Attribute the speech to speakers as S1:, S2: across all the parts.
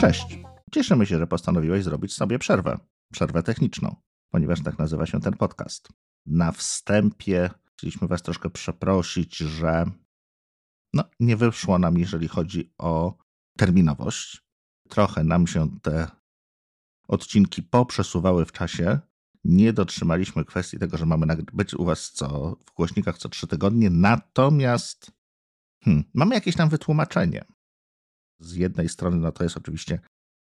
S1: Cześć. Cieszymy się, że postanowiłeś zrobić sobie przerwę. Przerwę techniczną, ponieważ tak nazywa się ten podcast. Na wstępie chcieliśmy Was troszkę przeprosić, że no, nie wyszło nam, jeżeli chodzi o terminowość. Trochę nam się te odcinki poprzesuwały w czasie. Nie dotrzymaliśmy kwestii tego, że mamy być u Was co, w głośnikach co trzy tygodnie, natomiast hmm, mamy jakieś tam wytłumaczenie. Z jednej strony, no to jest oczywiście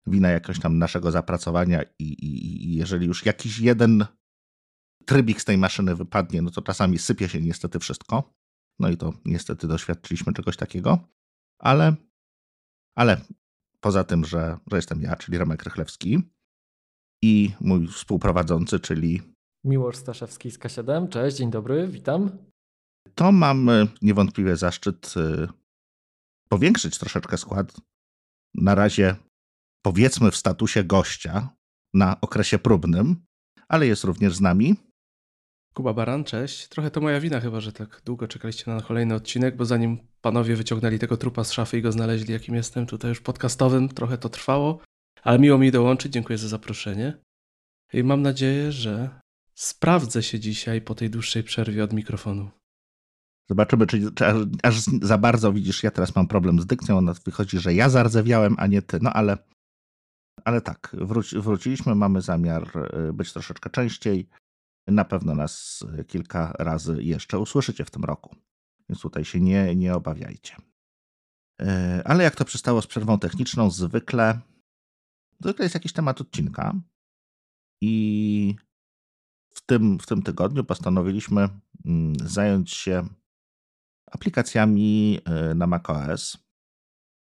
S1: wina jakiegoś tam naszego zapracowania i, i, i jeżeli już jakiś jeden trybik z tej maszyny wypadnie, no to czasami sypie się niestety wszystko. No i to niestety doświadczyliśmy czegoś takiego, ale, ale poza tym, że, że jestem ja, czyli Remek Rychlewski i mój współprowadzący, czyli
S2: Miłosz Staszewski z K7. Cześć, dzień dobry, witam.
S1: To mam niewątpliwie zaszczyt y, powiększyć troszeczkę skład. Na razie powiedzmy w statusie gościa na okresie próbnym, ale jest również z nami.
S3: Kuba Baran, cześć. Trochę to moja wina chyba, że tak długo czekaliście na kolejny odcinek, bo zanim panowie wyciągnęli tego trupa z szafy i go znaleźli, jakim jestem tutaj już podcastowym, trochę to trwało, ale miło mi dołączyć, dziękuję za zaproszenie. I mam nadzieję, że sprawdzę się dzisiaj po tej dłuższej przerwie od mikrofonu.
S1: Zobaczymy, czy, czy aż, aż, za bardzo widzisz, ja teraz mam problem z dykcją, ona wychodzi, że ja zardzewiałem, a nie ty, no ale, ale tak, wróci, wróciliśmy, mamy zamiar y, być troszeczkę częściej, na pewno nas kilka razy jeszcze usłyszycie w tym roku, więc tutaj się nie, nie obawiajcie. Y, ale jak to przystało z przerwą techniczną, zwykle, zwykle jest jakiś temat odcinka. I w tym, w tym tygodniu postanowiliśmy mm, zająć się aplikacjami e, na macOS,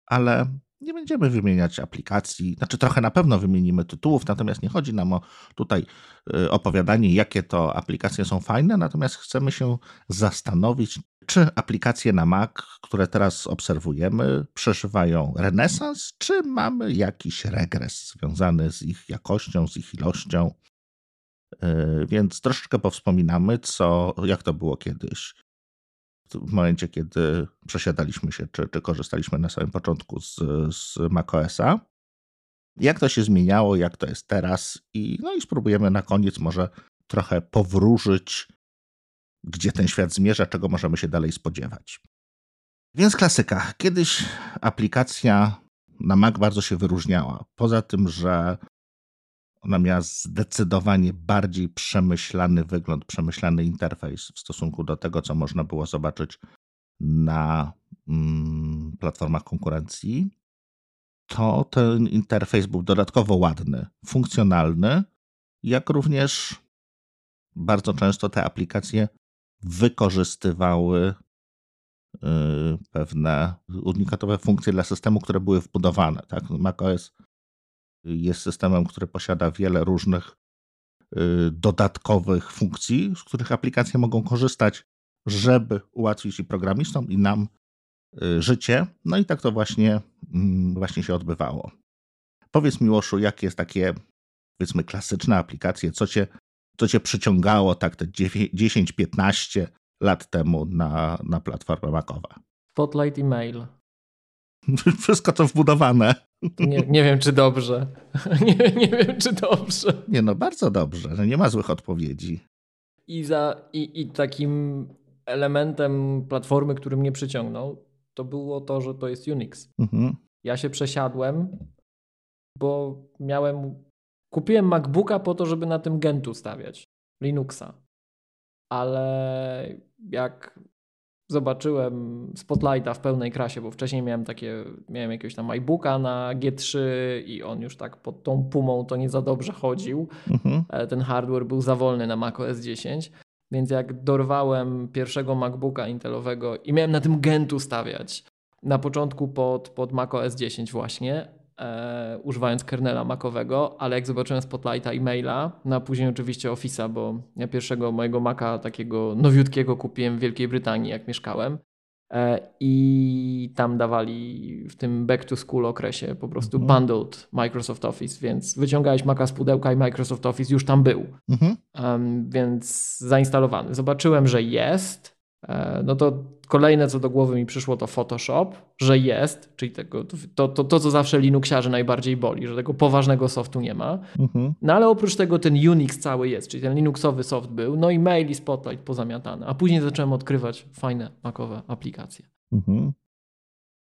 S1: ale nie będziemy wymieniać aplikacji, znaczy trochę na pewno wymienimy tytułów, natomiast nie chodzi nam o tutaj e, opowiadanie, jakie to aplikacje są fajne, natomiast chcemy się zastanowić, czy aplikacje na Mac, które teraz obserwujemy, przeżywają renesans, czy mamy jakiś regres związany z ich jakością, z ich ilością. E, więc troszeczkę powspominamy, co, jak to było kiedyś w momencie, kiedy przesiadaliśmy się, czy, czy korzystaliśmy na samym początku z, z macOSa. Jak to się zmieniało, jak to jest teraz i no i spróbujemy na koniec może trochę powróżyć, gdzie ten świat zmierza, czego możemy się dalej spodziewać. Więc klasyka. Kiedyś aplikacja na Mac bardzo się wyróżniała. Poza tym, że ona miała zdecydowanie bardziej przemyślany wygląd, przemyślany interfejs w stosunku do tego, co można było zobaczyć na mm, platformach konkurencji. To ten interfejs był dodatkowo ładny, funkcjonalny, jak również bardzo często te aplikacje wykorzystywały y, pewne unikatowe funkcje dla systemu, które były wbudowane. Tak? macOS jest systemem, który posiada wiele różnych y, dodatkowych funkcji, z których aplikacje mogą korzystać, żeby ułatwić i programistom, i nam y, życie. No i tak to właśnie, mm, właśnie się odbywało. Powiedz Miłoszu, jakie jest takie, powiedzmy, klasyczne aplikacje, co cię, co cię przyciągało tak te 10-15 lat temu na, na platformę Macowe?
S2: Spotlight i mail.
S1: Wszystko to wbudowane.
S2: Nie, nie wiem, czy dobrze. Nie, nie wiem, czy dobrze.
S1: Nie, no bardzo dobrze, nie ma złych odpowiedzi.
S2: I, za, i, I takim elementem platformy, który mnie przyciągnął, to było to, że to jest Unix. Mhm. Ja się przesiadłem, bo miałem. Kupiłem MacBooka po to, żeby na tym Gentu stawiać Linuxa. Ale jak zobaczyłem Spotlighta w pełnej krasie, bo wcześniej miałem takie, miałem jakiegoś tam iBooka na G3 i on już tak pod tą pumą to nie za dobrze chodził. Mhm. E, ten hardware był za wolny na macOS 10. Więc jak dorwałem pierwszego MacBooka Intelowego i miałem na tym Gentu stawiać, na początku pod, pod macOS 10 właśnie, e, używając kernela Macowego, ale jak zobaczyłem Spotlighta i maila, no a później oczywiście Office'a, bo ja pierwszego mojego Maca takiego nowiutkiego kupiłem w Wielkiej Brytanii, jak mieszkałem. E, I tam dawali w tym back to school okresie po prostu mhm. bundled Microsoft Office, więc wyciągałeś Maca z pudełka i Microsoft Office już tam był. Mhm. Um, więc zainstalowany. Zobaczyłem, że jest. E, no to Kolejne, co do głowy mi przyszło, to Photoshop, że jest, czyli tego, to, to, to, co zawsze Linuxiarzy najbardziej boli, że tego poważnego softu nie ma. Mhm. No ale oprócz tego ten Unix cały jest, czyli ten Linuxowy soft był, no i mail i Spotlight pozamiatane. A później zacząłem odkrywać fajne makowe aplikacje. Mhm.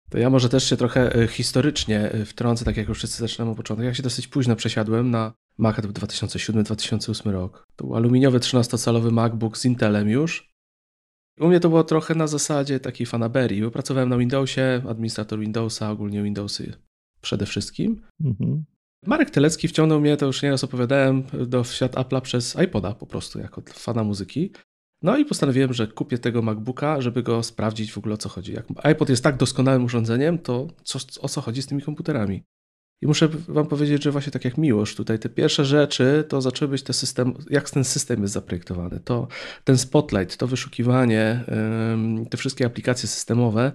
S3: To ja może też się trochę e, historycznie e, wtrącę, tak jak już wszyscy zaczynamy od początku. Ja się dosyć późno przesiadłem na Maca, to był 2007-2008 rok. To był aluminiowy 13-calowy MacBook z Intelem już. U mnie to było trochę na zasadzie takiej fanaberii, bo pracowałem na Windowsie, administrator Windowsa, ogólnie Windowsy przede wszystkim. Mhm. Marek Telecki wciągnął mnie, to już nieraz opowiadałem, do świat Apple'a przez iPoda po prostu, jako fana muzyki. No i postanowiłem, że kupię tego MacBooka, żeby go sprawdzić w ogóle o co chodzi. Jak iPod jest tak doskonałym urządzeniem, to co, o co chodzi z tymi komputerami? I muszę wam powiedzieć, że właśnie tak jak Miłosz, tutaj te pierwsze rzeczy to zaczęły być te system, jak ten system jest zaprojektowany. To ten spotlight, to wyszukiwanie, te wszystkie aplikacje systemowe.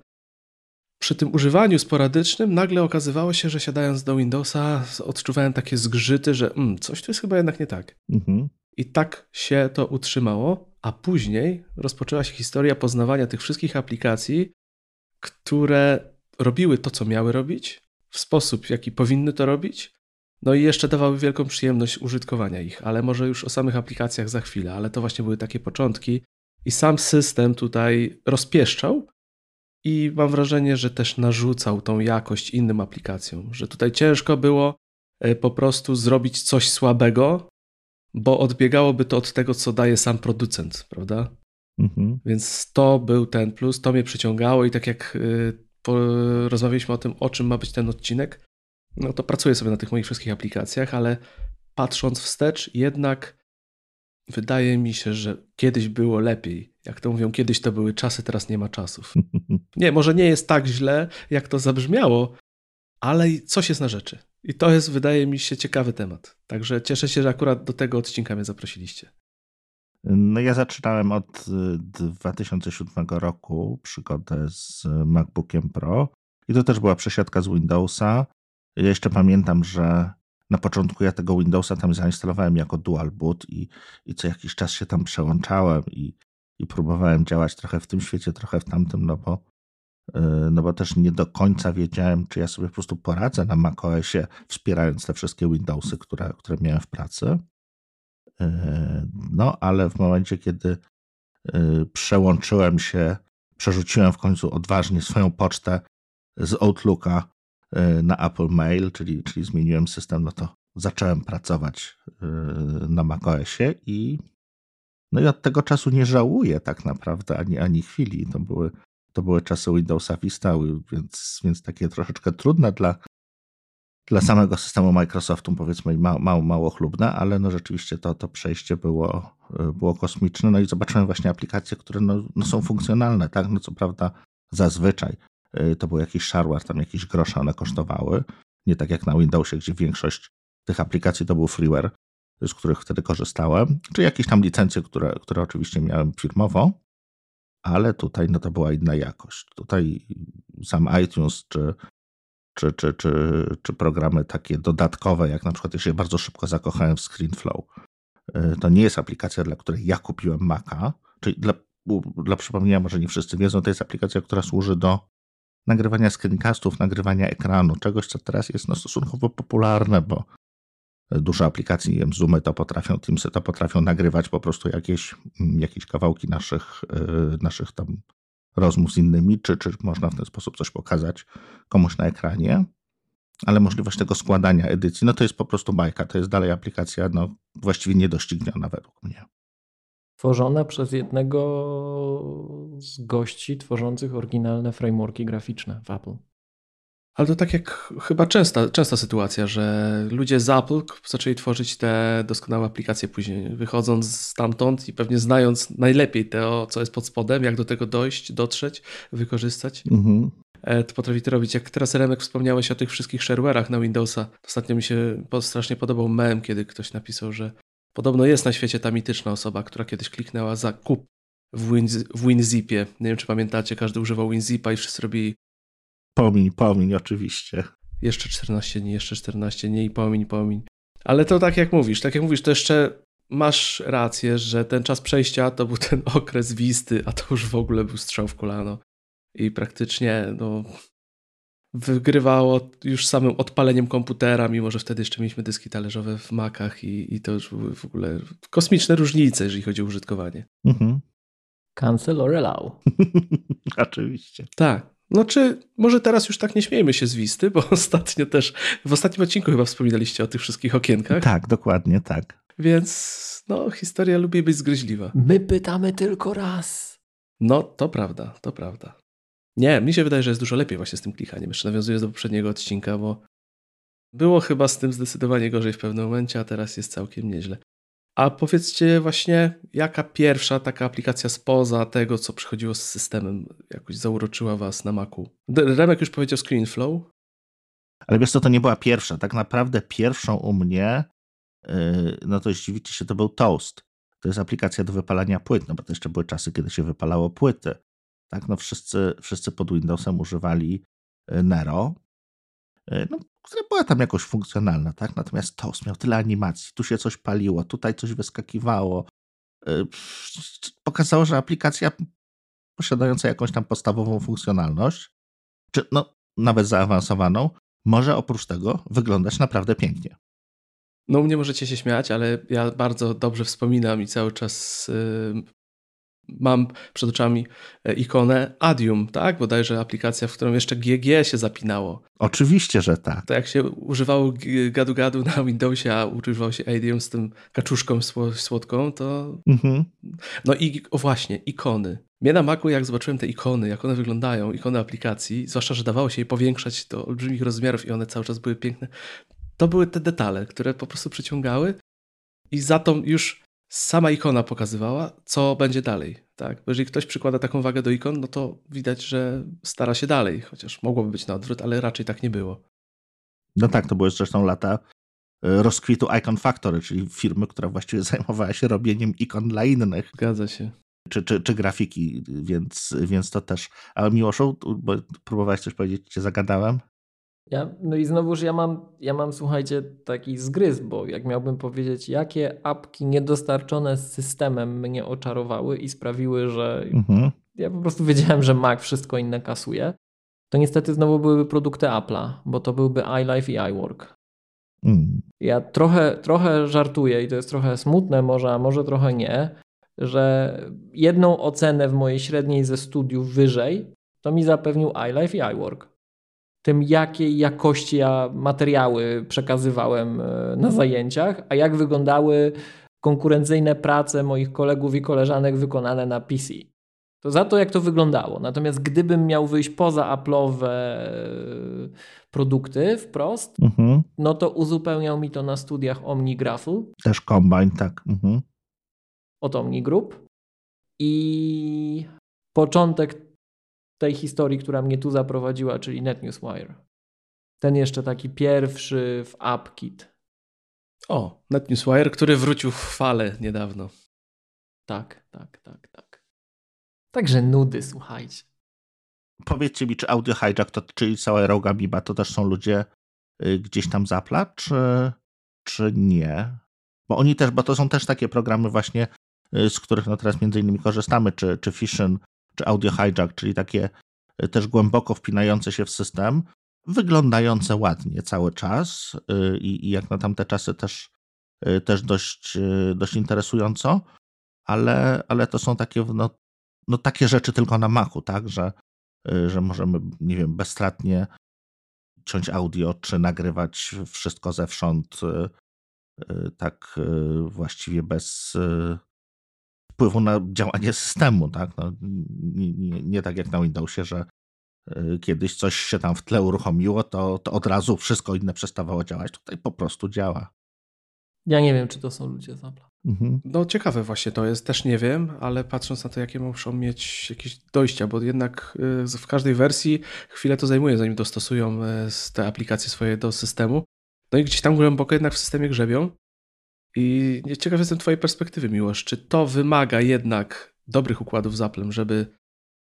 S3: Przy tym używaniu sporadycznym nagle okazywało się, że siadając do Windowsa odczuwałem takie zgrzyty, że mm, coś tu jest chyba jednak nie tak. Mhm. I tak się to utrzymało, a później rozpoczęła się historia poznawania tych wszystkich aplikacji, które robiły to, co miały robić, w sposób, w jaki powinny to robić, no i jeszcze dawały wielką przyjemność użytkowania ich, ale może już o samych aplikacjach za chwilę, ale to właśnie były takie początki i sam system tutaj rozpieszczał i mam wrażenie, że też narzucał tą jakość innym aplikacjom, że tutaj ciężko było e, po prostu zrobić coś słabego, bo odbiegałoby to od tego, co daje sam producent, prawda? Mhm. Więc to był ten plus, to mnie przyciągało i tak jak y, rozmawialiśmy o tym, o czym ma być ten odcinek, no to pracuję sobie na tych moich wszystkich aplikacjach, ale patrząc wstecz, jednak wydaje mi się, że kiedyś było lepiej. Jak to mówią, kiedyś to były czasy, teraz nie ma czasów. Nie, może nie jest tak źle, jak to zabrzmiało, ale coś jest na rzeczy. I to jest, wydaje mi się, ciekawy temat. Także cieszę się, że akurat do tego odcinka mnie zaprosiliście.
S1: No ja zaczynałem od 2007 y, roku przygodę z MacBookiem Pro i to też była przesiadka z Windowsa. Ja jeszcze pamiętam, że na początku ja tego Windowsa tam zainstalowałem jako dual boot i, i co jakiś czas się tam przełączałem i, i próbowałem działać trochę w tym świecie, trochę w tamtym, no bo E, no bo też nie do końca wiedziałem, czy ja sobie po prostu poradzę na macOSie, wspierając te wszystkie Windowsy, które, które miałem w pracy. No, ale w momencie, kiedy e, przełączyłem się, przerzuciłem w końcu odważnie swoją pocztę z Outlooka na Apple Mail, czyli, czyli zmieniłem system, no to zacząłem pracować na macOSie i no i od tego czasu nie żałuję tak naprawdę ani, ani chwili. To były to były czasy Windowsa Vista, więc, więc takie troszeczkę trudne dla, dla samego systemu Microsoftu, powiedzmy, mało, mało, chlubne, ale no rzeczywiście to, to przejście było, było kosmiczne. No i zobaczyłem właśnie aplikacje, które no, no są funkcjonalne, tak? No co prawda zazwyczaj y, to był jakiś shareware, tam jakieś grosze one kosztowały. Nie tak jak na Windowsie, gdzie większość tych aplikacji to był freeware, z których wtedy korzystałem, czy jakieś tam licencje, które, które oczywiście miałem firmowo, ale tutaj no to była inna jakość. Tutaj sam iTunes czy, czy, czy, czy, czy programy takie dodatkowe, jak na przykład ja bardzo szybko zakochałem w ScreenFlow. Y, to nie jest aplikacja, dla której ja kupiłem Maca, czyli dla, dla przypomnienia, może nie wszyscy wiedzą, to jest aplikacja, która służy do nagrywania screencastów, nagrywania ekranu, czegoś, co teraz jest no, stosunkowo popularne, bo duże aplikacje, nie wiem, Zoomy to potrafią, Teamsy to potrafią nagrywać po prostu jakieś, mm, jakieś kawałki naszych, y, naszych tam rozmów z innymi, czy, czy można w ten sposób coś pokazać komuś na ekranie. Ale możliwość tego składania edycji, no to jest po prostu bajka, to jest dalej aplikacja no, właściwie niedościgniona według mnie.
S2: Tworzona przez jednego z gości tworzących oryginalne frameworki graficzne w Apple.
S3: Ale to tak jak chyba częsta, częsta sytuacja, że ludzie z Apple zaczęli tworzyć te doskonałe aplikacje później, wychodząc stamtąd i pewnie znając najlepiej to, co jest pod spodem, jak do tego dojść, dotrzeć, wykorzystać. Mhm. E, to potrafi to robić. Jak teraz Remek wspomniałeś o tych wszystkich shareware'ach na Windowsa, ostatnio mi się strasznie podobał mem, kiedy ktoś napisał, że podobno jest na świecie ta mityczna osoba, która kiedyś kliknęła za kup w, Win, w WinZipie. Nie wiem, czy pamiętacie, każdy używał WinZipa i wszyscy robili
S1: Pomiń, pomiń, oczywiście.
S3: Jeszcze 14 dni, jeszcze 14 dni i pomiń, pomiń. Ale to tak jak mówisz, tak jak mówisz, to jeszcze masz rację, że ten czas przejścia to był ten okres wisty, a to już w ogóle był strzał w kolano. i praktycznie no, wygrywało już samym odpaleniem komputera, mimo że wtedy jeszcze mieliśmy dyski talerzowe w Macach i, i to już były w ogóle kosmiczne różnice, jeżeli chodzi o użytkowanie. Mhm.
S2: Cancel or allow.
S1: Oczywiście.
S3: Tak. No czy może teraz już tak nie śmiejmy się z Wisty, bo ostatnio też, w ostatnim odcinku chyba wspominaliście o tych wszystkich okienkach.
S1: Tak, dokładnie, tak.
S3: Więc no, historia lubi być zgryźliwa.
S2: My pytamy tylko raz.
S3: No, to prawda, to prawda. Nie, mi się wydaje, że jest dużo lepiej właśnie z tym klichaniem. Jeszcze nawiązuję do poprzedniego odcinka, bo było chyba z tym zdecydowanie gorzej w pewnym momencie, a teraz jest całkiem nieźle. A powiedzcie właśnie, jaka pierwsza taka aplikacja spoza tego, co przychodziło z systemem, jakoś zauroczyła was na Macu? Remek już powiedział ScreenFlow.
S1: Ale wiesz co, to nie była pierwsza. Tak naprawdę pierwszą u mnie, yy, no to zdziwicie się, to był Toast. To jest aplikacja do wypalania płyt, no bo to jeszcze były czasy, kiedy się wypalało płyty. Tak, no wszyscy, wszyscy pod Windowsem używali yy, Nero, no, która była tam jakoś funkcjonalna, tak? Natomiast Toast miał tyle animacji, tu się coś paliło, tutaj coś wyskakiwało. Pokazało, że aplikacja posiadająca jakąś tam podstawową funkcjonalność, czy no nawet zaawansowaną, może oprócz tego wyglądać naprawdę pięknie.
S3: No, mnie możecie się śmiać, ale ja bardzo dobrze wspominam i cały czas y, mam przed oczami e, ikonę Adium, tak? Bodajże aplikacja, w którą jeszcze GG się zapinało.
S1: Oczywiście, że tak.
S3: To jak się używało gadu-gadu na Windowsie, a używało się Adium z tym kaczuszką słodką, to... Mhm. No i o właśnie, ikony. Mnie na Macu, jak zobaczyłem te ikony, jak one wyglądają, ikony aplikacji, zwłaszcza, że dawało się je powiększać do olbrzymich rozmiarów i one cały czas były piękne, to były te detale, które po prostu przyciągały i za to już sama ikona pokazywała, co będzie dalej. Tak? Bo jeżeli ktoś przykłada taką wagę do ikon, no to widać, że stara się dalej, chociaż mogłoby być na odwrót, ale raczej tak nie było.
S1: No tak, to były zresztą lata e, rozkwitu Icon Factory, czyli firmy, która właściwie zajmowała się robieniem ikon dla innych.
S3: Zgadza się.
S1: Czy, czy, czy grafiki, więc, więc to też. Ale Miłoszu, bo próbowałeś coś powiedzieć, cię zagadałem?
S2: Ja, no i znowuż ja mam, ja mam, słuchajcie, taki zgryz, bo jak miałbym powiedzieć, jakie apki niedostarczone z systemem mnie oczarowały i sprawiły, że mhm. ja po prostu wiedziałem, że Mac wszystko inne kasuje, to niestety znowu byłyby produkty Apple'a, bo to byłby iLife i iWork. Mm. Ja trochę, trochę żartuję i to jest trochę smutne może, a może trochę nie, że jedną ocenę w mojej średniej ze studiów wyżej to mi zapewnił iLife i iWork tym, jakiej jakości ja materiały przekazywałem e, na zajęciach, a jak wyglądały konkurencyjne prace moich kolegów i koleżanek wykonane na PC. To za to, jak to wyglądało. Natomiast gdybym miał wyjść poza Apple'owe e, produkty wprost, mhm. no to uzupełniał mi to na studiach OmniGraphel.
S1: Też Combine, tak. Mhm.
S2: Od OmniGroup. I początek tej historii, która mnie tu zaprowadziła, czyli NetNewsWire. Ten jeszcze taki pierwszy w AppKit.
S3: O, NetNewsWire, który wrócił w fale niedawno.
S2: Tak, tak, tak, tak. Także nudy, słuchajcie.
S1: Powiedzcie mi, czy Audio Hijack, to, czyli cała Roga Biba, to też są ludzie y, gdzieś tam zapla, czy, czy nie? Bo oni też, bo to są też takie programy właśnie, y, z których no teraz między innymi korzystamy, czy, czy Fission, czy audio hijack, czyli takie e, też głęboko wpinające się w system, wyglądające ładnie cały czas e, i, i jak na tamte czasy też, e, też dość, dość interesująco, ale, ale to są takie, no, no takie rzeczy tylko na machu, tak, że, że możemy, nie wiem, bezstratnie ciąć audio, czy nagrywać wszystko zewsząd tak właściwie bez, wpływu na działanie systemu, tak? No, nie, nie, nie, tak jak na Windowsie, że y, kiedyś coś się tam w tle uruchomiło, to, to od razu wszystko inne przestawało działać. Tutaj po prostu działa.
S2: Ja nie wiem, czy to są ludzie z Apple. Mhm.
S3: No ciekawe właśnie to jest, też nie wiem, ale patrząc na to, jakie muszą mieć jakieś dojścia, bo jednak y, w każdej wersji chwilę to zajmuje, zanim dostosują y, te aplikacje swoje do systemu. No i gdzieś tam głęboko jednak w systemie grzebią. I ciekaw jestem Twojej perspektywy, Miłosz. Czy to wymaga jednak dobrych układów z Applem, żeby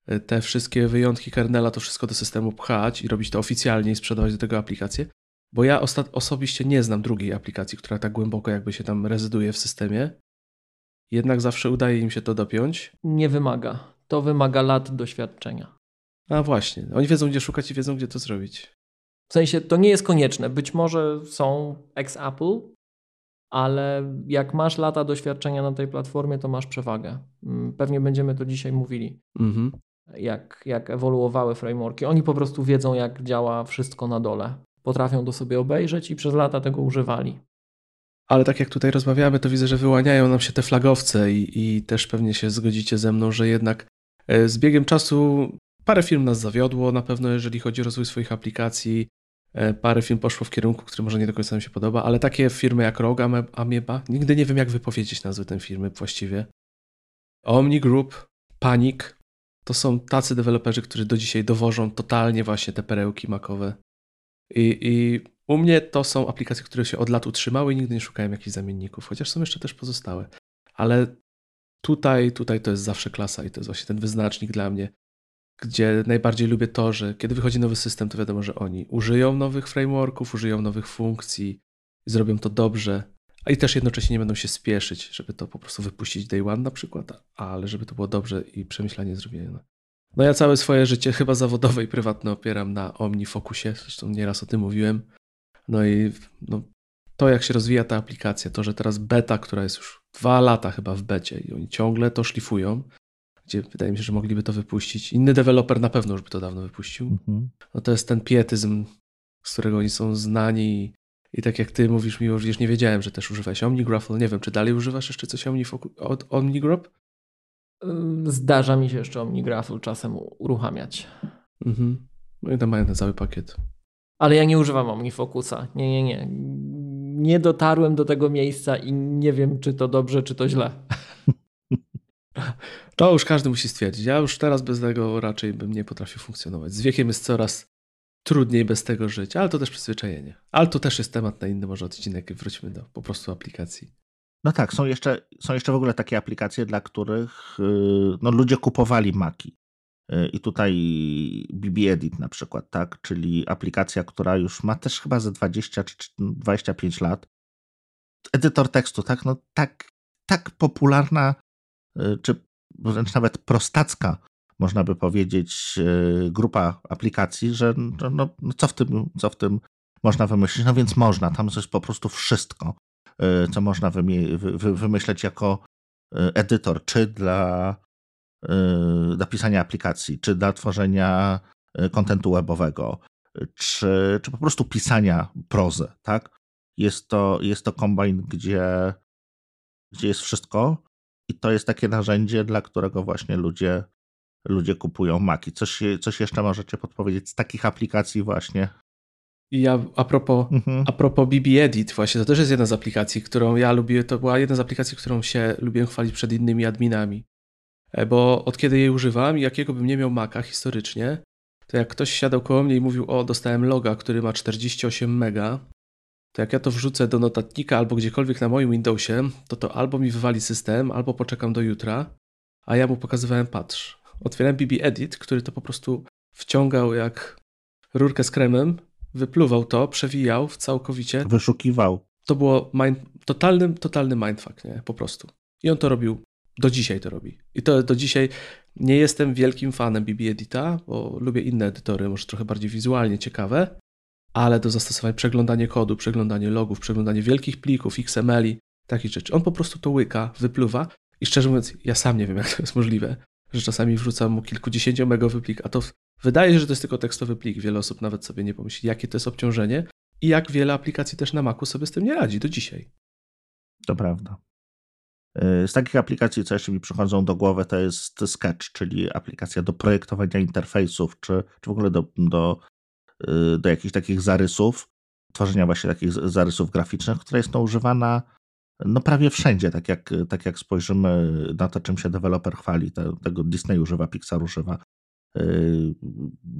S3: e, te wszystkie wyjątki kernela, to wszystko do systemu pchać i robić to oficjalnie i sprzedawać do tego aplikację? Bo ja osobiście nie znam drugiej aplikacji, która tak głęboko jakby się tam rezyduje w systemie. Jednak zawsze udaje im się to dopiąć.
S2: Nie wymaga. To wymaga lat doświadczenia.
S3: A właśnie, oni wiedzą gdzie szukać i wiedzą gdzie to zrobić.
S2: W sensie to nie jest konieczne. Być może są ex-Apple, ale jak masz lata doświadczenia na tej platformie, to masz przewagę. Mm, pewnie będziemy to dzisiaj mówili. Mhm. Jak, jak ewoluowały frameworki. Oni po prostu wiedzą, jak działa wszystko na dole. Potrafią to sobie obejrzeć i przez lata tego używali.
S3: Ale tak jak tutaj rozmawiamy, to widzę, że wyłaniają nam się te flagowce i, i też pewnie się zgodzicie ze mną, że jednak e, z biegiem czasu parę firm nas zawiodło, na pewno jeżeli chodzi o rozwój swoich aplikacji. E, parę firm poszło w kierunku, który może nie do końca nam się podoba, ale takie firmy jak Rogue, Amieba, nigdy nie wiem jak wypowiedzieć nazwy tej firmy właściwie. Omni Group, Panic, to są tacy deweloperzy, którzy do dzisiaj dowożą totalnie właśnie te perełki makowe. I, I u mnie to są aplikacje, które się od lat utrzymały i nigdy nie szukałem jakichś zamienników, chociaż są jeszcze też pozostałe. Ale tutaj, tutaj to jest zawsze klasa i to jest właśnie ten wyznacznik dla mnie gdzie najbardziej lubię to, że kiedy wychodzi nowy system, to wiadomo, że oni użyją nowych frameworków, użyją nowych funkcji zrobią to dobrze, a i też jednocześnie nie będą się spieszyć, żeby to po prostu wypuścić day one na przykład, ale żeby to było dobrze i przemyślanie zrobione. No ja całe swoje życie chyba zawodowe i prywatne opieram na OmniFocusie, zresztą nieraz o tym mówiłem. No i no, to, jak się rozwija ta aplikacja, to, że teraz beta, która jest już dwa lata chyba w becie i oni ciągle to szlifują, gdzie wydaje mi się, że mogliby to wypuścić. Inny deweloper na pewno już by to dawno wypuścił. Mhm. No to jest ten pietyzm, z którego oni są znani. I tak jak ty mówisz, miło, że nie wiedziałem, że też używałeś OmniGraffle. Nie wiem, czy dalej używasz jeszcze coś od OmniGraph?
S2: Zdarza mi się jeszcze OmniGraffle czasem uruchamiać.
S3: Mhm. No i tam mają ten cały pakiet.
S2: Ale ja nie używam OmniFocusa. Nie, nie, nie. Nie dotarłem do tego miejsca i nie wiem, czy to dobrze, czy to źle.
S3: To już każdy musi stwierdzić. Ja już teraz bez tego raczej bym nie potrafił funkcjonować. Z wiekiem jest coraz trudniej bez tego żyć, ale to też przyzwyczajenie. Ale to też jest temat na inny może odcinek. Wróćmy do po prostu aplikacji.
S1: No tak, są jeszcze, są jeszcze w ogóle takie aplikacje, dla których yy, no, ludzie kupowali Maki. Yy, I tutaj BB Edit na przykład, tak? Czyli aplikacja, która już ma też chyba ze 20 czy 25 lat. Edytor tekstu, tak? No tak, tak popularna Y, czy wręcz nawet prostacka, można by powiedzieć, y, grupa aplikacji, że no, no, co, w tym, co w tym można wymyślić? No więc można, tam jest po prostu wszystko, y, co można wymyśleć jako edytor, czy dla, dla pisania aplikacji, czy dla tworzenia kontentu webowego, czy, czy po prostu pisania prozy, tak? Jest to, jest to kombajn, gdzie, gdzie jest wszystko, i to jest takie narzędzie, dla którego właśnie ludzie, ludzie kupują Maki. Coś, coś jeszcze możecie podpowiedzieć z takich aplikacji właśnie?
S3: Ja a propos, mhm. a propos BB Edit, właśnie to też jest jedna z aplikacji, którą ja lubię. To była jedna z aplikacji, którą się lubię chwalić przed innymi adminami. E, bo od kiedy jej używam i jakiego bym nie miał Maca historycznie, to jak ktoś siadał koło mnie i mówił, o dostałem loga, który ma 48 mega, to jak ja to wrzucę do notatnika albo gdziekolwiek na moim Windowsie, to to albo mi wywali system, albo poczekam do jutra, a ja mu pokazywałem, patrz, otwierałem BB Edit, który to po prostu wciągał jak rurkę z kremem, wypluwał to, przewijał całkowicie.
S1: Wyszukiwał.
S3: To było mind, totalny, totalny mindfuck, nie? Po prostu. I on to robił, do dzisiaj to robi. I to do dzisiaj nie jestem wielkim fanem BB Edita, bo lubię inne edytory, może trochę bardziej wizualnie ciekawe, ale do zastosowań przeglądanie kodu, przeglądanie logów, przeglądanie wielkich plików, XML-i, takich rzeczy. On po prostu to łyka, wypluwa i szczerze mówiąc, ja sam nie wiem, jak to jest możliwe, że czasami wrzucam mu kilkudziesięciomegowy plik, a to wydaje się, że to jest tylko tekstowy plik. Wiele osób nawet sobie nie pomyśli, jakie to jest obciążenie i jak wiele aplikacji też na Macu sobie z tym nie radzi do dzisiaj.
S1: To prawda. Y, z takich aplikacji, co jeszcze mi przychodzą do głowy, to jest Sketch, czyli aplikacja do projektowania interfejsów, czy, czy w ogóle do, do do jakichś takich zarysów, tworzenia właśnie takich zarysów graficznych, która jest no, używana no prawie wszędzie, tak jak, tak jak spojrzymy na to, czym się deweloper chwali, te, tego Disney używa, Pixar używa, yy,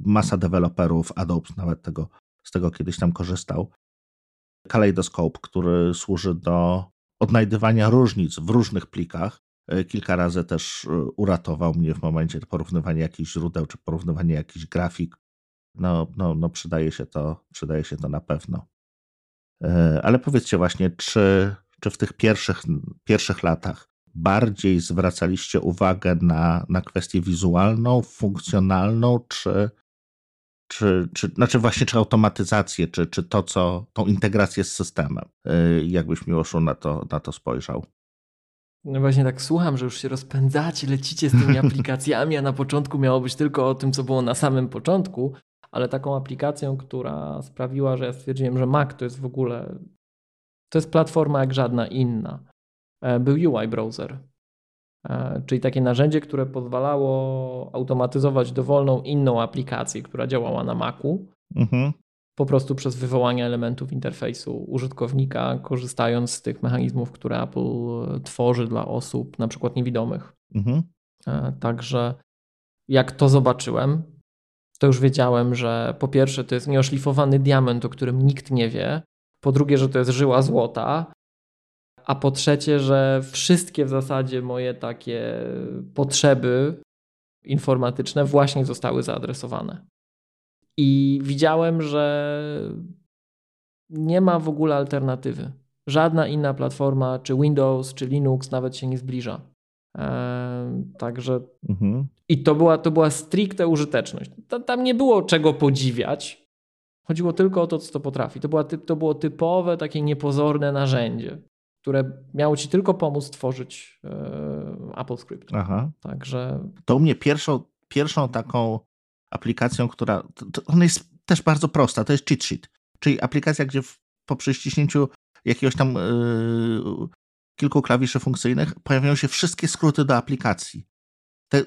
S1: masa deweloperów, Adobe nawet tego, z tego kiedyś tam korzystał. Kaleidoscope, który służy do odnajdywania różnic w różnych plikach. Y, kilka razy też y, uratował mnie w momencie porównywania jakichś źródeł, czy porównywania jakichś grafik no, no, no przydaje, się to, przydaje się to na pewno. E, ale powiedzcie właśnie, czy, czy w tych pierwszych, pierwszych latach bardziej zwracaliście uwagę na, na kwestię wizualną, funkcjonalną, czy, czy, czy, znaczy właśnie, czy automatyzację, czy, czy to, co, tą integrację z systemem. Y, jakbyś Miłoszu na to, na to spojrzał?
S2: No właśnie tak słucham, że już się rozpędzacie, lecicie z tymi aplikacjami, a na początku miało być tylko o tym, co było na samym początku, ale taką aplikacją, która sprawiła, że ja stwierdziłem, że Mac to jest w ogóle, to jest platforma jak żadna inna. E, był UI Browser, e, czyli takie narzędzie, które pozwalało automatyzować dowolną inną aplikację, która działała na Macu, mhm. po prostu przez wywołanie elementów interfejsu użytkownika, korzystając z tych mechanizmów, które Apple tworzy dla osób, na przykład niewidomych. Mhm. E, także jak to zobaczyłem, to już wiedziałem, że po pierwsze to jest nieoszlifowany diament, o którym nikt nie wie, po drugie, że to jest żyła złota, a po trzecie, że wszystkie w zasadzie moje takie potrzeby informatyczne właśnie zostały zaadresowane. I widziałem, że nie ma w ogóle alternatywy. Żadna inna platforma, czy Windows, czy Linux nawet się nie zbliża. Także mhm. i to była, to była stricte użyteczność. Tam nie było czego podziwiać. Chodziło tylko o to, co to potrafi. To, była, to było typowe, takie niepozorne narzędzie które miało ci tylko pomóc tworzyć e, Apple Script. Aha. Także.
S1: To u mnie pierwszą, pierwszą taką aplikacją, która. ona jest też bardzo prosta, to jest cheat sheet. Czyli aplikacja, gdzie w, po przyciśnięciu jakiegoś tam yy, kilku klawiszy funkcyjnych pojawiają się wszystkie skróty do aplikacji. Te,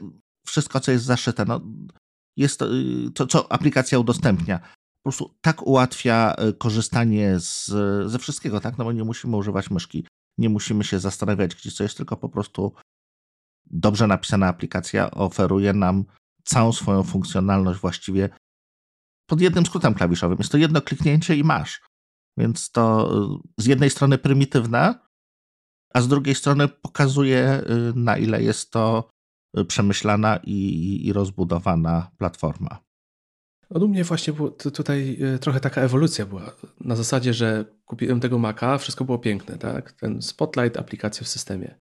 S1: wszystko, co jest zaszyte. No, jest to, to, co aplikacja udostępnia po prostu tak ułatwia e, korzystanie z, ze wszystkiego, tak? No bo nie musimy używać myszki, nie musimy się zastanawiać, gdzie co jest, tylko po prostu dobrze napisana aplikacja oferuje nam całą swoją funkcjonalność właściwie pod jednym skrótem klawiszowym. Jest to jedno kliknięcie i masz. Więc to e, z jednej strony prymitywne, a z drugiej strony pokazuje, e, na ile jest to przemyślana i, i rozbudowana platforma.
S3: Od u mnie właśnie tutaj e, trochę taka ewolucja była. Na zasadzie, że kupiłem tego Maca, wszystko było piękne, tak? Ten Spotlight, aplikacja w systemie.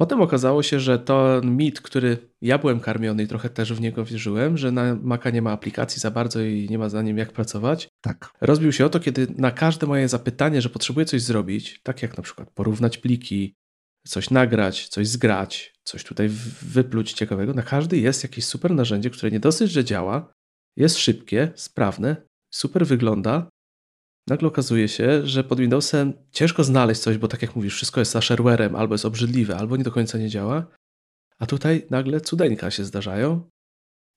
S3: Potem okazało się, że to mit, który ja byłem karmiony i trochę też w niego wierzyłem, że na Maca nie ma aplikacji za bardzo i nie ma za nim jak pracować.
S1: Tak.
S3: Rozbił się o to, kiedy na każde moje zapytanie, że potrzebuję coś zrobić, tak jak na przykład porównać pliki, coś nagrać, coś zgrać, coś tutaj wypluć ciekawego, na każdy jest jakieś super narzędzie, które nie dosyć, że działa, jest szybkie, sprawne, super wygląda. Nagle okazuje się, że pod Windowsem ciężko znaleźć coś, bo tak jak mówisz, wszystko jest za albo jest obrzydliwe, albo nie do końca nie działa. A tutaj nagle cudeńka się zdarzają.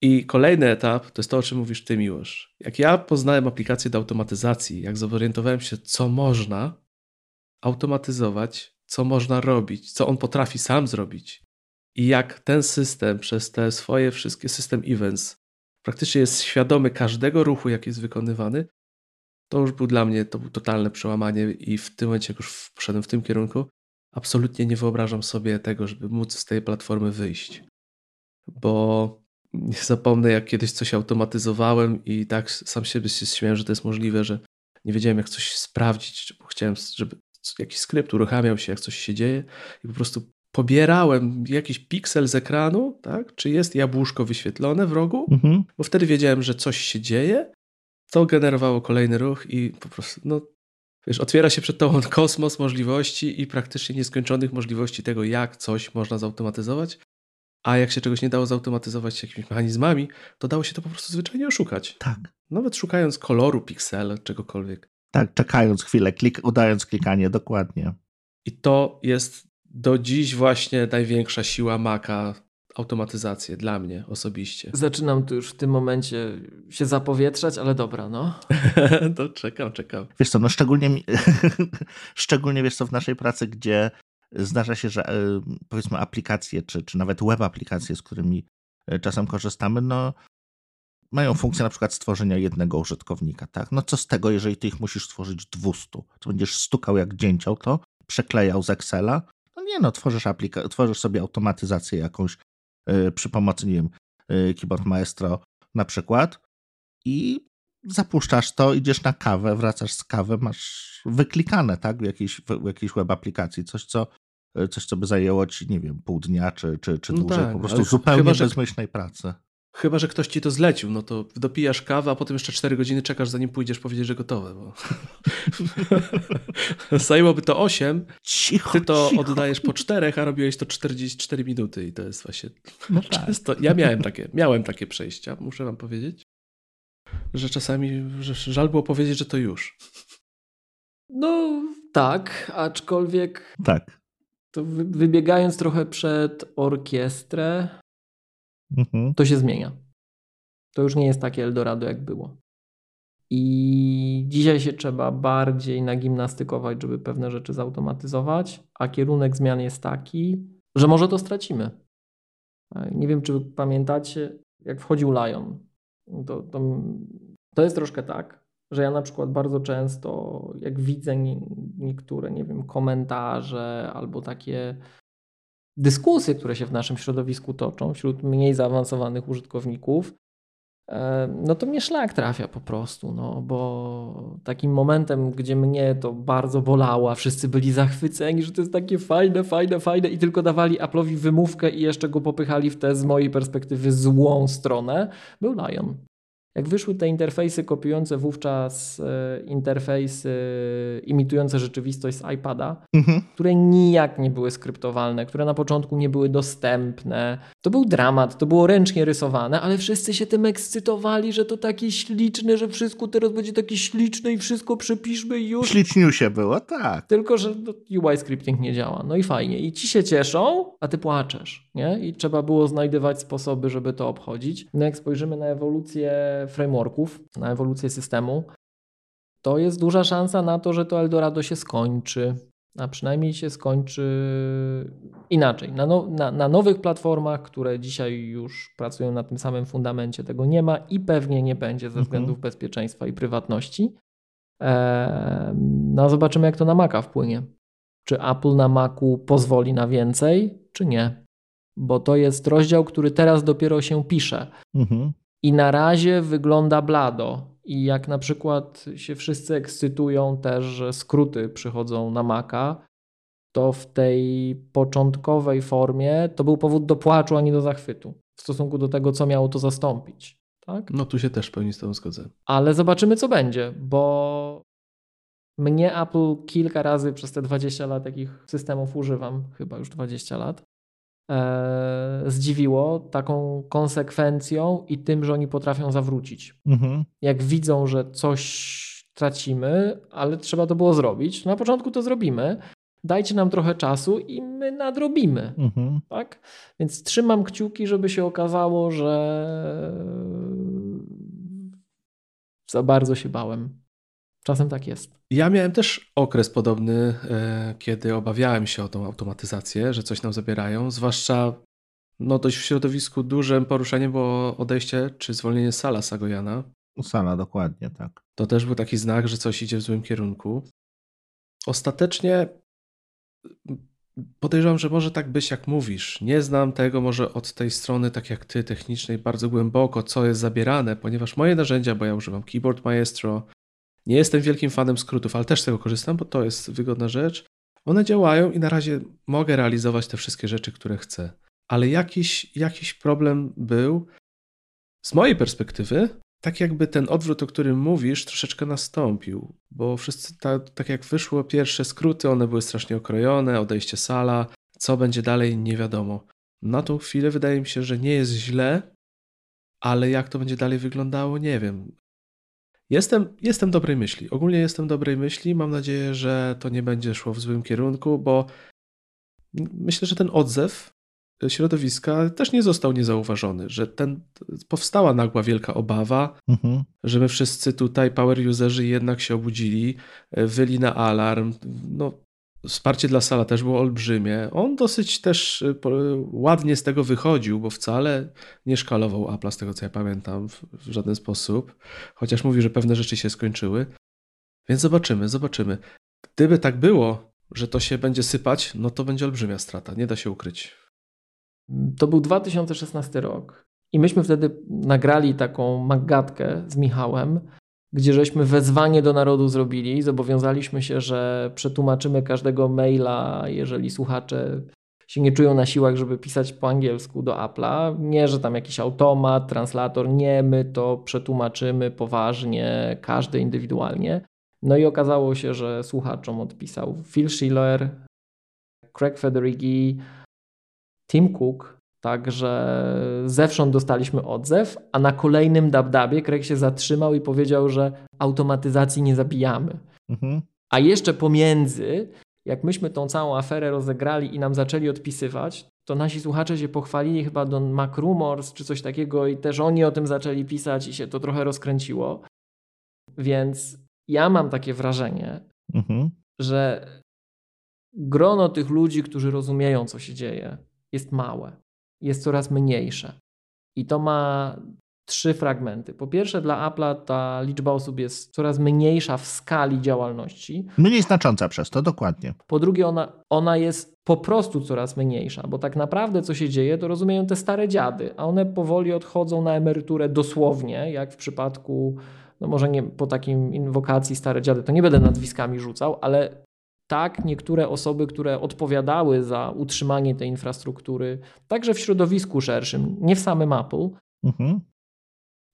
S3: I kolejny etap to jest to, o czym mówisz ty, Miłosz. Jak ja poznałem aplikację do automatyzacji, jak zorientowałem się, co można automatyzować, co można robić, co on potrafi sam zrobić i jak ten system przez te swoje wszystkie system events praktycznie jest świadomy każdego ruchu, jaki jest wykonywany, to już był dla mnie to był totalne przełamanie i w tym momencie, jak już poszedłem w tym kierunku, absolutnie nie wyobrażam sobie tego, żeby móc z tej platformy wyjść. Bo nie zapomnę, jak kiedyś coś automatyzowałem i tak sam siebie się śmiałem, że to jest możliwe, że nie wiedziałem, jak coś sprawdzić, bo chciałem, żeby jakiś skrypt uruchamiał się, jak coś się dzieje i po prostu pobierałem jakiś piksel z ekranu, tak? czy jest jabłuszko wyświetlone w rogu, mhm. bo wtedy wiedziałem, że coś się dzieje. To generowało kolejny ruch i po prostu, no, wiesz, otwiera się przed tobą kosmos możliwości i praktycznie nieskończonych możliwości tego, jak coś można zautomatyzować. A jak się czegoś nie dało zautomatyzować jakimiś mechanizmami, to dało się to po prostu zwyczajnie oszukać.
S1: Tak.
S3: Nawet szukając koloru piksela, czegokolwiek.
S1: Tak, czekając chwilę, klik, udając klikanie, dokładnie.
S3: I to jest do dziś właśnie największa siła Maca automatyzację dla mnie osobiście.
S2: Zaczynam tu już w tym momencie się zapowietrzać, ale dobra, no.
S3: to czekam, czekam.
S1: Wiesz co, no szczególnie, szczególnie wiesz co, w naszej pracy, gdzie zdarza się, że e, powiedzmy aplikacje, czy, czy nawet web aplikacje, z którymi e, czasem korzystamy, no mają funkcję na przykład stworzenia jednego użytkownika, tak? No co z tego, jeżeli ty ich musisz stworzyć 200? To będziesz stukał jak dzięcioł to, przeklejał z Excela, no nie no, tworzysz, aplika- tworzysz sobie automatyzację jakąś przy pomocy, nie wiem, yy, Keyboard Maestro na przykład i zapuszczasz to, idziesz na kawę, wracasz z kawy, masz wyklikane, tak, w jakiejś, w jakiejś web aplikacji, coś, co e, coś, co by zajęło ci, nie wiem, pół dnia czy, czy, czy no dłużej, tak, po prostu zupełnie chyba, bezmyślnej pracy.
S3: Chyba, że ktoś ci to zlecił, no to dopijasz kawę, a potem jeszcze 4 godziny czekasz, zanim pójdziesz powiedzieć, że gotowe. Bo... Zajęłoby to 8, cicho, ty to cicho. oddajesz po 4, a robiłeś to 44 minuty i to jest właśnie no tak. często... Ja miałem takie, miałem takie przejścia, muszę wam powiedzieć, że czasami że żal było powiedzieć, że to już.
S2: No tak, aczkolwiek...
S1: Tak.
S2: To wybiegając trochę przed orkiestrę, mhm. to się zmienia. To już nie jest takie Eldorado, jak było. I dzisiaj się trzeba bardziej nagimnastykować, żeby pewne rzeczy zautomatyzować, a kierunek zmian jest taki, że może to stracimy. Nie wiem, czy pamiętacie, jak wchodził Lion. To, to, to jest troszkę tak, że ja na przykład bardzo często, jak widzę niektóre, nie wiem, komentarze albo takie dyskusje, które się w naszym środowisku toczą wśród mniej zaawansowanych użytkowników, e, no to mnie szlak trafia po prostu, no bo takim momentem, gdzie mnie to bardzo bolało, a wszyscy byli zachwyceni, że to jest takie fajne, fajne, fajne i tylko dawali Apple'owi wymówkę i jeszcze go popychali w tę z mojej perspektywy złą stronę, był Lion. Jak wyszły te interfejsy kopiujące wówczas e, interfejsy imitujące rzeczywistość z iPada, mhm. które nijak nie były skryptowalne, które na początku nie były dostępne, to był dramat, to było ręcznie rysowane, ale wszyscy się tym ekscytowali, że to takie śliczne, że wszystko teraz będzie takie śliczne i wszystko przepiszmy i już.
S1: Śliczniusie było, tak.
S2: Tylko, że UI scripting nie działa. No i fajnie. I ci się cieszą, a ty płaczesz, nie? I trzeba było znajdywać sposoby, żeby to obchodzić. No jak spojrzymy na ewolucję frameworków, na ewolucję systemu, to jest duża szansa na to, że to Eldorado się skończy. A przynajmniej się skończy inaczej. Na, no, na, na, nowych platformach, które dzisiaj już pracują na tym samym fundamencie, tego nie ma i pewnie nie będzie ze mhm. względów bezpieczeństwa i prywatności. Eee, no zobaczymy, jak to na Maca wpłynie. Czy Apple na Macu pozwoli na więcej, czy nie? Bo to jest rozdział, który teraz dopiero się pisze. Mhm. I na razie wygląda blado. I jak na przykład się wszyscy ekscytują też, że skróty przychodzą na Maca, to w tej początkowej formie to był powód do płaczu, a nie do zachwytu w stosunku do tego, co miało to zastąpić. Tak?
S3: No tu się też pełni z tą zgodzę.
S2: Ale zobaczymy, co będzie, bo mnie Apple kilka razy przez te 20 lat takich systemów używam, chyba już 20 lat, zdziwiło taką konsekwencją i tym, że oni potrafią zawrócić. Mhm. Jak widzą, że coś tracimy, ale trzeba to było zrobić, na początku to zrobimy. Dajcie nam trochę czasu i my nadrobimy. Mhm. Tak? Więc trzymam kciuki, żeby się okazało, że za bardzo się bałem. Czasem tak jest.
S3: Ja miałem też okres podobny, e, kiedy obawiałem się o tą automatyzację, że coś nam zabierają, zwłaszcza no dość w środowisku dużym poruszeniem było odejście czy zwolnienie Sala Sagojana.
S1: Sala, dokładnie, tak.
S3: To też był taki znak, że coś idzie w złym kierunku. Ostatecznie podejrzewam, że może tak być, jak mówisz. Nie znam tego może od tej strony, tak jak ty, technicznej, bardzo głęboko, co jest zabierane, ponieważ moje narzędzia, bo ja używam Keyboard Maestro, nie jestem wielkim fanem skrótów, ale też z tego korzystam, bo to jest wygodna rzecz. One działają i na razie mogę realizować te wszystkie rzeczy, które chcę. Ale jakiś, jakiś problem był z mojej perspektywy, tak jakby ten odwrót, o którym mówisz, troszeczkę nastąpił, bo wszyscy, ta, tak jak wyszło pierwsze skróty, one były strasznie okrojone, odejście sala, co będzie dalej, nie wiadomo. Na tą chwilę wydaje mi się, że nie jest źle, ale jak to będzie dalej wyglądało, nie wiem. Jestem, jestem dobrej myśli. Ogólnie jestem dobrej myśli. Mam nadzieję, że to nie będzie szło w złym kierunku, bo myślę, że ten odzew środowiska też nie został niezauważony, że ten, powstała nagła wielka obawa, mhm. że my wszyscy tutaj, power userzy jednak się obudzili, wyli na alarm. No, Wsparcie dla Sala też było olbrzymie. On dosyć też y, ładnie z tego wychodził, bo wcale nie szkalował Apple, z tego co ja pamiętam, w żaden sposób. Chociaż mówi, że pewne rzeczy się skończyły. Więc zobaczymy, zobaczymy. Gdyby tak było, że to się będzie sypać, no to będzie olbrzymia strata, nie da się ukryć.
S2: To był 2016 rok i myśmy wtedy nagrali taką magatkę z Michałem, gdzie żeśmy wezwanie do narodu zrobili. Zobowiązaliśmy się, że przetłumaczymy każdego maila, jeżeli słuchacze się nie czują na siłach, żeby pisać po angielsku do Apple'a. Nie, że tam jakiś automat, translator, nie, my to przetłumaczymy poważnie, każdy indywidualnie. No i okazało się, że słuchaczom odpisał Phil Schiller, Craig Federighi, Tim Cook, Także zewsząd dostaliśmy odzew, a na kolejnym dabdabie Craig się zatrzymał i powiedział, że automatyzacji nie zabijamy. Mhm. A jeszcze pomiędzy, jak myśmy tą całą aferę rozegrali i nam zaczęli odpisywać, to nasi słuchacze się pochwalili chyba do MacRumors czy coś takiego i też oni o tym zaczęli pisać i się to trochę rozkręciło. Więc ja mam takie wrażenie, mhm. że grono tych ludzi, którzy rozumieją, co się dzieje, jest małe jest coraz mniejsze. I to ma trzy fragmenty. Po pierwsze, dla Apple'a ta liczba osób jest coraz mniejsza w skali działalności.
S1: Mniej znacząca przez to, dokładnie.
S2: Po drugie, ona, ona jest po prostu coraz mniejsza, bo tak naprawdę co się dzieje, to rozumieją te stare dziady, a one powoli odchodzą na emeryturę dosłownie, jak w przypadku, no może nie po takim inwokacji stare dziady, to nie będę nazwiskami rzucał, ale tak, niektóre osoby, które odpowiadały za utrzymanie tej infrastruktury, także w środowisku szerszym, nie w samym Apple, mhm.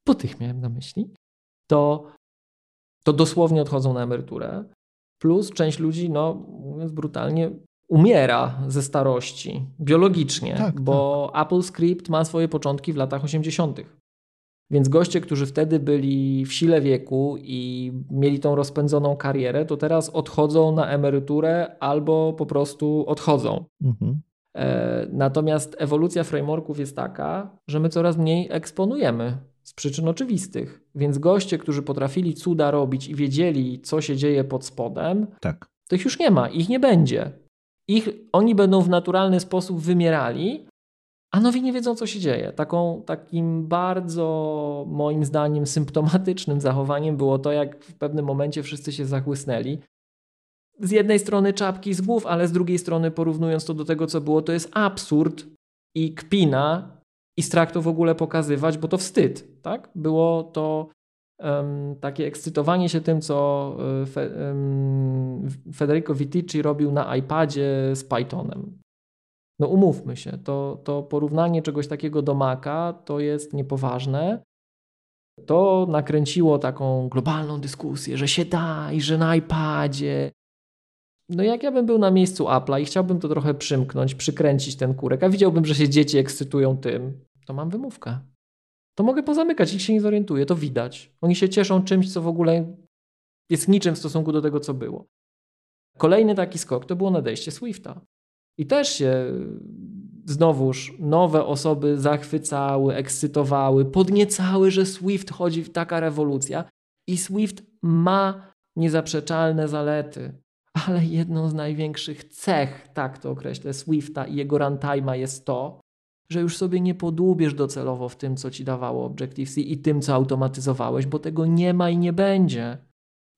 S2: bo tych miałem na myśli, to, to dosłownie odchodzą na emeryturę. Plus część ludzi, no mówiąc brutalnie, umiera ze starości biologicznie, tak, bo tak. Apple Script ma swoje początki w latach 80. Więc goście, którzy wtedy byli w sile wieku i mieli tą rozpędzoną karierę, to teraz odchodzą na emeryturę albo po prostu odchodzą. Mhm. E, natomiast ewolucja frameworków jest taka, że my coraz mniej eksponujemy z przyczyn oczywistych. Więc goście, którzy potrafili cuda robić i wiedzieli, co się dzieje pod spodem, tak. to ich już nie ma, ich nie będzie. Ich, oni będą w naturalny sposób wymierali, a nowi nie wiedzą, co się dzieje. Taką, takim bardzo, moim zdaniem, symptomatycznym zachowaniem było to, jak w pewnym momencie wszyscy się zachłysnęli. Z jednej strony czapki z głów, ale z drugiej strony, porównując to do tego, co było, to jest absurd i kpina i strach to w ogóle pokazywać, bo to wstyd. Tak? Było to um, takie ekscytowanie się tym, co e, Fe, um, Federico Vitici robił na iPadzie z Pythonem. No umówmy się, to, to porównanie czegoś takiego do Maca to jest niepoważne. To nakręciło taką globalną dyskusję, że się da i że na iPadzie. No jak ja bym był na miejscu Apple'a i chciałbym to trochę przymknąć, przykręcić ten kurek, a widziałbym, że się dzieci ekscytują tym, to mam wymówkę. To mogę pozamykać, ich się nie zorientuje, to widać. Oni się cieszą czymś, co w ogóle jest niczym w stosunku do tego, co było. Kolejny taki skok to było nadejście Swifta. I też się znowuż nowe osoby zachwycały, ekscytowały, podniecały, że Swift chodzi w taka rewolucja. I Swift ma niezaprzeczalne zalety, ale jedną z największych cech, tak to określę, Swifta i jego runtime'a jest to, że już sobie nie podłubiesz docelowo w tym, co ci dawało Objective-C i tym, co automatyzowałeś, bo tego nie ma i nie będzie.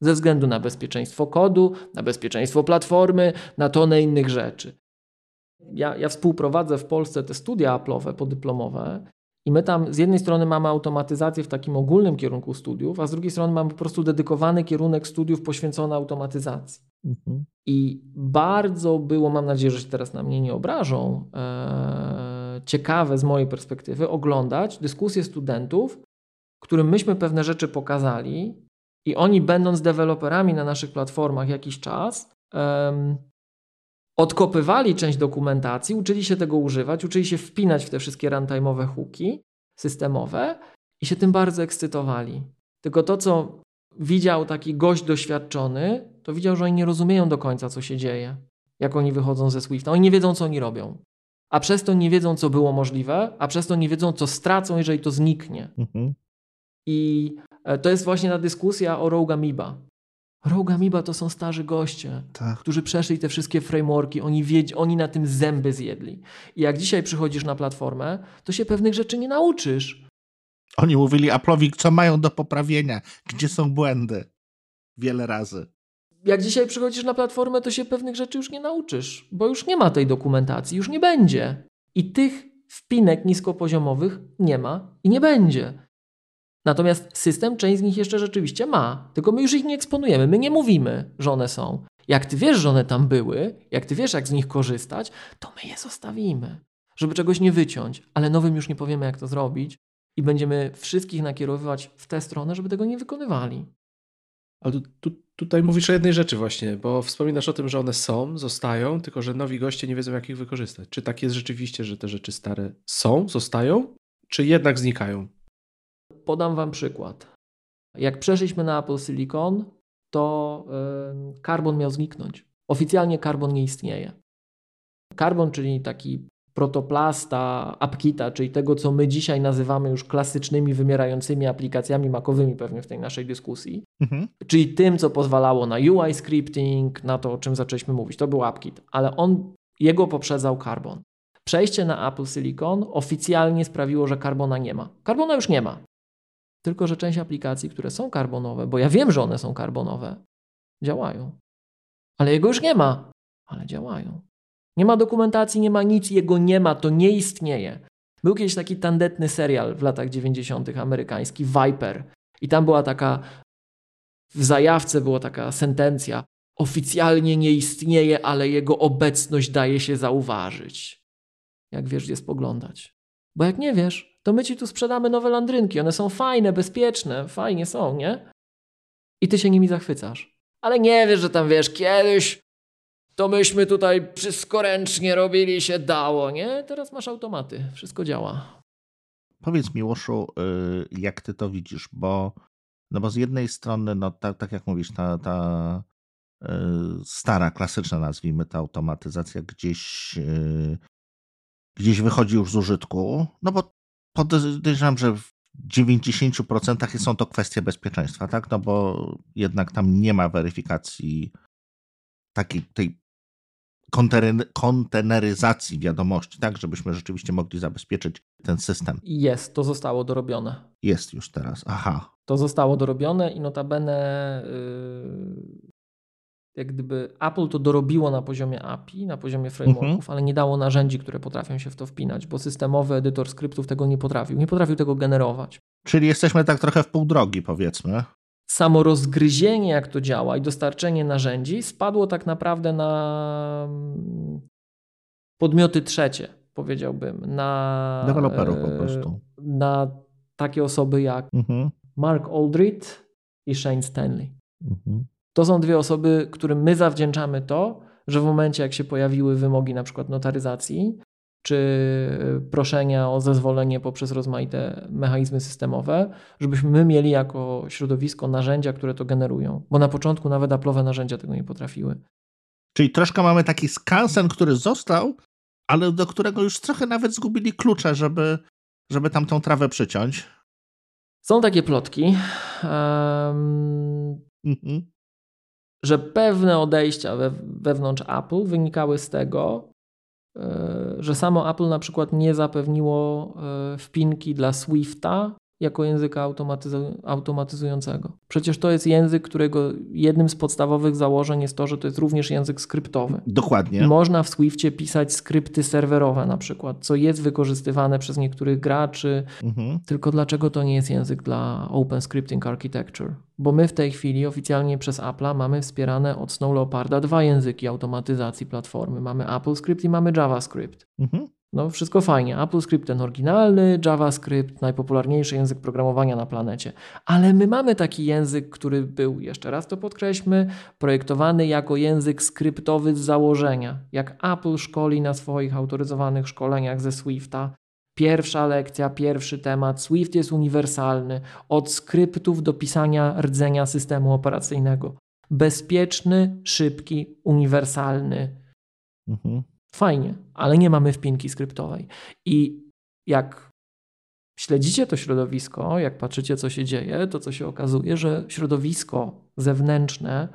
S2: Ze względu na bezpieczeństwo kodu, na bezpieczeństwo platformy, na tonę innych rzeczy ja, ja współprowadzę w Polsce te studia Apple'owe podyplomowe i my tam z jednej strony mamy automatyzację w takim ogólnym kierunku studiów, a z drugiej strony mamy po prostu dedykowany kierunek studiów poświęcony automatyzacji. Mhm. I bardzo było, mam nadzieję, że się teraz na mnie nie obrażą, e, ciekawe z mojej perspektywy oglądać dyskusje studentów, którym myśmy pewne rzeczy pokazali i oni będąc deweloperami na naszych platformach jakiś czas, odkopywali część dokumentacji, uczyli się tego używać, uczyli się wpinać w te wszystkie runtime'owe hooki systemowe i się tym bardzo ekscytowali. Tylko to, co widział taki gość doświadczony, to widział, że oni nie rozumieją do końca, co się dzieje, jak oni wychodzą ze Swifta. Oni nie wiedzą, co oni robią. A przez to nie wiedzą, co było możliwe, a przez to nie wiedzą, co stracą, jeżeli to zniknie. Mhm. I e, to jest właśnie ta dyskusja o Rogue Amoeba. Rogue Amoeba to są starzy goście, tak. którzy przeszli te wszystkie frameworki, oni, wiedz, oni na tym zęby zjedli. I jak dzisiaj przychodzisz na platformę, to się pewnych rzeczy nie nauczysz.
S1: Oni mówili Apple'owi, co mają do poprawienia, gdzie są błędy. Wiele razy.
S2: Jak dzisiaj przychodzisz na platformę, to się pewnych rzeczy już nie nauczysz, bo już nie ma tej dokumentacji, już nie będzie. I tych wpinek niskopoziomowych nie ma i nie będzie. Natomiast system część z nich jeszcze rzeczywiście ma, tylko my już ich nie eksponujemy. My nie mówimy, że one są. Jak ty wiesz, że one tam były, jak ty wiesz, jak z nich korzystać, to my je zostawimy, żeby czegoś nie wyciąć, ale nowym już nie powiemy, jak to zrobić i będziemy wszystkich nakierowywać w tę stronę, żeby tego nie wykonywali.
S3: Ale tu, tu, tutaj mówisz o jednej rzeczy właśnie, bo wspominasz o tym, że one są, zostają, tylko że nowi goście nie wiedzą, jak ich wykorzystać. Czy tak jest rzeczywiście, że te rzeczy stare są, zostają, czy jednak znikają?
S2: Podam Wam przykład. Jak przeszliśmy na Apple Silicon, to karbon miał zniknąć. Oficjalnie karbon nie istnieje. Karbon, czyli taki protoplasta, AppKita, czyli tego, co my dzisiaj nazywamy już klasycznymi, wymierającymi aplikacjami makowymi pewnie w tej naszej dyskusji, mhm. czyli tym, co pozwalało na UI scripting, na to, o czym zaczęliśmy mówić. To był AppKit, ale on, jego poprzedzał Carbon. Przejście na Apple Silicon oficjalnie sprawiło, że Carbona nie ma. Carbona już nie ma. Tylko, że część aplikacji, które są karbonowe, bo ja wiem, że one są karbonowe, działają. Ale jego już nie ma, ale działają. Nie ma dokumentacji, nie ma nic, jego nie ma, to nie istnieje. Był kiedyś taki tandetny serial w latach 90. amerykański, Viper. I tam była taka, w zajawce była taka sentencja: oficjalnie nie istnieje, ale jego obecność daje się zauważyć. Jak wiesz, gdzie spoglądać. Bo jak nie wiesz, to my ci tu sprzedamy nowe landrynki. One są fajne, bezpieczne, fajnie są, nie? I ty się nimi zachwycasz. Ale nie wiesz, że tam wiesz, kiedyś to myśmy tutaj wszystko ręcznie robili, się dało, nie? Teraz masz automaty, wszystko działa.
S1: Powiedz Miłoszu, y, jak ty to widzisz, bo no bo z jednej strony, no tak, tak jak mówisz, ta, ta y, stara, klasyczna nazwijmy ta automatyzacja gdzieś, y, gdzieś wychodzi już z użytku, no bo podejrzewam, że w 90% są to kwestie bezpieczeństwa, tak? No bo jednak tam nie ma weryfikacji takiej tej konteneryzacji wiadomości, tak, żebyśmy rzeczywiście mogli zabezpieczyć ten system.
S2: Jest, to zostało dorobione.
S1: Jest już teraz, aha.
S2: To zostało dorobione i notabene yy, jak gdyby Apple to dorobiło na poziomie API, na poziomie frameworków, mhm. ale nie dało narzędzi, które potrafią się w to wpinać, bo systemowy edytor skryptów tego nie potrafił. Nie potrafił tego generować.
S1: Czyli jesteśmy tak trochę w pół drogi, powiedzmy
S2: samo rozgryzienie, jak to działa i dostarczenie narzędzi spadło tak naprawdę na mm, podmioty trzecie, powiedziałbym. Na
S1: deweloperów po prostu.
S2: Na takie osoby jak mhm. Mark Aldrich i Shane Stanley. Mhm. To są dwie osoby, którym my zawdzięczamy to, że w momencie, jak się pojawiły wymogi na przykład notaryzacji, czy proszenia o zezwolenie poprzez rozmaite mechanizmy systemowe, żebyśmy my mieli jako środowisko narzędzia, które to generują. Bo na początku nawet Apple'owe narzędzia tego nie potrafiły.
S1: Czyli troszkę mamy taki skansen, który został, ale do którego już trochę nawet zgubili klucze, żeby, żeby tam tą trawę przyciąć.
S2: Są takie plotki, um, że pewne odejścia we, wewnątrz Apple wynikały z tego, E, że samo Apple na przykład nie zapewniło e, wpinki dla Swifta jako języka automatyzu automatyzującego. Przecież to jest język, którego jednym z podstawowych założeń jest to, że to jest również język skryptowy.
S1: Dokładnie.
S2: Można w Swiftie pisać skrypty serwerowe na przykład, co jest wykorzystywane przez niektórych graczy. Mhm. Tylko dlaczego to nie jest język dla Open Scripting Architecture? Bo my w tej chwili oficjalnie przez Apple'a mamy wspierane od Snow Leoparda dwa języki automatyzacji platformy. Mamy AppleScript i mamy JavaScript. Mhm. No, wszystko fajnie. AppleScript ten oryginalny, JavaScript najpopularniejszy język programowania na planecie. Ale my mamy taki język, który był, jeszcze raz to podkreślmy, projektowany jako język skryptowy z założenia. Jak Apple szkoli na swoich autoryzowanych szkoleniach ze Swifta. Pierwsza lekcja, pierwszy temat. Swift jest uniwersalny. Od skryptów do pisania rdzenia systemu operacyjnego. Bezpieczny, szybki, uniwersalny. Mhm. Fajnie, ale nie mamy wpinki skryptowej. I jak śledzicie to środowisko, jak patrzycie, co się dzieje, to co się okazuje, że środowisko zewnętrzne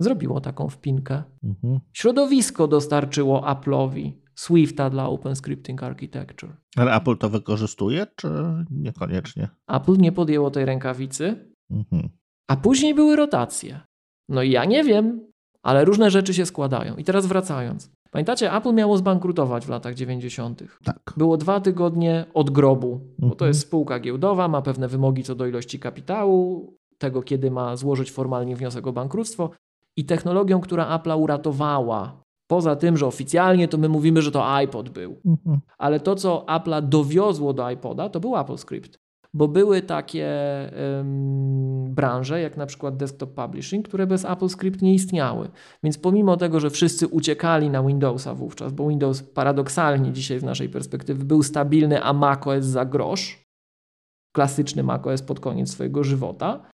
S2: zrobiło taką wpinkę. Mhm. Środowisko dostarczyło Apple'owi Swifta dla Open Scripting Architecture.
S1: Ale Apple to wykorzystuje, czy niekoniecznie?
S2: Apple nie podjęło tej rękawicy, mhm. a później były rotacje. No i ja nie wiem, ale różne rzeczy się składają. I teraz wracając. Pamiętacie, Apple miało zbankrutować w latach 90.
S1: Tak.
S2: Było dwa tygodnie od grobu, mhm. bo to mhm. jest spółka giełdowa, ma pewne wymogi co do ilości kapitału, tego kiedy ma złożyć formalnie wniosek o bankructwo i technologią, która Apple uratowała. Poza tym, że oficjalnie to my mówimy, że to iPod był, mhm. ale to, co Apple dowiozło do iPoda, to był Apple Script bo były takie branże, jak na przykład desktop publishing, które bez AppleScript nie istniały. Więc pomimo tego, że wszyscy uciekali na Windowsa wówczas, bo Windows paradoksalnie dzisiaj z naszej perspektywy był stabilny, a macOS za grosz, klasyczny macOS pod koniec swojego żywota,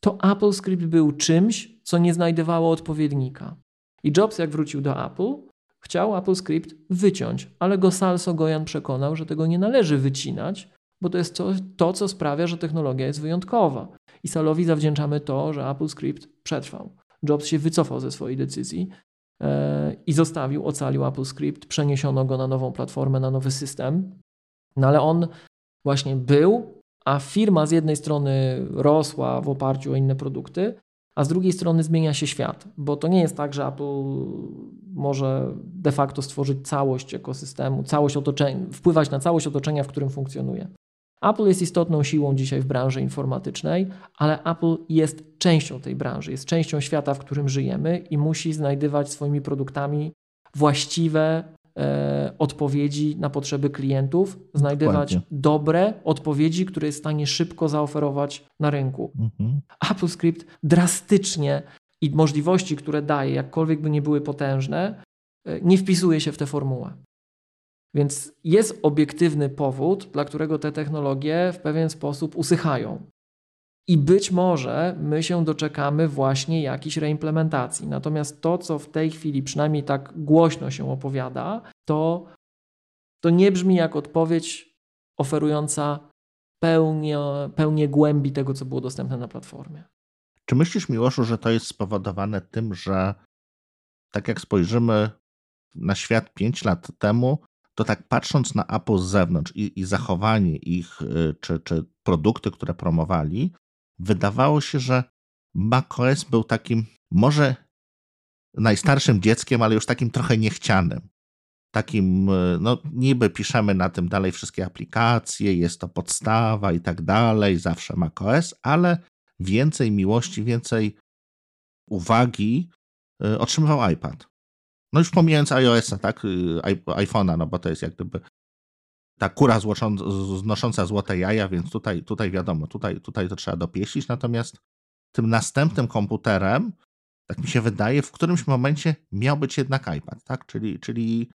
S2: to AppleScript był czymś, co nie znajdowało odpowiednika. I Jobs, jak wrócił do Apple, chciał AppleScript wyciąć, ale go Sal Sogoyan przekonał, że tego nie należy wycinać, bo to jest to, co sprawia, że technologia jest wyjątkowa. I Salowi zawdzięczamy to, że AppleScript przetrwał. Jobs się wycofał ze swojej decyzji e, i zostawił, ocalił AppleScript, przeniesiono go na nową platformę, na nowy system. No ale on właśnie był, a firma z jednej strony rosła w oparciu o inne produkty, a z drugiej strony zmienia się świat, bo to nie jest tak, że Apple może de facto stworzyć całość ekosystemu, całość otoczenia, wpływać na całość otoczenia, w którym funkcjonuje. Apple jest istotną siłą dzisiaj w branży informatycznej, ale Apple jest częścią tej branży, jest częścią świata, w którym żyjemy i musi znajdywać swoimi produktami właściwe e, odpowiedzi na potrzeby klientów, znajdywać Dokładnie. dobre odpowiedzi, które jest w stanie szybko zaoferować na rynku. Mhm. AppleScript drastycznie i możliwości, które daje, jakkolwiek by nie były potężne, e, nie wpisuje się w tę formułę. Więc jest obiektywny powód, dla którego te technologie w pewien sposób usychają. I być może my się doczekamy właśnie jakiejś reimplementacji. Natomiast to, co w tej chwili przynajmniej tak głośno się opowiada, to, to nie brzmi jak odpowiedź oferująca pełnię, pełnię głębi tego, co było dostępne na platformie.
S1: Czy myślisz, Miłoszu, że to jest spowodowane tym, że tak jak spojrzymy na świat 5 lat temu, to tak patrząc na Apple z zewnątrz i, i zachowanie ich, y, czy, czy produkty, które promowali, wydawało się, że macOS był takim może najstarszym dzieckiem, ale już takim trochę niechcianym. Takim, y, no niby piszemy na tym dalej wszystkie aplikacje, jest to podstawa i tak dalej, zawsze macOS, ale więcej miłości, więcej uwagi y, otrzymywał iPad. No już pomijając iOS-a, tak, y, iPhone'a, no bo to jest jak gdyby ta kura znosząca złote jaja, więc tutaj, tutaj wiadomo, tutaj, tutaj to trzeba dopieścić, natomiast tym następnym komputerem, tak mi się wydaje, w którymś momencie miał być jednak iPad, tak, czyli, czyli,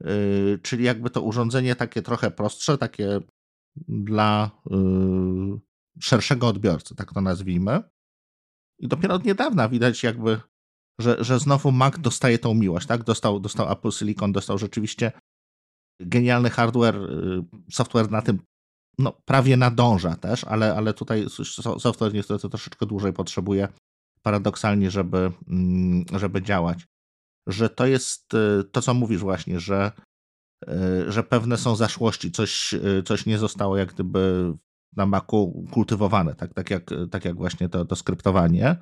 S1: yy, czyli jakby to urządzenie takie trochę prostsze, takie dla yy, szerszego odbiorcy, tak to nazwijmy. I dopiero od niedawna widać jakby że, że znowu Mac dostaje tą miłość, tak? Dostał, dostał Apple Silicon, dostał rzeczywiście genialny hardware, y, software na tym no, prawie nadąża też, ale, ale tutaj software niestety troszeczkę dłużej potrzebuje paradoksalnie, żeby, mm, żeby działać. Że to jest y, to, co mówisz właśnie, że, y, że pewne są zaszłości, coś, coś nie zostało jak gdyby na Macu kultywowane, tak, tak, jak, tak jak właśnie to, to skryptowanie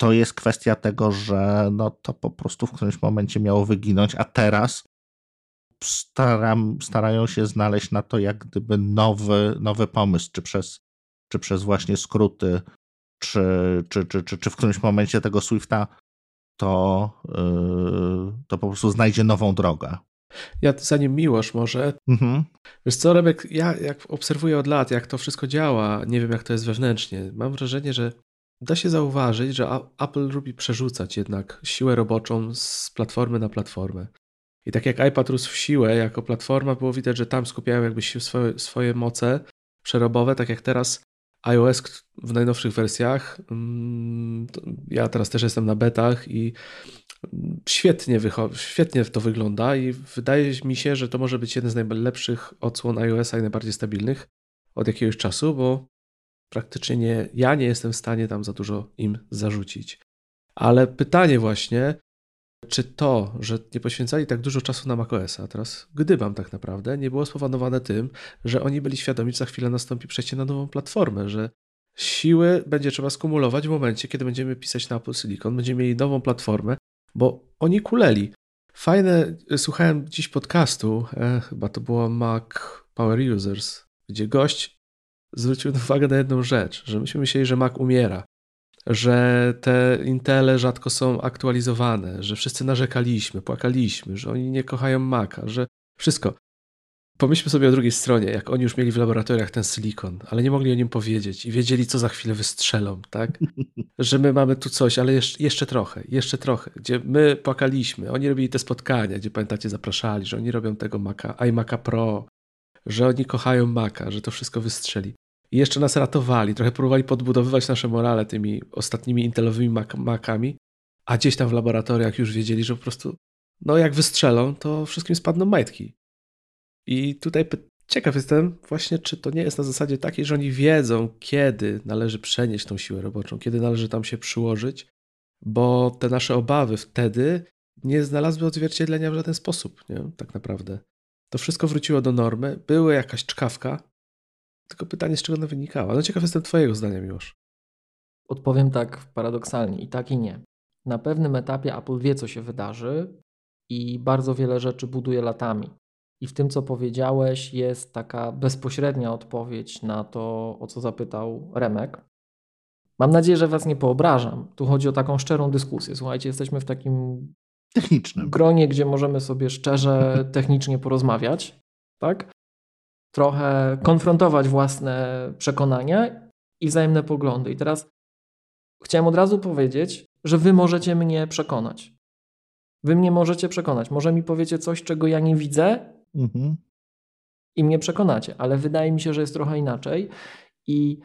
S1: to jest kwestia tego, że no to po prostu w którymś momencie miało wyginąć, a teraz staram, starają się znaleźć na to jak gdyby nowy, nowy pomysł, czy przez, czy przez właśnie skróty, czy, czy, czy, czy, czy w którymś momencie tego Swifta to, yy, to po prostu znajdzie nową drogę.
S3: Ja zanim Miłosz może, mhm. wiesz co Rebek, ja jak obserwuję od lat, jak to wszystko działa, nie wiem jak to jest wewnętrznie, mam wrażenie, że Da się zauważyć, że Apple lubi przerzucać jednak siłę roboczą z platformy na platformę. I tak jak iPad rósł w siłę jako platforma, było widać, że tam skupiają jakby swoje, swoje moce przerobowe, tak jak teraz iOS w najnowszych wersjach. Mm, ja teraz też jestem na betach i świetnie, świetnie to wygląda i wydaje mi się, że to może być jeden z najlepszych odsłon iOS-a i najbardziej stabilnych od jakiegoś czasu, bo praktycznie nie, ja nie jestem w stanie tam za dużo im zarzucić. Ale pytanie właśnie, czy to, że nie poświęcali tak dużo czasu na macOS, a teraz gdybam tak naprawdę, nie było spowodowane tym, że oni byli świadomi, że za chwilę nastąpi przejście na nową platformę, że siły będzie trzeba skumulować w momencie, kiedy będziemy pisać na Apple Silicon, będziemy mieli nową platformę, bo oni kuleli. Fajne, słuchałem dziś podcastu, e, chyba to było Mac Power Users, gdzie gość zwrócił uwagę na jedną rzecz, że myśmy myśleli, że Mac umiera, że te Intele rzadko są aktualizowane, że wszyscy narzekaliśmy, płakaliśmy, że oni nie kochają Maca, że wszystko. Pomyślmy sobie o drugiej stronie, jak oni już mieli w laboratoriach ten silikon, ale nie mogli o nim powiedzieć i wiedzieli, co za chwilę wystrzelą, tak? Że my mamy tu coś, ale jeszcze, jeszcze trochę, jeszcze trochę, gdzie my płakaliśmy, oni robili te spotkania, gdzie pamiętacie, zapraszali, że oni robią tego Maca, iMaca Pro, że oni kochają Maca, że to wszystko wystrzeli. I jeszcze nas ratowali, trochę próbowali podbudowywać nasze morale tymi ostatnimi intelowymi Macami, a gdzieś tam w laboratoriach już wiedzieli, że po prostu, no jak wystrzelą, to wszystkim spadną majtki. I tutaj ciekaw jestem właśnie, czy to nie jest na zasadzie takiej, że oni wiedzą, kiedy należy przenieść tą siłę roboczą, kiedy należy tam się przyłożyć, bo te nasze obawy wtedy nie znalazły odzwierciedlenia w żaden sposób, nie? tak naprawdę. To wszystko wróciło do normy, była jakaś czkawka, tylko pytanie, z czego ona wynikała. No ciekaw jestem twojego zdania, Miłosz.
S2: Odpowiem tak paradoksalnie, i tak i nie. Na pewnym etapie Apple wie, co się wydarzy i bardzo wiele rzeczy buduje latami. I w tym, co powiedziałeś, jest taka bezpośrednia odpowiedź na to, o co zapytał Remek. Mam nadzieję, że Was nie poobrażam. Tu chodzi o taką szczerą dyskusję. Słuchajcie, jesteśmy w takim
S1: technicznym
S2: gronie, gdzie możemy sobie szczerze, technicznie porozmawiać, tak? Trochę konfrontować własne przekonania i wzajemne poglądy. I teraz chciałem od razu powiedzieć, że Wy możecie mnie przekonać. Wy mnie możecie przekonać. Może mi powiecie coś, czego ja nie widzę, Mhm. I mnie przekonacie, ale wydaje mi się, że jest trochę inaczej. I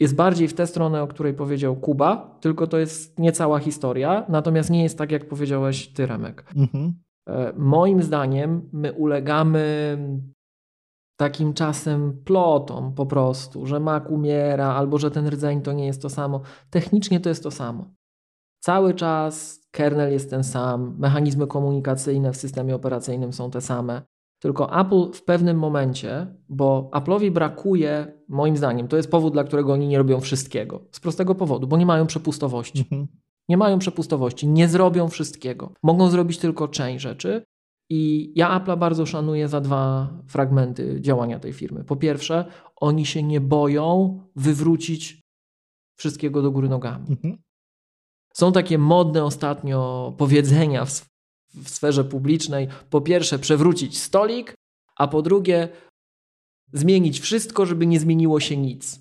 S2: jest bardziej w tę stronę, o której powiedział Kuba, tylko to jest nie cała historia, natomiast nie jest tak, jak powiedziałeś ty, Remek. Mhm. E, moim zdaniem my ulegamy takim czasem plotom po prostu, że mak umiera albo że ten rdzeń to nie jest to samo. Technicznie to jest to samo. Cały czas kernel jest ten sam, mechanizmy komunikacyjne w systemie operacyjnym są te same. Tylko Apple w pewnym momencie, bo Apple'owi brakuje, moim zdaniem, to jest powód, dla którego oni nie robią wszystkiego. Z prostego powodu, bo nie mają przepustowości. Mhm. Nie mają przepustowości, nie zrobią wszystkiego. Mogą zrobić tylko część rzeczy. I ja Apple'a bardzo szanuję za dwa fragmenty działania tej firmy. Po pierwsze, oni się nie boją wywrócić wszystkiego do góry nogami. Mhm. Są takie modne ostatnio powiedzenia w, w sferze publicznej. Po pierwsze, przewrócić stolik, a po drugie, zmienić wszystko, żeby nie zmieniło się nic.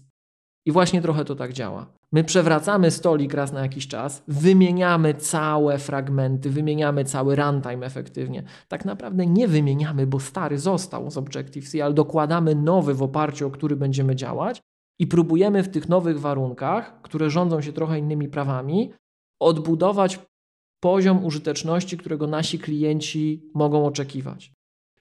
S2: I właśnie trochę to tak działa. My przewracamy stolik raz na jakiś czas, wymieniamy całe fragmenty, wymieniamy cały runtime efektywnie. Tak naprawdę nie wymieniamy, bo stary został z Objective-C, ale dokładamy nowy w oparciu o który będziemy działać i próbujemy w tych nowych warunkach, które rządzą się trochę innymi prawami, odbudować poziom użyteczności, którego nasi klienci mogą oczekiwać.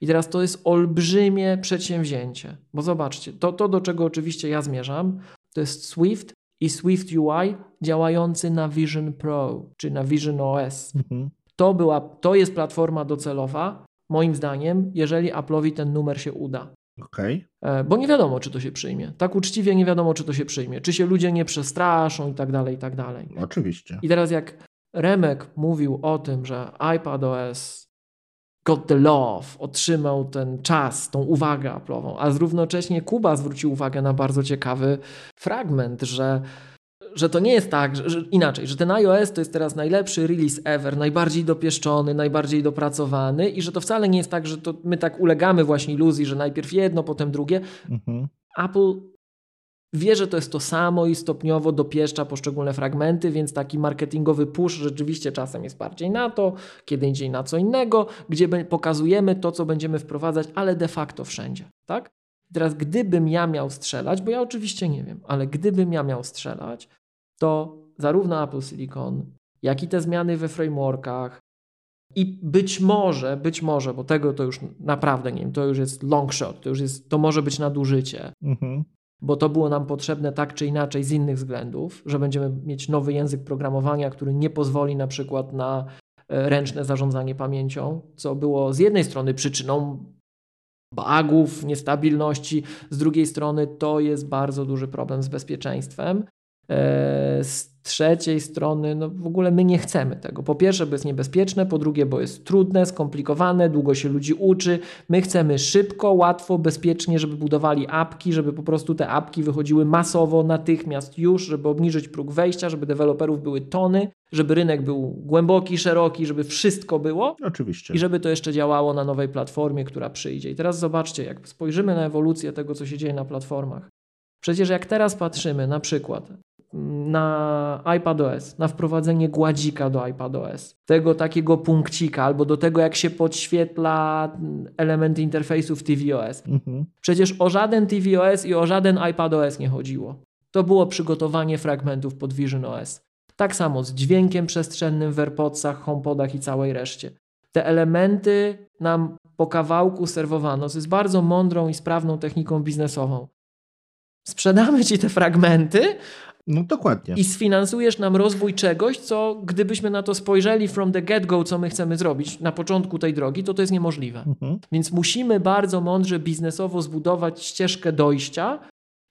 S2: I teraz to jest olbrzymie przedsięwzięcie, bo zobaczcie, to, to do czego oczywiście ja zmierzam, to jest Swift i Swift UI działający na Vision Pro czy na Vision OS. Mhm. To, była, to jest platforma docelowa, moim zdaniem, jeżeli Apple'owi ten numer się uda.
S1: Okay.
S2: E, bo nie wiadomo, czy to się przyjmie. Tak uczciwie nie wiadomo, czy to się przyjmie. Czy się ludzie nie przestraszą i tak dalej, i tak dalej.
S1: Oczywiście.
S2: I teraz jak Remek mówił o tym, że iPadOS got the love, otrzymał ten czas, tą uwagę Apple'ową, a równocześnie Kuba zwrócił uwagę na bardzo ciekawy fragment, że że to nie jest tak, że, że, inaczej, że ten iOS to jest teraz najlepszy release ever, najbardziej dopieszczony, najbardziej dopracowany i że to wcale nie jest tak, że to my tak ulegamy właśnie iluzji, że najpierw jedno, potem drugie. Mhm. Apple wie, że to jest to samo i stopniowo dopieszcza poszczególne fragmenty, więc taki marketingowy push rzeczywiście czasem jest bardziej na to, kiedy indziej na co innego, gdzie pokazujemy to, co będziemy wprowadzać, ale de facto wszędzie, tak? Teraz, gdybym ja miał strzelać, bo ja oczywiście nie wiem, ale gdybym ja miał strzelać, to zarówno Apple Silicon, jak i te zmiany we frameworkach i być może, być może, bo tego to już naprawdę nie wiem, to już jest long shot, to już jest, to może być nadużycie, mhm. Bo to było nam potrzebne tak czy inaczej z innych względów, że będziemy mieć nowy język programowania, który nie pozwoli na przykład na e, ręczne zarządzanie pamięcią, co było z jednej strony przyczyną bugów, niestabilności, z drugiej strony to jest bardzo duży problem z bezpieczeństwem z trzeciej strony, no w ogóle my nie chcemy tego. Po pierwsze, bo jest niebezpieczne, po drugie, bo jest trudne, skomplikowane, długo się ludzi uczy. My chcemy szybko, łatwo, bezpiecznie, żeby budowali apki, żeby po prostu te apki wychodziły masowo, natychmiast już, żeby obniżyć próg wejścia, żeby deweloperów były tony, żeby rynek był głęboki, szeroki, żeby wszystko było.
S1: Oczywiście.
S2: I żeby to jeszcze działało na nowej platformie, która przyjdzie. I teraz zobaczcie, jak spojrzymy na ewolucję tego, co się dzieje na platformach. Przecież jak teraz patrzymy na przykład na iPadOS, na wprowadzenie gładzika do iPadOS, tego takiego punkcika, albo do tego, jak się podświetla element interfejsu w tvOS. Mhm. Przecież o żaden tvOS i o żaden iPadOS nie chodziło. To było przygotowanie fragmentów pod Vision OS. Tak samo z dźwiękiem przestrzennym w AirPodsach, HomePodach i całej reszcie. Te elementy nam po kawałku serwowano. To jest bardzo mądrą i sprawną techniką biznesową. Sprzedamy ci te fragmenty,
S1: no dokładnie.
S2: I sfinansujesz nam rozwój czegoś, co gdybyśmy na to spojrzeli from the get-go, co my chcemy zrobić na początku tej drogi, to to jest niemożliwe. Mhm. Więc musimy bardzo mądrze biznesowo zbudować ścieżkę dojścia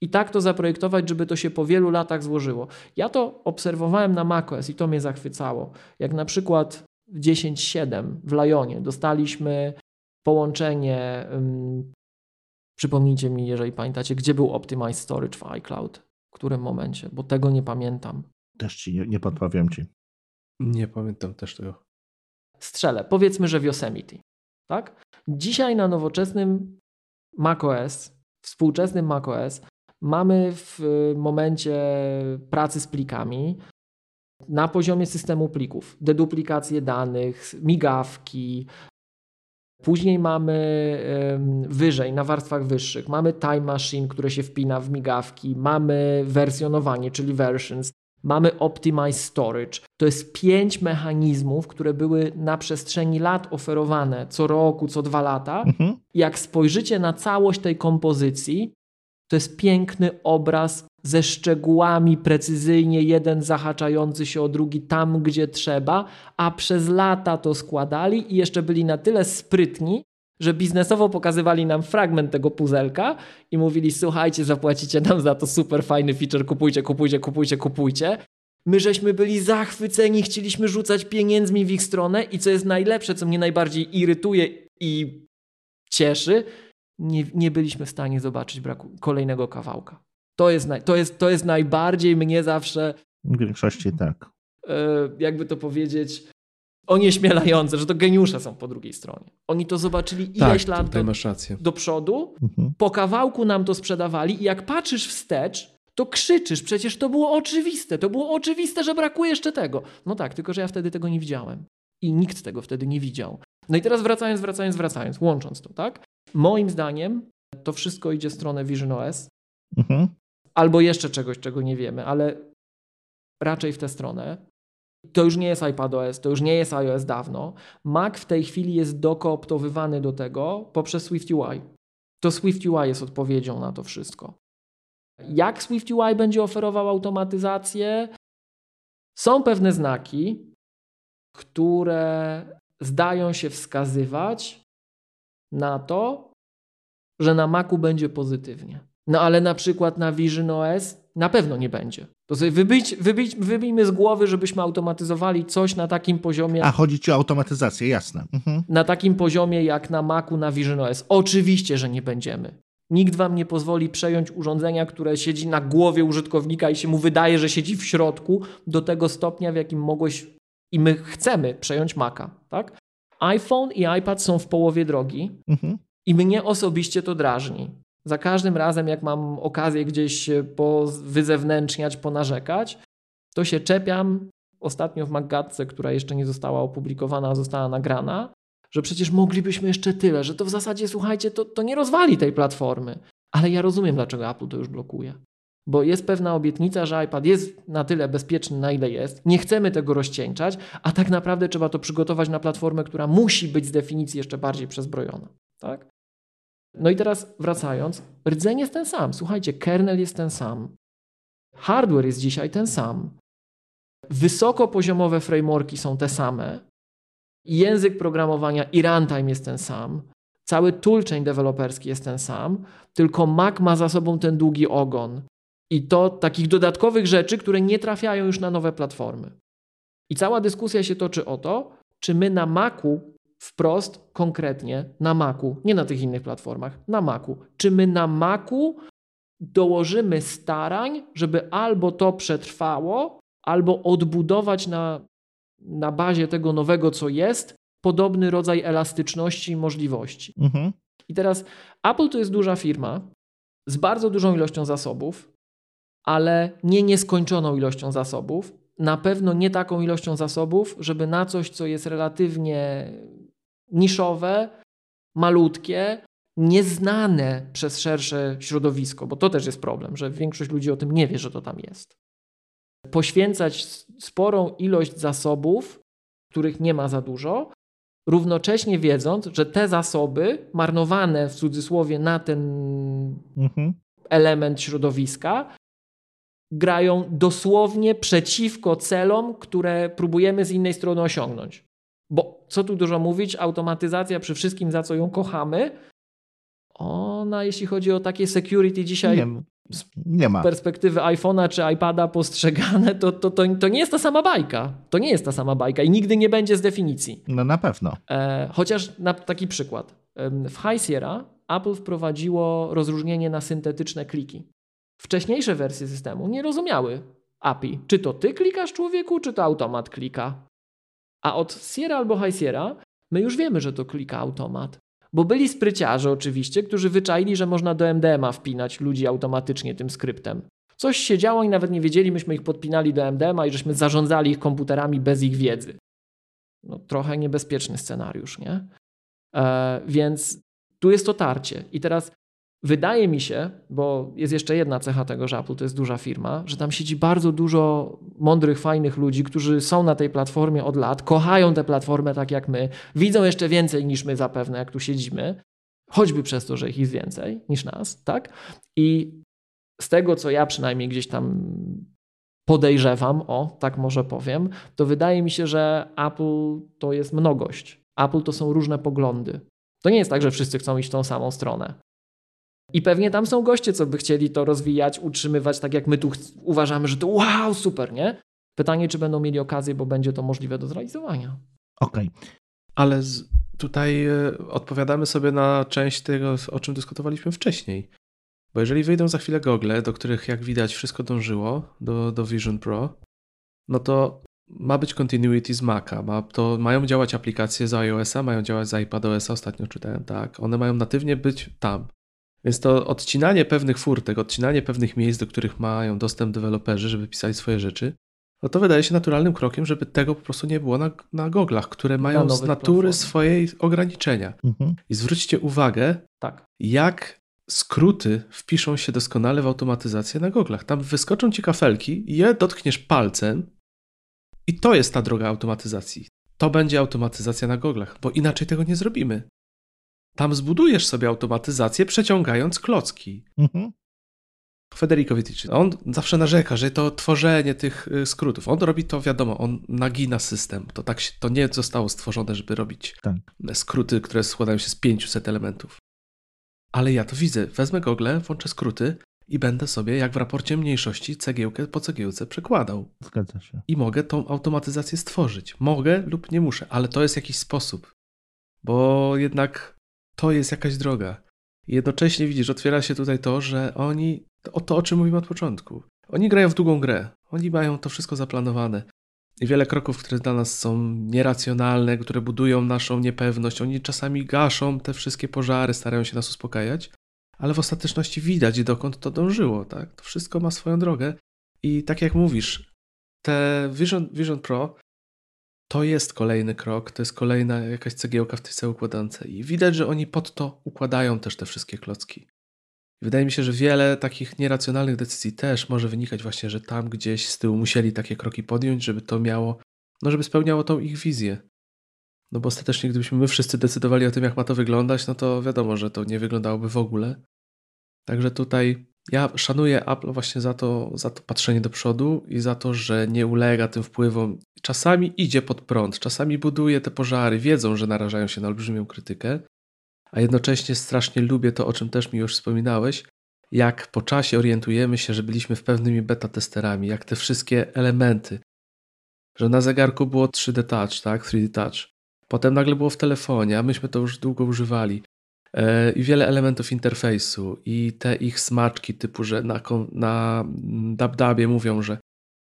S2: i tak to zaprojektować, żeby to się po wielu latach złożyło. Ja to obserwowałem na macOS i to mnie zachwycało. Jak na przykład w 10.7 w Lionie dostaliśmy połączenie, um, przypomnijcie mi, jeżeli pamiętacie, gdzie był Optimized Storage w iCloud którym momencie, bo tego nie pamiętam.
S1: Też ci nie, nie podpowiem ci.
S3: Nie pamiętam też tego.
S2: Strzelę. Powiedzmy, że w Yosemite. Tak? Dzisiaj na nowoczesnym macOS, współczesnym macOS, mamy w momencie pracy z plikami na poziomie systemu plików deduplikację danych, migawki, Później mamy wyżej, na warstwach wyższych, mamy Time Machine, które się wpina w migawki, mamy wersjonowanie, czyli versions, mamy Optimize Storage. To jest pięć mechanizmów, które były na przestrzeni lat oferowane co roku, co dwa lata. Mhm. Jak spojrzycie na całość tej kompozycji, to jest piękny obraz ze szczegółami precyzyjnie, jeden zahaczający się o drugi tam, gdzie trzeba, a przez lata to składali i jeszcze byli na tyle sprytni, że biznesowo pokazywali nam fragment tego puzelka i mówili: Słuchajcie, zapłacicie nam za to super fajny feature, kupujcie, kupujcie, kupujcie, kupujcie. My żeśmy byli zachwyceni, chcieliśmy rzucać pieniędzmi w ich stronę i co jest najlepsze, co mnie najbardziej irytuje i cieszy, nie, nie byliśmy w stanie zobaczyć braku kolejnego kawałka. To jest, to, jest, to jest najbardziej mnie zawsze.
S1: W większości tak.
S2: E, jakby to powiedzieć, onieśmielające, że to geniusze są po drugiej stronie. Oni to zobaczyli tak, ileś lat do, do, przodu, mhm. po kawałku nam to sprzedawali i jak patrzysz wstecz, to krzyczysz, przecież to było oczywiste, to było oczywiste, że brakuje jeszcze tego. No tak, tylko że ja wtedy tego nie widziałem. I nikt tego wtedy nie widział. No i teraz wracając, wracając, wracając, łącząc to, tak? Moim zdaniem to wszystko idzie w stronę Vision OS. Mhm albo jeszcze czegoś, czego nie wiemy, ale raczej w tę stronę. To już nie jest iPadOS, to już nie jest iOS dawno. Mac w tej chwili jest dokooptowywany do tego poprzez SwiftUI. To SwiftUI jest odpowiedzią na to wszystko. Jak SwiftUI będzie oferował automatyzację? Są pewne znaki, które zdają się wskazywać na to, że na Macu będzie pozytywnie. No ale na przykład na Vision OS na pewno nie będzie. To sobie wybić, wybić, wybijmy z głowy, żebyśmy automatyzowali coś na takim poziomie.
S1: A chodzi ci o automatyzację, jasne. Mhm.
S2: Na takim poziomie jak na Macu, na Vision OS. Oczywiście, że nie będziemy. Nikt wam nie pozwoli przejąć urządzenia, które siedzi na głowie użytkownika i się mu wydaje, że siedzi w środku, do tego stopnia, w jakim mogłeś i my chcemy przejąć Maca. Tak? iPhone i iPad są w połowie drogi mhm. i mnie osobiście to drażni. Za każdym razem, jak mam okazję gdzieś wyzewnętrzniać, ponarzekać, to się czepiam. Ostatnio w Maggatce, która jeszcze nie została opublikowana, a została nagrana, że przecież moglibyśmy jeszcze tyle, że to w zasadzie, słuchajcie, to, to nie rozwali tej platformy. Ale ja rozumiem, dlaczego Apple to już blokuje. Bo jest pewna obietnica, że iPad jest na tyle bezpieczny, na ile jest. Nie chcemy tego rozcieńczać, a tak naprawdę trzeba to przygotować na platformę, która musi być z definicji jeszcze bardziej przezbrojona. Tak? No i teraz wracając, rdzeń jest ten sam. Słuchajcie, kernel jest ten sam. Hardware jest dzisiaj ten sam. Wysokopoziomowe frameworki są te same. Język programowania i runtime jest ten sam. Cały toolchain deweloperski jest ten sam, tylko Mac ma za sobą ten długi ogon. I to takich dodatkowych rzeczy, które nie trafiają już na nowe platformy. I cała dyskusja się toczy o to, czy my na Macu wprost, konkretnie na Macu, nie na tych innych platformach, na Macu, czy my na Macu dołożymy starań, żeby albo to przetrwało, albo odbudować na, na bazie tego nowego, co jest, podobny rodzaj elastyczności i możliwości. Mhm. I teraz Apple to jest duża firma z bardzo dużą ilością zasobów, ale nie nieskończoną ilością zasobów. Na pewno nie taką ilością zasobów, żeby na coś, co jest relatywnie niszowe, malutkie, nieznane przez szersze środowisko, bo to też jest problem, że większość ludzi o tym nie wie, że to tam jest. Poświęcać sporą ilość zasobów, których nie ma za dużo, równocześnie wiedząc, że te zasoby marnowane w cudzysłowie na ten mhm. element środowiska grają dosłownie przeciwko celom, które próbujemy z innej strony osiągnąć. Bo co tu dużo mówić, automatyzacja przy wszystkim, za co ją kochamy, ona, jeśli chodzi o takie security dzisiaj nie, nie ma. z perspektywy iPhone'a czy iPada postrzegane, to, to, to, to, nie jest ta sama bajka. To nie jest ta sama bajka i nigdy nie będzie z definicji.
S1: No na pewno.
S2: E, chociaż na taki przykład. W High Sierra Apple wprowadziło rozróżnienie na syntetyczne kliki. Wcześniejsze wersje systemu nie rozumiały API. Czy to ty klikasz człowieku, czy to automat klika? A od Sierra albo High Sierra my już wiemy, że to klika automat. Bo byli spryciarze oczywiście, którzy wyczaili, że można do MDMA wpinać ludzi automatycznie tym skryptem. Coś się działo i nawet nie wiedzieli, myśmy ich podpinali do MDMA i żeśmy zarządzali ich komputerami bez ich wiedzy. No, trochę niebezpieczny scenariusz, nie? E, więc tu jest to tarcie. I teraz Wydaje mi się, bo jest jeszcze jedna cecha tego, że Apple to jest duża firma, że tam siedzi bardzo dużo mądrych, fajnych ludzi, którzy są na tej platformie od lat, kochają tę platformę tak jak my, widzą jeszcze więcej niż my zapewne, jak tu siedzimy, choćby przez to, że ich jest więcej niż nas, tak? I z tego, co ja przynajmniej gdzieś tam podejrzewam, o, tak może powiem, to wydaje mi się, że Apple to jest mnogość. Apple to są różne poglądy. To nie jest tak, że wszyscy chcą iść tą samą stronę. I pewnie tam są goście, co by chcieli to rozwijać, utrzymywać, tak jak my tu uważamy, że to wow, super, nie? Pytanie, czy będą mieli okazję, bo będzie to możliwe do zrealizowania.
S1: Okej. Okay.
S3: Ale z, tutaj y, odpowiadamy sobie na część tego, o czym dyskutowaliśmy wcześniej. Bo jeżeli wyjdą za chwilę gogle, do których jak widać wszystko dążyło, do, do Vision Pro, no to ma być continuity z Maca. Ma, to mają działać aplikacje z iOS-a, mają działać z iPadOS-a, ostatnio czytałem, tak. One mają natywnie być tam. Więc to odcinanie pewnych furtek, odcinanie pewnych miejsc, do których mają dostęp deweloperzy, żeby pisać swoje rzeczy, no to wydaje się naturalnym krokiem, żeby tego po prostu nie było na, na goglach, które mają z natury swojej ograniczenia. Mhm. I zwróćcie uwagę, tak. jak skróty wpiszą się doskonale w automatyzację na goglach. Tam wyskoczą ci kafelki, je dotkniesz palcem i to jest ta droga automatyzacji. To będzie automatyzacja na goglach, bo inaczej tego nie zrobimy. Tam zbudujesz sobie automatyzację, przeciągając klocki. Mhm. Federico Vitici, on zawsze narzeka, że to tworzenie tych y, skrótów, on robi to, wiadomo, on nagina system. To, tak się, to nie zostało stworzone, żeby robić tak. skróty, które składają się z 500 elementów. Ale ja to widzę. Wezmę gogle, włączę skróty i będę sobie, jak w raporcie mniejszości, cegiełkę po cegiełce przekładał.
S1: Zgadza się.
S3: I mogę tą automatyzację stworzyć. Mogę lub nie muszę, ale to jest jakiś sposób. Bo jednak to jest jakaś droga. I jednocześnie widzisz, otwiera się tutaj to, że oni, o to o czym mówimy od początku, oni grają w długą grę. Oni mają to wszystko zaplanowane. I wiele kroków, które dla nas są nieracjonalne, które budują naszą niepewność, oni czasami gaszą te wszystkie pożary, starają się nas uspokajać, ale w ostateczności widać, dokąd to dążyło. Tak? To wszystko ma swoją drogę. I tak jak mówisz, te Vision, Vision Pro to jest kolejny krok, to jest kolejna jakaś cegiełka w tej całej układance. I widać, że oni pod to układają też te wszystkie klocki. Wydaje mi się, że wiele takich nieracjonalnych decyzji też może wynikać właśnie, że tam gdzieś z tyłu musieli takie kroki podjąć, żeby to miało, no żeby spełniało tą ich wizję. No bo ostatecznie, gdybyśmy my wszyscy decydowali o tym, jak ma to wyglądać, no to wiadomo, że to nie wyglądałoby w ogóle. Także tutaj ja szanuję Apple właśnie za to, za to patrzenie do przodu i za to, że nie ulega tym wpływom. Czasami idzie pod prąd, czasami buduje te pożary, wiedzą, że narażają się na olbrzymią krytykę, a jednocześnie strasznie lubię to, o czym też mi już wspominałeś, jak po czasie orientujemy się, że byliśmy w pewnymi beta testerami, jak te wszystkie elementy, że na zegarku było 3D Touch, tak, 3D Touch, potem nagle było w telefonie, a myśmy to już długo używali i wiele elementów interfejsu i te ich smaczki typu, że na, na DubDubie mówią, że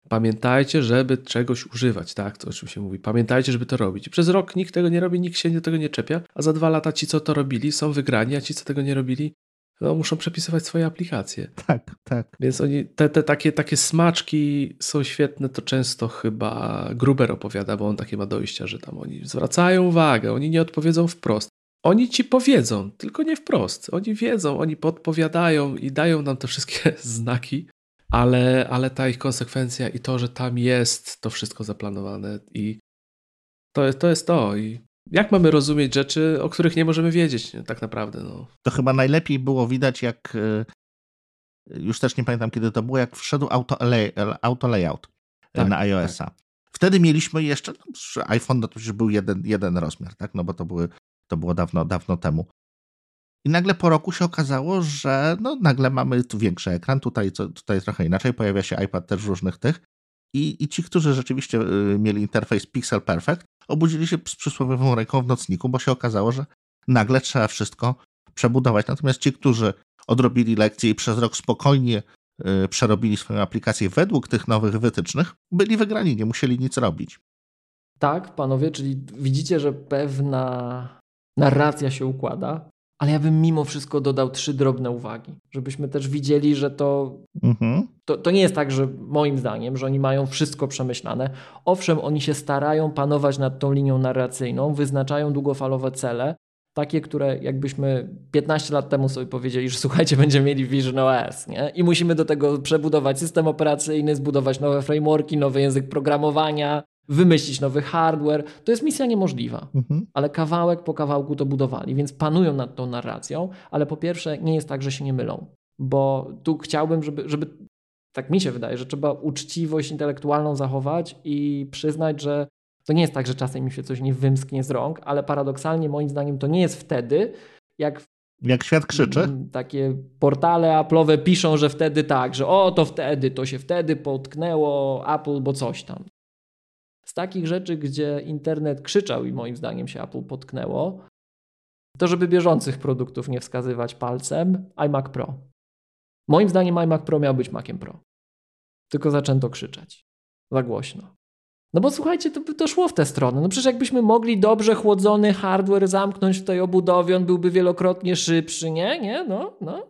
S3: Pamiętajcie, żeby czegoś używać, tak, to o czym się mówi. Pamiętajcie, żeby to robić. I przez rok nikt tego nie robi, nikt się do tego nie czepia, a za dwa lata ci, co to robili, są wygrani, a ci, co tego nie robili, no, muszą przepisywać swoje aplikacje.
S1: Tak, tak.
S3: Więc oni, te, te takie, takie smaczki są świetne, to często chyba Gruber opowiada, bo on takie ma dojścia, że tam oni zwracają uwagę, oni nie odpowiedzą wprost. Oni ci powiedzą, tylko nie wprost. Oni wiedzą, oni podpowiadają i dają nam te wszystkie znaki, ale, ale ta ich konsekwencja i to, że tam jest to wszystko zaplanowane i to, to jest to. I jak mamy rozumieć rzeczy, o których nie możemy wiedzieć nie? tak naprawdę? No.
S1: To chyba najlepiej było widać, jak e, już też nie pamiętam kiedy to było, jak wszedł auto, lay, auto layout e, tak, na iOS-a. Tak. Wtedy mieliśmy jeszcze, no, iPhone no to już był jeden, jeden rozmiar, tak? No bo to, były, to było dawno, dawno temu. I nagle po roku się okazało, że no, nagle mamy tu większy ekran, tutaj, tutaj trochę inaczej, pojawia się iPad też różnych tych. I, I ci, którzy rzeczywiście y, mieli interfejs Pixel Perfect, obudzili się z przysłowiową ręką w nocniku, bo się okazało, że nagle trzeba wszystko przebudować. Natomiast ci, którzy odrobili lekcje i przez rok spokojnie y, przerobili swoją aplikację według tych nowych wytycznych, byli wygrani, nie musieli nic robić.
S2: Tak, panowie, czyli widzicie, że pewna narracja się układa, ale ja bym mimo wszystko dodał trzy drobne uwagi, żebyśmy też widzieli, że to, mhm. to, to nie jest tak, że moim zdaniem, że oni mają wszystko przemyślane. Owszem, oni się starają panować nad tą linią narracyjną, wyznaczają długofalowe cele, takie, które jakbyśmy 15 lat temu sobie powiedzieli, że słuchajcie, będziemy mieli Vision OS, nie? I musimy do tego przebudować system operacyjny, zbudować nowe frameworki, nowy język programowania, wymyślić nowy hardware. To jest misja niemożliwa, mhm. ale kawałek po kawałku to budowali, więc panują nad tą narracją, ale po pierwsze nie jest tak, że się nie mylą, bo tu chciałbym, żeby, żeby tak mi się wydaje, że trzeba uczciwość intelektualną zachować i przyznać, że to nie jest tak, że czasem mi się coś nie wymsknie z rąk, ale paradoksalnie moim zdaniem to nie jest wtedy, jak
S1: jak świat krzyczy?
S2: Takie portale Apple'owe piszą, że wtedy tak, że o to wtedy, to się wtedy potknęło Apple, bo coś tam. Z takich rzeczy, gdzie internet krzyczał i moim zdaniem się Apple potknęło, to żeby bieżących produktów nie wskazywać palcem, iMac Pro. Moim zdaniem iMac Pro miał być Maciem Pro. Tylko zaczęto krzyczeć. Za głośno. No bo słuchajcie, to by to szło w tę stronę. No przecież jakbyśmy mogli dobrze chłodzony hardware zamknąć w tej obudowie, on byłby wielokrotnie szybszy, nie? Nie? No, no.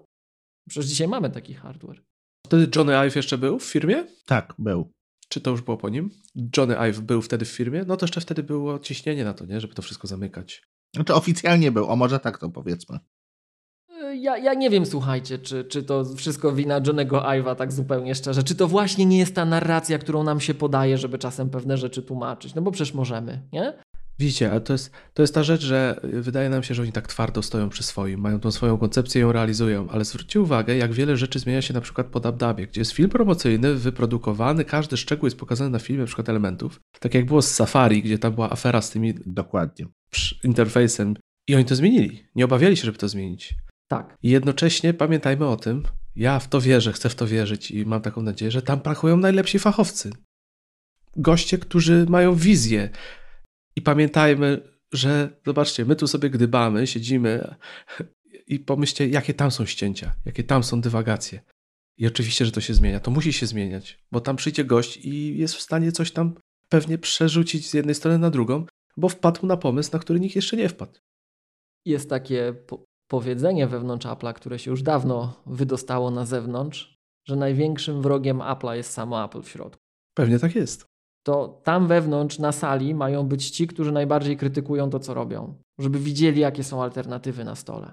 S2: Przecież dzisiaj mamy taki hardware.
S3: Wtedy Johnny Ive jeszcze był w firmie?
S1: Tak, był.
S3: Czy to już było po nim? Johnny Ive był wtedy w firmie? No to jeszcze wtedy było ciśnienie na to, nie? Żeby to wszystko zamykać.
S1: Znaczy oficjalnie był, o może tak to powiedzmy.
S2: E, ja, ja nie wiem, słuchajcie, czy, czy to wszystko wina Johnego Ive'a, tak zupełnie szczerze. Czy to właśnie nie jest ta narracja, którą nam się podaje, żeby czasem pewne rzeczy tłumaczyć? No bo przecież możemy, nie?
S3: Widzicie, ale to jest, to jest ta rzecz, że wydaje nam się, że oni tak twardo stoją przy swoim, mają tą swoją koncepcję i ją realizują, ale zwróćcie uwagę, jak wiele rzeczy zmienia się na przykład po DubDubie, gdzie jest film promocyjny, wyprodukowany, każdy szczegół jest pokazany na filmie, na przykład elementów, tak jak było z Safari, gdzie tam była afera z tymi
S1: Dokładnie.
S3: interfejsem i oni to zmienili, nie obawiali się, żeby to zmienić.
S2: Tak.
S3: I jednocześnie pamiętajmy o tym, ja w to wierzę, chcę w to wierzyć i mam taką nadzieję, że tam pracują najlepsi fachowcy. Goście, którzy mają wizję, i pamiętajmy, że zobaczcie, my tu sobie gdybamy, siedzimy i pomyślcie, jakie tam są ścięcia, jakie tam są dywagacje. I oczywiście, że to się zmienia. To musi się zmieniać, bo tam przyjdzie gość i jest w stanie coś tam pewnie przerzucić z jednej strony na drugą, bo wpadł na pomysł, na który nikt jeszcze nie wpadł.
S2: Jest takie po powiedzenie wewnątrz Apple'a, które się już dawno wydostało na zewnątrz, że największym wrogiem Apple'a jest samo Apple w środku.
S3: Pewnie tak jest
S2: to tam wewnątrz na sali mają być ci, którzy najbardziej krytykują to, co robią, żeby widzieli, jakie są alternatywy na stole.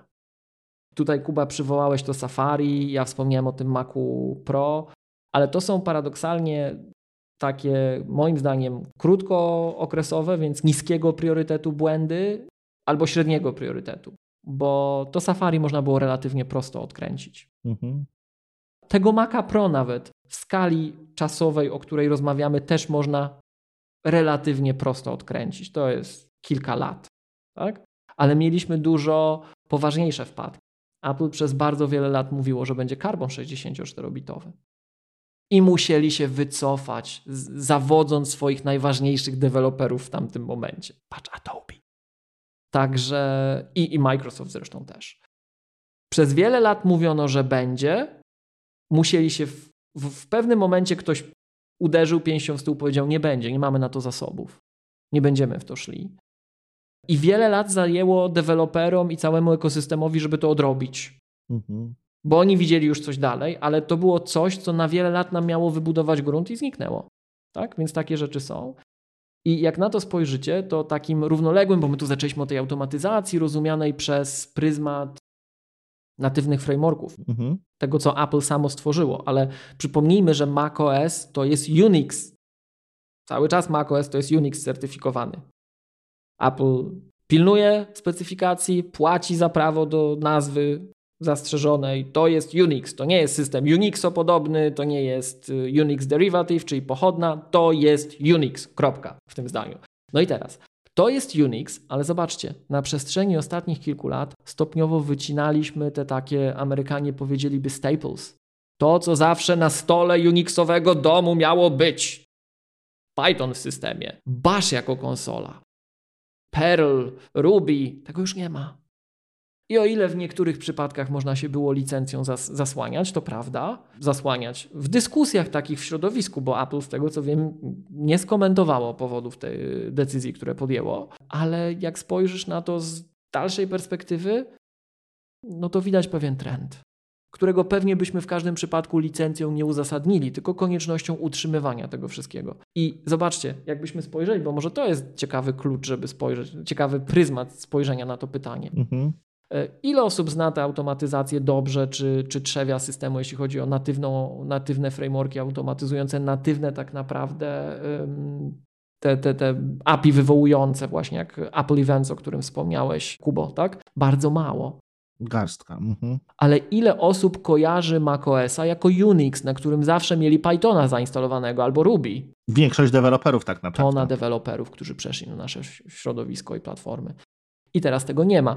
S2: Tutaj Kuba przywołałeś to Safari, ja wspomniałem o tym Macu Pro, ale to są paradoksalnie takie, moim zdaniem, krótkookresowe, więc niskiego priorytetu błędy albo średniego priorytetu, bo to Safari można było relatywnie prosto odkręcić. Mhm. Tego Maca Pro nawet w skali czasowej, o której rozmawiamy, też można relatywnie prosto odkręcić. To jest kilka lat, tak? Ale mieliśmy dużo poważniejsze wpadki. Apple przez bardzo wiele lat mówiło, że będzie Carbon 64-bitowy. I musieli się wycofać, zawodząc swoich najważniejszych deweloperów w tamtym momencie. Patrz, Adobe. Także i, i Microsoft zresztą też. Przez wiele lat mówiono, że będzie. Musieli się w, w, w pewnym momencie ktoś uderzył pięścią w stół, powiedział: Nie będzie, nie mamy na to zasobów. Nie będziemy w to szli. I wiele lat zajęło deweloperom i całemu ekosystemowi, żeby to odrobić. Mhm. Bo oni widzieli już coś dalej, ale to było coś, co na wiele lat nam miało wybudować grunt i zniknęło. Tak? Więc takie rzeczy są. I jak na to spojrzycie, to takim równoległym, bo my tu zaczęliśmy o tej automatyzacji rozumianej przez pryzmat natywnych frameworków, mhm. tego co Apple samo stworzyło, ale przypomnijmy, że macOS to jest Unix. Cały czas macOS to jest Unix certyfikowany. Apple pilnuje specyfikacji, płaci za prawo do nazwy zastrzeżonej. To jest Unix, to nie jest system Unixo-podobny, to nie jest y, Unix Derivative, czyli pochodna, to jest Unix, kropka w tym zdaniu. No i teraz, to jest Unix, ale zobaczcie, na przestrzeni ostatnich kilku lat stopniowo wycinaliśmy te takie, Amerykanie powiedzieliby staples. To, co zawsze na stole Unixowego domu miało być. Python w systemie, Bash jako konsola, Perl, Ruby, tego już nie ma. I o ile w niektórych przypadkach można się było licencją zas zasłaniać, to prawda, zasłaniać w dyskusjach takich w środowisku, bo Apple z tego co wiem nie skomentowało powodów tej decyzji, które podjęło, ale jak spojrzysz na to z dalszej perspektywy, no to widać pewien trend, którego pewnie byśmy w każdym przypadku licencją nie uzasadnili, tylko koniecznością utrzymywania tego wszystkiego. I zobaczcie, jakbyśmy spojrzeli, bo może to jest ciekawy klucz, żeby spojrzeć, ciekawy pryzmat spojrzenia na to pytanie. Mhm. E, ile osób zna tę automatyzację dobrze, czy, czy trzewia systemu, jeśli chodzi o natywną, natywne frameworki automatyzujące, natywne tak naprawdę te, te, te API wywołujące, właśnie jak Apple Events, o którym wspomniałeś, Kubo, tak? Bardzo mało.
S1: Garstka. Mhm.
S2: Ale ile osób kojarzy macOSa jako Unix, na którym zawsze mieli Pythona zainstalowanego albo Ruby?
S1: Większość deweloperów tak naprawdę.
S2: Tona deweloperów, którzy przeszli na nasze środowisko i platformy. I teraz tego nie ma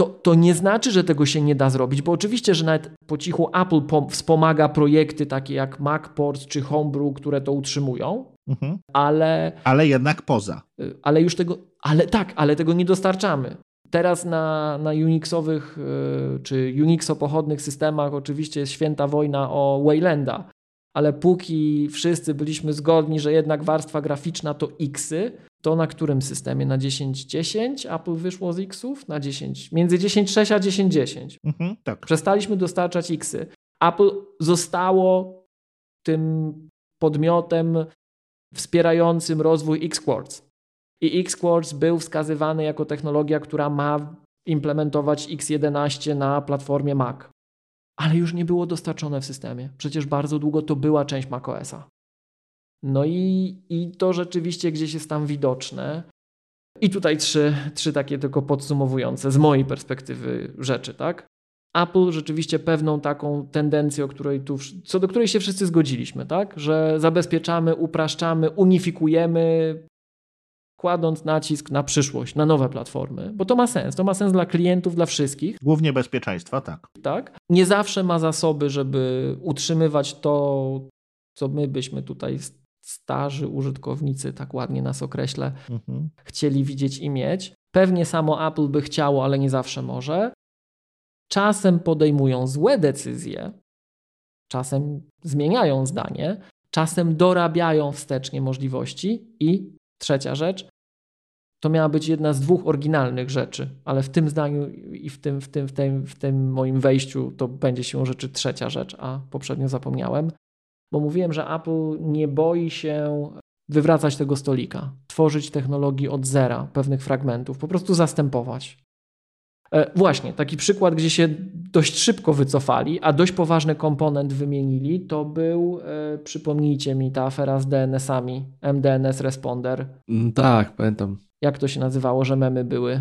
S2: to, to nie znaczy, że tego się nie da zrobić, bo oczywiście, że nawet po cichu Apple wspomaga projekty takie jak MacPort czy Homebrew, które to utrzymują, mhm. ale...
S1: Ale jednak poza.
S2: Y, ale już tego... Ale tak, ale tego nie dostarczamy. Teraz na, na Unixowych y, czy Unixo-pochodnych systemach oczywiście jest święta wojna o Waylanda, ale póki wszyscy byliśmy zgodni, że jednak warstwa graficzna to Xy, to na którym systemie? Na 10.10 Apple wyszło z Xów? Na 10. Między 10.6 a 10.10. Mhm, tak. Przestaliśmy dostarczać Xy. Apple zostało tym podmiotem wspierającym rozwój X-Quartz. I X-Quartz był wskazywany jako technologia, która ma implementować X11 na platformie Mac. Ale już nie było dostarczone w systemie. Przecież bardzo długo to była część macOSa. No i, i to rzeczywiście gdzieś jest tam widoczne. I tutaj trzy, trzy takie tylko podsumowujące z mojej perspektywy rzeczy, tak? Apple rzeczywiście pewną taką tendencję, o której tu, co do której się wszyscy zgodziliśmy, tak? Że zabezpieczamy, upraszczamy, unifikujemy, kładąc nacisk na przyszłość, na nowe platformy, bo to ma sens. To ma sens dla klientów, dla wszystkich.
S1: Głównie bezpieczeństwa, tak.
S2: Tak. Nie zawsze ma zasoby, żeby utrzymywać to, co my byśmy tutaj starzy użytkownicy, tak ładnie nas określę, mhm. chcieli widzieć i mieć. Pewnie samo Apple by chciało, ale nie zawsze może. Czasem podejmują złe decyzje, czasem zmieniają zdanie, czasem dorabiają wstecznie możliwości i trzecia rzecz, to miała być jedna z dwóch oryginalnych rzeczy, ale w tym zdaniu i w tym, w tym, w tym, w tym moim wejściu to będzie się rzeczy trzecia rzecz, a poprzednio zapomniałem bo mówiłem, że Apple nie boi się wywracać tego stolika, tworzyć technologii od zera, pewnych fragmentów, po prostu zastępować. E, właśnie, taki przykład, gdzie się dość szybko wycofali, a dość poważny komponent wymienili, to był, e, przypomnijcie mi, ta afera z DNS-ami, MDNS Responder.
S3: Mm, tak, pamiętam.
S2: Jak to się nazywało, że memy były?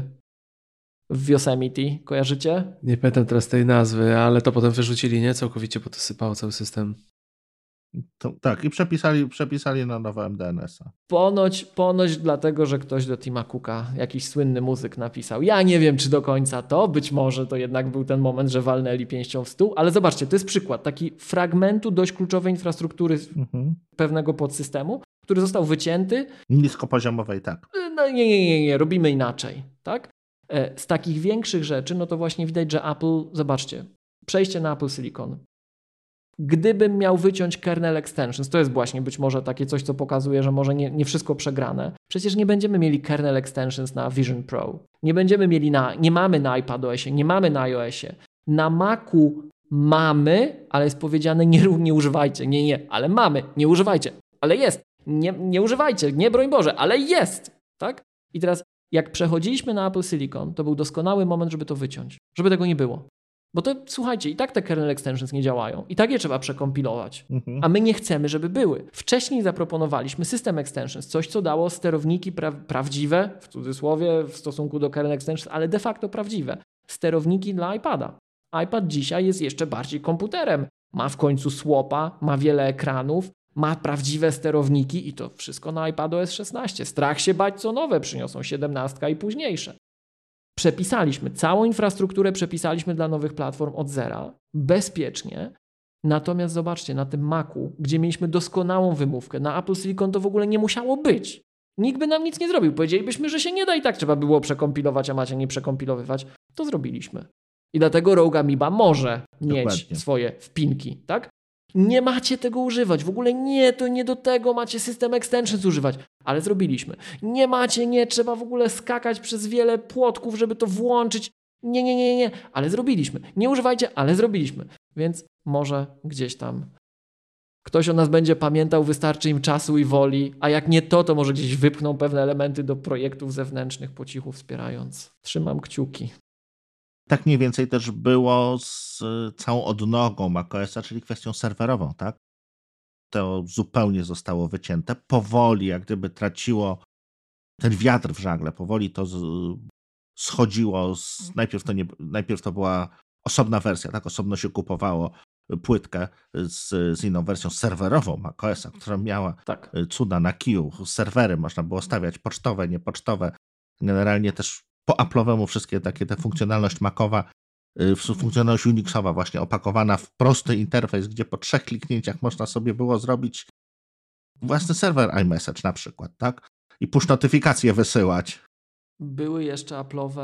S2: W Yosemite, kojarzycie?
S3: Nie pamiętam teraz tej nazwy, ale to potem wyrzucili, nie? Całkowicie, bo to sypało cały system.
S1: To, tak, i przepisali, przepisali na nowe MDNS-a.
S2: Ponoć, ponoć dlatego, że ktoś do Tima Cooka, jakiś słynny muzyk napisał. Ja nie wiem, czy do końca to, być może to jednak był ten moment, że walnęli pięścią w stół, ale zobaczcie, to jest przykład taki fragmentu dość kluczowej infrastruktury mhm. pewnego podsystemu, który został wycięty.
S1: Niskopoziomowej, tak.
S2: No nie, nie, nie, nie, robimy inaczej, tak? E, z takich większych rzeczy, no to właśnie widać, że Apple, zobaczcie, przejście na Apple Silicon, Gdybym miał wyciąć kernel extensions, to jest właśnie być może takie coś, co pokazuje, że może nie, nie wszystko przegrane. Przecież nie będziemy mieli kernel extensions na Vision Pro. Nie będziemy mieli na, nie mamy na iPadOSie, nie mamy na iOSie. Na Macu mamy, ale jest powiedziane nie, nie używajcie. Nie, nie, ale mamy, nie używajcie. Ale jest. Nie, nie używajcie, nie broń Boże, ale jest. Tak? I teraz jak przechodziliśmy na Apple Silicon, to był doskonały moment, żeby to wyciąć, żeby tego nie było. Bo to słuchajcie, i tak te kernel extensions nie działają, i tak je trzeba przekompilować, mhm. a my nie chcemy, żeby były. Wcześniej zaproponowaliśmy system extensions, coś co dało sterowniki pra prawdziwe, w cudzysłowie w stosunku do kernel extensions, ale de facto prawdziwe. Sterowniki dla iPada. iPad dzisiaj jest jeszcze bardziej komputerem. Ma w końcu słopa, ma wiele ekranów, ma prawdziwe sterowniki i to wszystko na iPadOS 16. Strach się bać, co nowe przyniosą 17 i późniejsze przepisaliśmy, całą infrastrukturę przepisaliśmy dla nowych platform od zera, bezpiecznie. Natomiast zobaczcie, na tym Macu, gdzie mieliśmy doskonałą wymówkę, na Apple Silicon to w ogóle nie musiało być. Nikt by nam nic nie zrobił. Powiedzielibyśmy, że się nie da i tak trzeba było przekompilować, a macie nie przekompilowywać. To zrobiliśmy. I dlatego Rogue Amoeba może Dokładnie. mieć swoje wpinki, tak? Nie macie tego używać. W ogóle nie, to nie do tego macie system extensions używać. Ale zrobiliśmy. Nie macie, nie, trzeba w ogóle skakać przez wiele płotków, żeby to włączyć. Nie, nie, nie, nie, ale zrobiliśmy. Nie używajcie, ale zrobiliśmy. Więc może gdzieś tam ktoś o nas będzie pamiętał, wystarczy im czasu i woli, a jak nie to, to może gdzieś wypchną pewne elementy do projektów zewnętrznych po cichu wspierając. Trzymam kciuki.
S1: Tak mniej więcej też było z całą odnogą macOSa, czyli kwestią serwerową, tak? To zupełnie zostało wycięte. Powoli, jak gdyby traciło ten wiatr w żagle, powoli to schodziło. Z, najpierw, to nie, najpierw to była osobna wersja, tak? Osobno się kupowało płytkę z, z inną wersją serwerową macOSa, która miała tak. cuda na kiju, serwery można było stawiać pocztowe, niepocztowe. Generalnie też po Apple'owemu wszystkie takie, te funkcjonalność Macowa, y, funkcjonalność Unixowa właśnie opakowana w prosty interfejs, gdzie po trzech kliknięciach można sobie było zrobić własny serwer iMessage na przykład, tak? I push notyfikacje wysyłać.
S2: Były jeszcze Apple'owe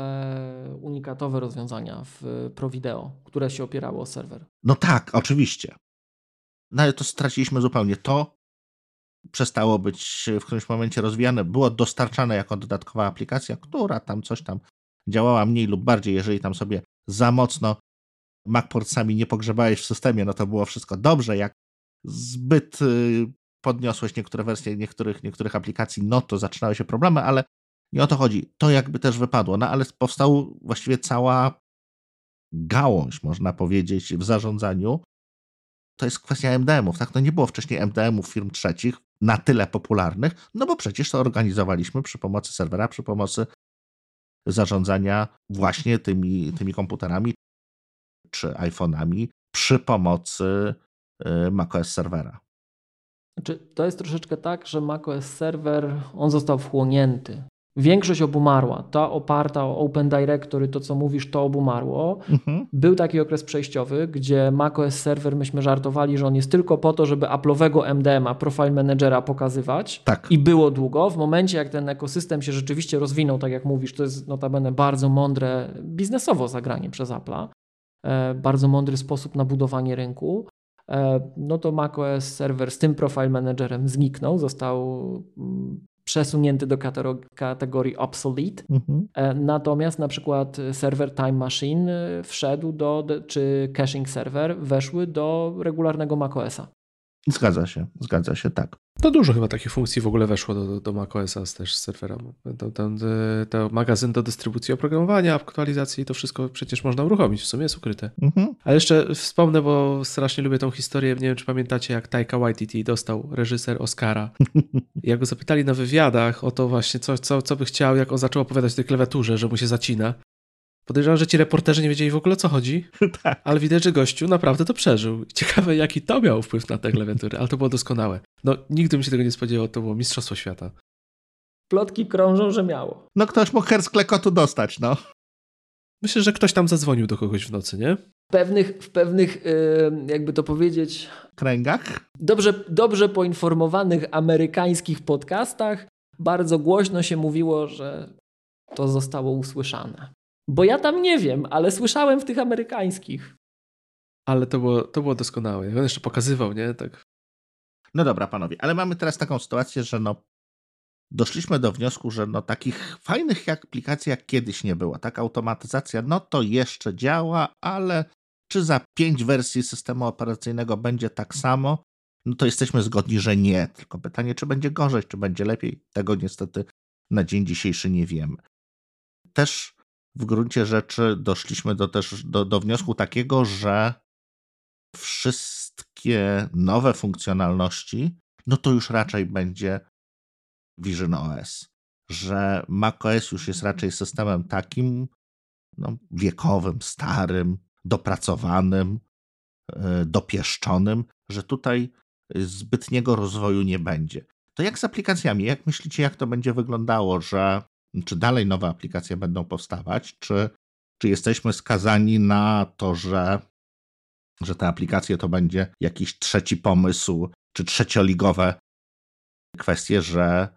S2: unikatowe rozwiązania w ProVideo, które się opierały o serwer.
S1: No tak, oczywiście. No ale to straciliśmy zupełnie. To przestało być w którymś momencie rozwijane, było dostarczane jako dodatkowa aplikacja, która tam coś tam działała mniej lub bardziej. Jeżeli tam sobie za mocno MacPortsami nie pogrzebałeś w systemie, no to było wszystko dobrze. Jak zbyt y, podniosłeś niektóre wersje niektórych, niektórych aplikacji, no to zaczynały się problemy, ale nie o to chodzi. To jakby też wypadło, no ale powstał właściwie cała gałąź, można powiedzieć, w zarządzaniu. To jest kwestia MDM-ów, tak? No nie było wcześniej MDM-ów firm trzecich, na tyle popularnych, no bo przecież to organizowaliśmy przy pomocy serwera, przy pomocy zarządzania właśnie tymi, tymi komputerami czy iPhone'ami przy pomocy y, macOS serwera.
S2: Znaczy, to jest troszeczkę tak, że macOS serwer on został wchłonięty Większość obumarła. Ta oparta o Open Directory, to co mówisz, to obumarło. Mhm. Był taki okres przejściowy, gdzie macOS Server myśmy żartowali, że on jest tylko po to, żeby Apple'owego MDM-a, Profile Managera pokazywać.
S1: Tak.
S2: I było długo. W momencie, jak ten ekosystem się rzeczywiście rozwinął, tak jak mówisz, to jest notabene bardzo mądre biznesowo zagranie przez Apple'a. E, bardzo mądry sposób na budowanie rynku e, no to macOS Server z tym Profile Managerem zniknął, został mm, przesunięty do kategorii obsolete. Mhm. E, natomiast na przykład serwer Time Machine e, wszedł do, czy caching server weszły do regularnego macOSa.
S1: Zgadza się, zgadza się, tak.
S3: To dużo chyba takich funkcji w ogóle weszło do, do macOSa też z serwera. To, to, to, magazyn do dystrybucji oprogramowania, aktualizacji, to wszystko przecież można uruchomić, w sumie jest ukryte. Mhm. Ale jeszcze wspomnę, bo strasznie lubię tą historię, nie wiem czy pamiętacie jak Taika Waititi dostał reżyser Oscara. Jak go zapytali na wywiadach o to właśnie, co, co, co by chciał, jak on zaczął opowiadać o tej klawiaturze, że mu się zacina, Podejrzewam, że ci reporterzy nie wiedzieli w ogóle o co chodzi, tak. ale widać, że gościu naprawdę to przeżył. Ciekawe, jaki to miał wpływ na te klawiatury, ale to było doskonałe. No, nigdy bym się tego nie spodziewał, to było Mistrzostwo Świata.
S2: Plotki krążą, że miało.
S1: No ktoś mógł herz klekotu dostać, no.
S3: Myślę, że ktoś tam zadzwonił do kogoś w nocy, nie?
S2: W pewnych, w pewnych jakby to powiedzieć...
S1: Kręgach?
S2: Dobrze, dobrze poinformowanych amerykańskich podcastach bardzo głośno się mówiło, że to zostało usłyszane. Bo ja tam nie wiem, ale słyszałem w tych amerykańskich.
S3: Ale to było, to było doskonałe. On jeszcze pokazywał, nie? Tak.
S1: No dobra, panowie, ale mamy teraz taką sytuację, że no doszliśmy do wniosku, że no takich fajnych aplikacji jak kiedyś nie było. Tak, automatyzacja, no to jeszcze działa, ale czy za pięć wersji systemu operacyjnego będzie tak samo? No to jesteśmy zgodni, że nie. Tylko pytanie, czy będzie gorzej, czy będzie lepiej? Tego niestety na dzień dzisiejszy nie wiemy. Też w gruncie rzeczy doszliśmy do, też do, do wniosku takiego, że wszystkie nowe funkcjonalności, no to już raczej będzie Vision OS. Że macOS już jest raczej systemem takim no, wiekowym, starym, dopracowanym, e, dopieszczonym, że tutaj zbytniego rozwoju nie będzie. To jak z aplikacjami? Jak myślicie, jak to będzie wyglądało, że czy dalej nowe aplikacje będą powstawać, czy, czy jesteśmy skazani na to, że, że te aplikacje to będzie jakiś trzeci pomysł, czy trzecioligowe kwestie, że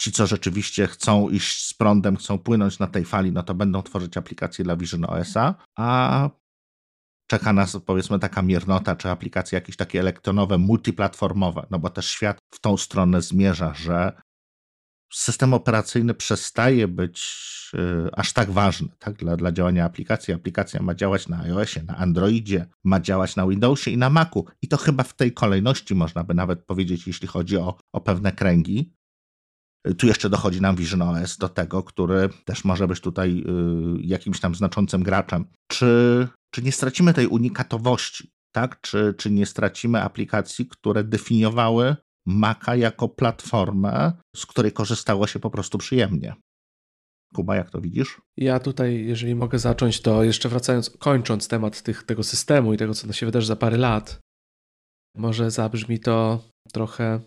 S1: ci, co rzeczywiście chcą iść z prądem, chcą płynąć na tej fali, no to będą tworzyć aplikacje dla Vision OS-a, a czeka nas powiedzmy taka miernota, czy aplikacje jakieś takie elektronowe, multiplatformowe, no bo też świat w tą stronę zmierza, że system operacyjny przestaje być y, aż tak ważny tak, dla, dla działania aplikacji. Aplikacja ma działać na iOSie, na Androidzie, ma działać na Windowsie i na Macu. I to chyba w tej kolejności można by nawet powiedzieć, jeśli chodzi o, o pewne kręgi. Tu jeszcze dochodzi nam Vision OS do tego, który też może być tutaj y, jakimś tam znaczącym graczem. Czy, czy nie stracimy tej unikatowości? Tak? Czy, czy nie stracimy aplikacji, które definiowały Maca jako platformę, z której korzystało się po prostu przyjemnie? Kuba, jak to widzisz?
S3: Ja tutaj, jeżeli mogę zacząć, to jeszcze wracając, kończąc temat tych, tego systemu i tego, co się wydarzy za parę lat, może zabrzmi to trochę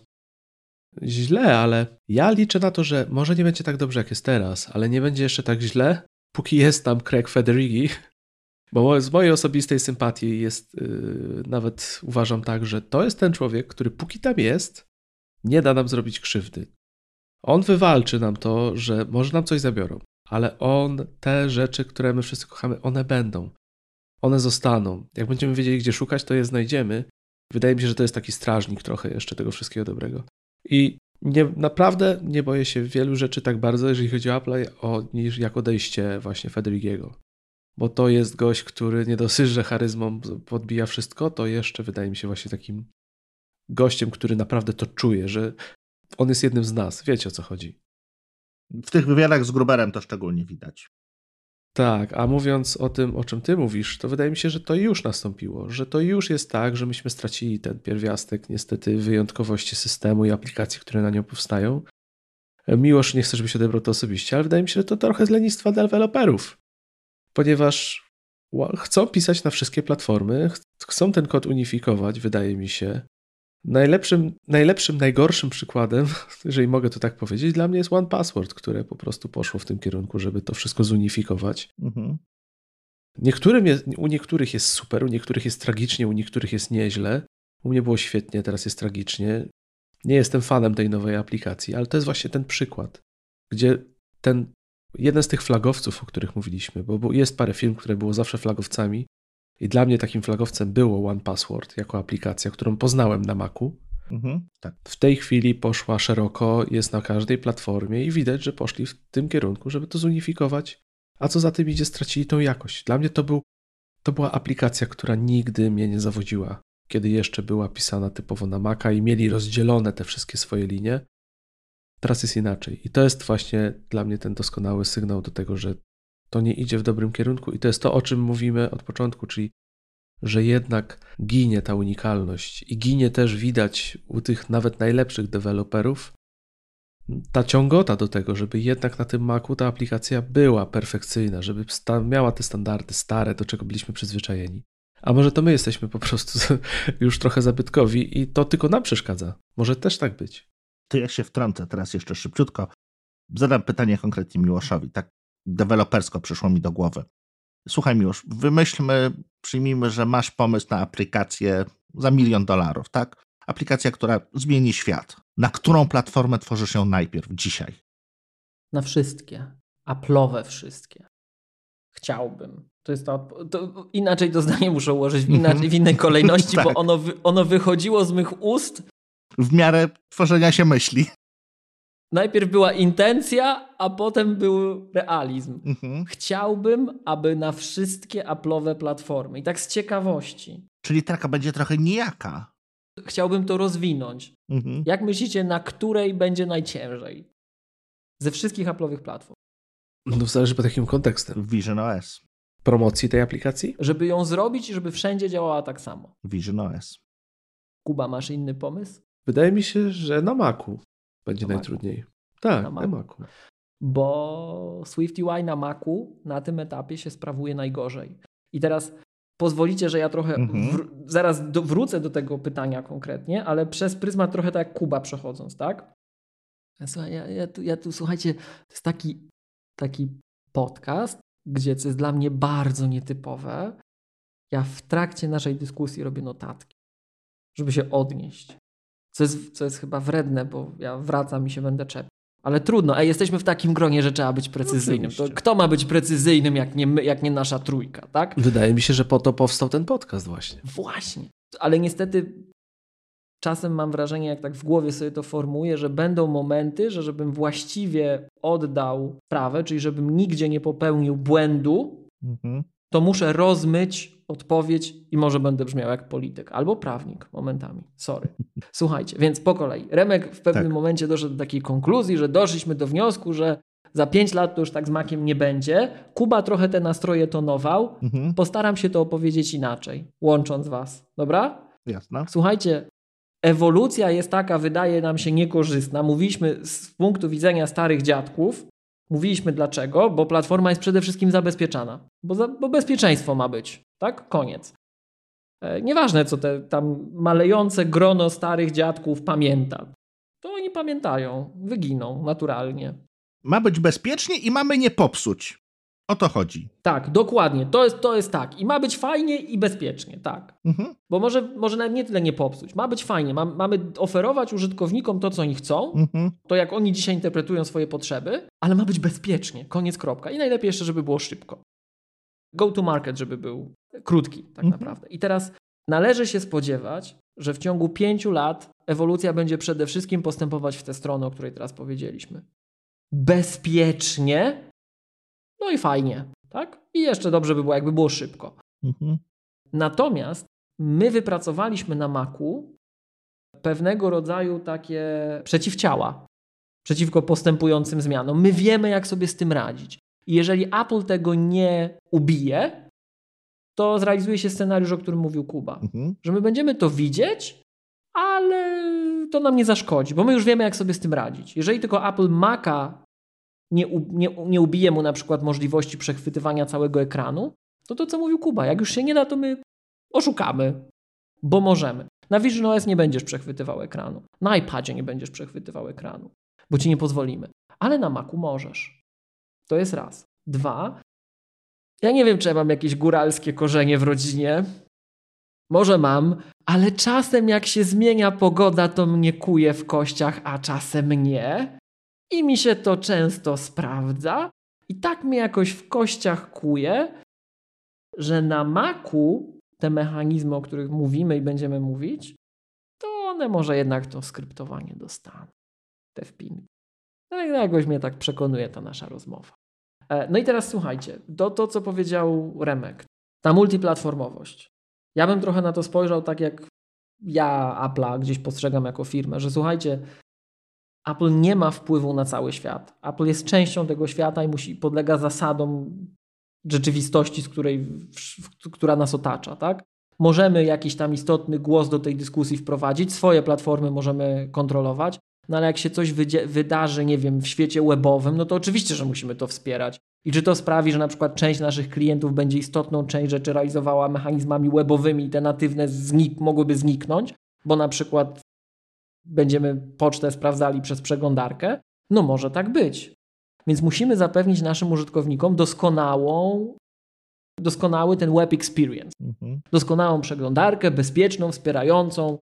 S3: źle, ale ja liczę na to, że może nie będzie tak dobrze, jak jest teraz, ale nie będzie jeszcze tak źle, póki jest tam Craig Federighi, bo z mojej osobistej sympatii jest, yy, nawet uważam tak, że to jest ten człowiek, który póki tam jest, nie da nam zrobić krzywdy. On wywalczy nam to, że może nam coś zabiorą, ale on, te rzeczy, które my wszyscy kochamy, one będą. One zostaną. Jak będziemy wiedzieli, gdzie szukać, to je znajdziemy. Wydaje mi się, że to jest taki strażnik trochę jeszcze tego wszystkiego dobrego. I nie, naprawdę nie boję się wielu rzeczy tak bardzo, jeżeli chodzi o Apple, o, niż jak odejście właśnie Federigiego. Bo to jest gość, który nie dosyć, że charyzmą podbija wszystko, to jeszcze wydaje mi się właśnie takim gościem, który naprawdę to czuje, że on jest jednym z nas. Wiecie o co chodzi.
S1: W tych wywiadach z Gruberem to szczególnie widać.
S3: Tak, a mówiąc o tym, o czym ty mówisz, to wydaje mi się, że to już nastąpiło, że to już jest tak, że myśmy stracili ten pierwiastek niestety wyjątkowości systemu i aplikacji, które na nią powstają. Miłosz, nie chcę, żebyś odebrał to osobiście, ale wydaje mi się, że to trochę z lenistwa deweloperów, ponieważ chcą pisać na wszystkie platformy, chcą ten kod unifikować, wydaje mi się. Najlepszym, najlepszym, najgorszym przykładem, jeżeli mogę to tak powiedzieć, dla mnie jest One Password, które po prostu poszło w tym kierunku, żeby to wszystko zunifikować. Mhm. Niektórym jest, u niektórych jest super, u niektórych jest tragicznie, u niektórych jest nieźle. U mnie było świetnie, teraz jest tragicznie. Nie jestem fanem tej nowej aplikacji, ale to jest właśnie ten przykład, gdzie ten jeden z tych flagowców, o których mówiliśmy, bo jest parę firm, które było zawsze flagowcami, i dla mnie takim flagowcem było One Password jako aplikacja, którą poznałem na Macu. Mhm, tak. W tej chwili poszła szeroko, jest na każdej platformie i widać, że poszli w tym kierunku, żeby to zunifikować. A co za tym idzie, stracili tą jakość. Dla mnie to, był, to była aplikacja, która nigdy mnie nie zawodziła, kiedy jeszcze była pisana typowo na Maca i mieli rozdzielone te wszystkie swoje linie. Teraz jest inaczej. I to jest właśnie dla mnie ten doskonały sygnał do tego, że to nie idzie w dobrym kierunku i to jest to, o czym mówimy od początku, czyli że jednak ginie ta unikalność i ginie też widać u tych nawet najlepszych deweloperów ta ciągota do tego, żeby jednak na tym Macu ta aplikacja była perfekcyjna, żeby miała te standardy stare, do czego byliśmy przyzwyczajeni. A może to my jesteśmy po prostu już trochę zabytkowi i to tylko nam przeszkadza. Może też tak być.
S1: To ja się wtrącę teraz jeszcze szybciutko. Zadam pytanie konkretnie Miłoszowi. Tak dewelopersko przyszło mi do głowy. Słuchaj Miłosz, wymyślmy, przyjmijmy, że masz pomysł na aplikację za milion dolarów, tak? Aplikacja, która zmieni świat. Na którą platformę tworzysz ją najpierw, dzisiaj?
S2: Na wszystkie. Apple'owe wszystkie. Chciałbym. To jest to, to, inaczej to zdanie muszę ułożyć w, inaczej, w innej kolejności, tak. bo ono, ono wychodziło z mych ust.
S1: W miarę tworzenia się myśli.
S2: Najpierw była intencja, a potem był realizm. Mhm. Chciałbym, aby na wszystkie Apple'owe platformy. I tak z ciekawości.
S1: Czyli taka będzie trochę nijaka.
S2: Chciałbym to rozwinąć. Mhm. Jak myślicie, na której będzie najciężej? Ze wszystkich Apple'owych platform.
S3: No zależy pod jakim kontekstem.
S1: Vision OS.
S3: Promocji tej aplikacji?
S2: Żeby ją zrobić i żeby wszędzie działała tak samo.
S1: Vision OS.
S2: Kuba, masz inny pomysł?
S3: Wydaje mi się, że na Macu będzie na najtrudniej. Macu. Tak, na Macu. na Macu.
S2: Bo SwiftUI na Macu na tym etapie się sprawuje najgorzej. I teraz pozwolicie, że ja trochę mhm. wr zaraz do, wrócę do tego pytania konkretnie, ale przez pryzmat trochę tak jak Kuba przechodząc, tak? Słuchaj, ja, ja, tu, ja tu, słuchajcie, to jest taki, taki podcast, gdzie co jest dla mnie bardzo nietypowe. Ja w trakcie naszej dyskusji robię notatki, żeby się odnieść. Co jest, co jest chyba wredne, bo ja wracam i się będę czepiał. Ale trudno, Ej, jesteśmy w takim gronie, że trzeba być precyzyjnym. To kto ma być precyzyjnym, jak nie, my, jak nie nasza trójka, tak?
S3: Wydaje mi się, że po to powstał ten podcast właśnie.
S2: Właśnie. Ale niestety czasem mam wrażenie, jak tak w głowie sobie to formuję, że będą momenty, że żebym właściwie oddał prawę, czyli żebym nigdzie nie popełnił błędu, mhm. to muszę rozmyć odpowiedź i może będę brzmiał jak polityk albo prawnik momentami. Sorry. Słuchajcie, więc po kolei. Remek w pewnym tak. momencie doszedł do takiej konkluzji, że doszliśmy do wniosku, że za pięć lat to już tak z makiem nie będzie. Kuba trochę te nastroje tonował. Mhm. Postaram się to opowiedzieć inaczej, łącząc was. Dobra?
S1: Jasne.
S2: Słuchajcie, ewolucja jest taka, wydaje nam się niekorzystna. Mówiliśmy z punktu widzenia starych dziadków, mówiliśmy dlaczego, bo platforma jest przede wszystkim zabezpieczana, bo, za, bo bezpieczeństwo ma być, tak? Koniec. E, nieważne, co te tam malejące grono starych dziadków pamięta. To oni pamiętają, wyginą naturalnie.
S1: Ma być bezpiecznie i mamy nie popsuć. O to chodzi.
S2: Tak, dokładnie. To jest, to jest tak. I ma być fajnie i bezpiecznie, tak. Mhm. Bo może, może nawet nie tyle nie popsuć. Ma być fajnie. Ma, mamy oferować użytkownikom to, co oni chcą, mhm. to jak oni dzisiaj interpretują swoje potrzeby, ale ma być bezpiecznie. Koniec, kropka. I najlepiej jeszcze, żeby było szybko. Go to market, żeby był krótki, tak mhm. naprawdę. I teraz należy się spodziewać, że w ciągu pięciu lat ewolucja będzie przede wszystkim postępować w tę stronę, o której teraz powiedzieliśmy. Bezpiecznie, no i fajnie, tak? I jeszcze dobrze by było, jakby było szybko. Mhm. Natomiast my wypracowaliśmy na Macu pewnego rodzaju takie przeciwciała przeciwko postępującym zmianom. My wiemy, jak sobie z tym radzić. I jeżeli Apple tego nie ubije, to zrealizuje się scenariusz, o którym mówił Kuba. Mhm. Że my będziemy to widzieć, ale to nam nie zaszkodzi, bo my już wiemy, jak sobie z tym radzić. Jeżeli tylko Apple Maca nie, nie, nie ubije mu na przykład możliwości przechwytywania całego ekranu, to to co mówił Kuba, jak już się nie da, to my oszukamy, bo możemy. Na Vision OS nie będziesz przechwytywał ekranu. Na iPadzie nie będziesz przechwytywał ekranu, bo ci nie pozwolimy. Ale na Macu możesz. To jest raz. Dwa. Ja nie wiem, czy ja mam jakieś góralskie korzenie w rodzinie. Może mam, ale czasem jak się zmienia pogoda, to mnie kuje w kościach, a czasem nie. I mi się to często sprawdza. I tak mnie jakoś w kościach kuje, że na maku te mechanizmy, o których mówimy i będziemy mówić, to one może jednak to skryptowanie dostaną. Te wpiny. No jakoś mnie tak przekonuje ta nasza rozmowa. E, no i teraz słuchajcie, to, to co powiedział Remek, ta multiplatformowość. Ja bym trochę na to spojrzał tak jak ja Apple'a gdzieś postrzegam jako firmę, że słuchajcie, Apple nie ma wpływu na cały świat. Apple jest częścią tego świata i musi podlega zasadom rzeczywistości, z której, w, która nas otacza. Tak? Możemy jakiś tam istotny głos do tej dyskusji wprowadzić, swoje platformy możemy kontrolować, No ale jak się coś wydarzy, nie wiem, w świecie webowym, no to oczywiście, że musimy to wspierać. I czy to sprawi, że na przykład część naszych klientów będzie istotną część rzeczy realizowała mechanizmami webowymi i te natywne znik mogłyby zniknąć, bo na przykład będziemy pocztę sprawdzali przez przeglądarkę? No może tak być. Więc musimy zapewnić naszym użytkownikom doskonałą, doskonały ten web experience. Mhm. Doskonałą przeglądarkę, bezpieczną, wspierającą,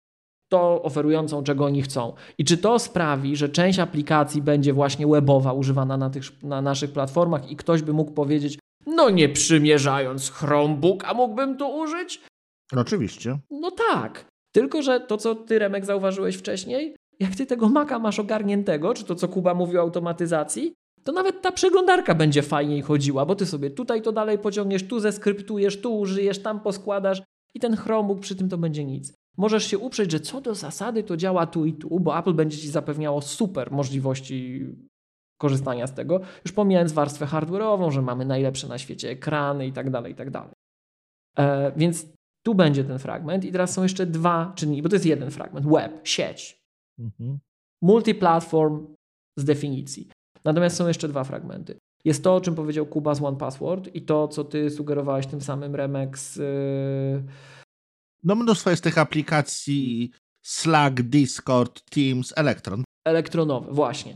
S2: to oferującą, czego oni chcą. I czy to sprawi, że część aplikacji będzie właśnie webowa używana na, tych, na naszych platformach i ktoś by mógł powiedzieć, no nie przymierzając Chromebook, a mógłbym to użyć?
S1: Oczywiście.
S2: No tak. Tylko, że to, co ty, Remek, zauważyłeś wcześniej, jak ty tego maka masz ogarniętego, czy to, co Kuba mówił o automatyzacji, to nawet ta przeglądarka będzie fajniej chodziła, bo ty sobie tutaj to dalej pociągniesz, tu zeskryptujesz, tu użyjesz, tam poskładasz i ten Chromebook przy tym to będzie nic. Możesz się uprzeć, że co do zasady to działa tu i tu, bo Apple będzie ci zapewniało super możliwości korzystania z tego, już pomijając warstwę hardware'ową, że mamy najlepsze na świecie ekrany i tak dalej, i tak dalej. E, więc tu będzie ten fragment i teraz są jeszcze dwa czynniki, bo to jest jeden fragment. Web, sieć. Mhm. Multiplatform z definicji. Natomiast są jeszcze dwa fragmenty. Jest to, o czym powiedział Kuba z One Password i to, co ty sugerowałeś tym samym Remex. Yy...
S1: No mnóstwo jest tych aplikacji Slack, Discord, Teams, Electron.
S2: Elektronowe, właśnie.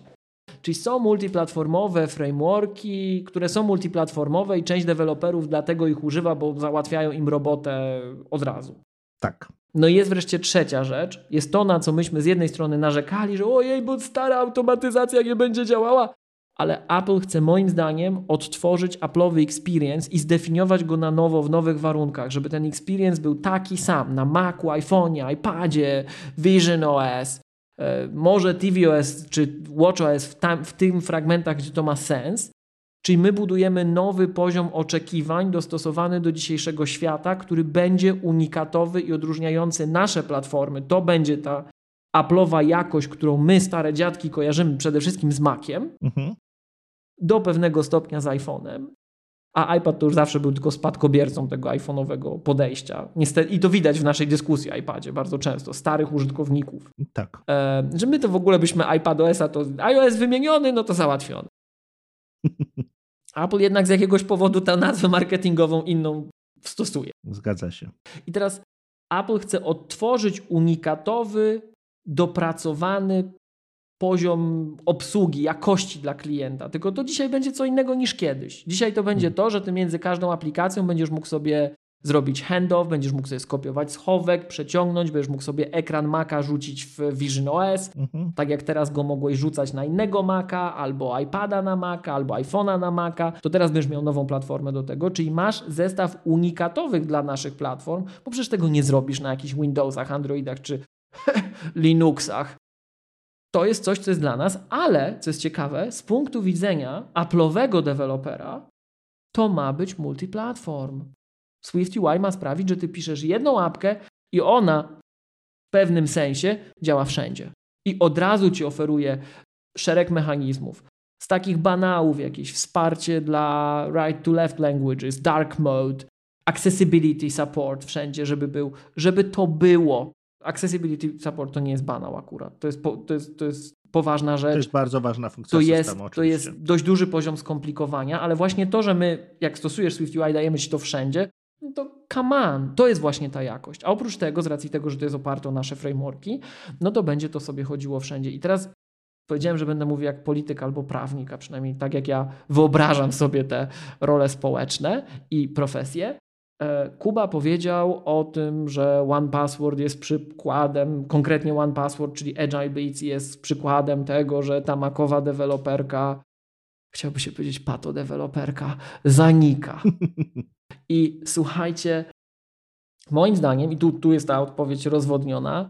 S2: Czyli są multiplatformowe frameworki, które są multiplatformowe i część deweloperów dlatego ich używa, bo załatwiają im robotę od razu.
S1: Tak.
S2: No i jest wreszcie trzecia rzecz. Jest to, na co myśmy z jednej strony narzekali, że ojej, bo stara automatyzacja nie będzie działała, ale Apple chce moim zdaniem odtworzyć Apple'owy experience i zdefiniować go na nowo w nowych warunkach, żeby ten experience był taki sam na Macu, iPhone'ie, iPadzie, Vision OS, może tvOS czy watchOS w, tam, w tym fragmentach, gdzie to ma sens. Czyli my budujemy nowy poziom oczekiwań dostosowany do dzisiejszego świata, który będzie unikatowy i odróżniający nasze platformy. To będzie ta Apple'owa jakość, którą my, stare dziadki, kojarzymy przede wszystkim z Maciem, mhm do pewnego stopnia z iPhone'em, a iPad to już zawsze był tylko spadkobiercą tego iPhone'owego podejścia. Niestety, I to widać w naszej dyskusji o iPadzie bardzo często, starych użytkowników.
S1: Tak.
S2: E, że my to w ogóle byśmy iPadOS-a, to iOS wymieniony, no to załatwiony. Apple jednak z jakiegoś powodu tę nazwę marketingową inną stosuje.
S1: Zgadza się.
S2: I teraz Apple chce odtworzyć unikatowy, dopracowany poziom obsługi, jakości dla klienta. Tylko to dzisiaj będzie co innego niż kiedyś. Dzisiaj to będzie to, że ty między każdą aplikacją będziesz mógł sobie zrobić handoff, będziesz mógł sobie skopiować schowek, przeciągnąć, będziesz mógł sobie ekran Maca rzucić w Vision OS, mhm. tak jak teraz go mogłeś rzucać na innego Maca, albo iPada na Maca, albo iPhone'a na Maca, to teraz będziesz miał nową platformę do tego, czyli masz zestaw unikatowych dla naszych platform, bo przecież tego nie zrobisz na jakichś Windowsach, Androidach czy Linuxach, to jest coś, co jest dla nas, ale co jest ciekawe, z punktu widzenia Apple'owego dewelopera, to ma być multiplatform. SwiftUI ma sprawić, że ty piszesz jedną apkę i ona w pewnym sensie działa wszędzie. I od razu ci oferuje szereg mechanizmów. Z takich banałów jakieś wsparcie dla right to left languages, dark mode, accessibility support wszędzie, żeby był, żeby to było. Accessibility support to nie jest banał akurat. To jest, po, to jest, to jest poważna rzecz. To
S1: jest bardzo ważna funkcja
S2: to
S1: systemu,
S2: jest,
S1: oczywiście.
S2: To jest dość duży poziom skomplikowania, ale właśnie to, że my, jak stosujesz SwiftUI, dajemy ci to wszędzie, no to come on, to jest właśnie ta jakość. A oprócz tego, z racji tego, że to jest oparte o nasze frameworki, no to będzie to sobie chodziło wszędzie. I teraz powiedziałem, że będę mówił jak polityk albo prawnik, a przynajmniej tak jak ja wyobrażam sobie te role społeczne i profesje. E, Kuba powiedział o tym, że OnePassword jest przykładem, konkretnie OnePassword, czyli Agile Beats jest przykładem tego, że ta makowa deweloperka, chciałby się powiedzieć pato deweloperka, zanika. I słuchajcie, moim zdaniem, i tu, tu jest ta odpowiedź rozwodniona,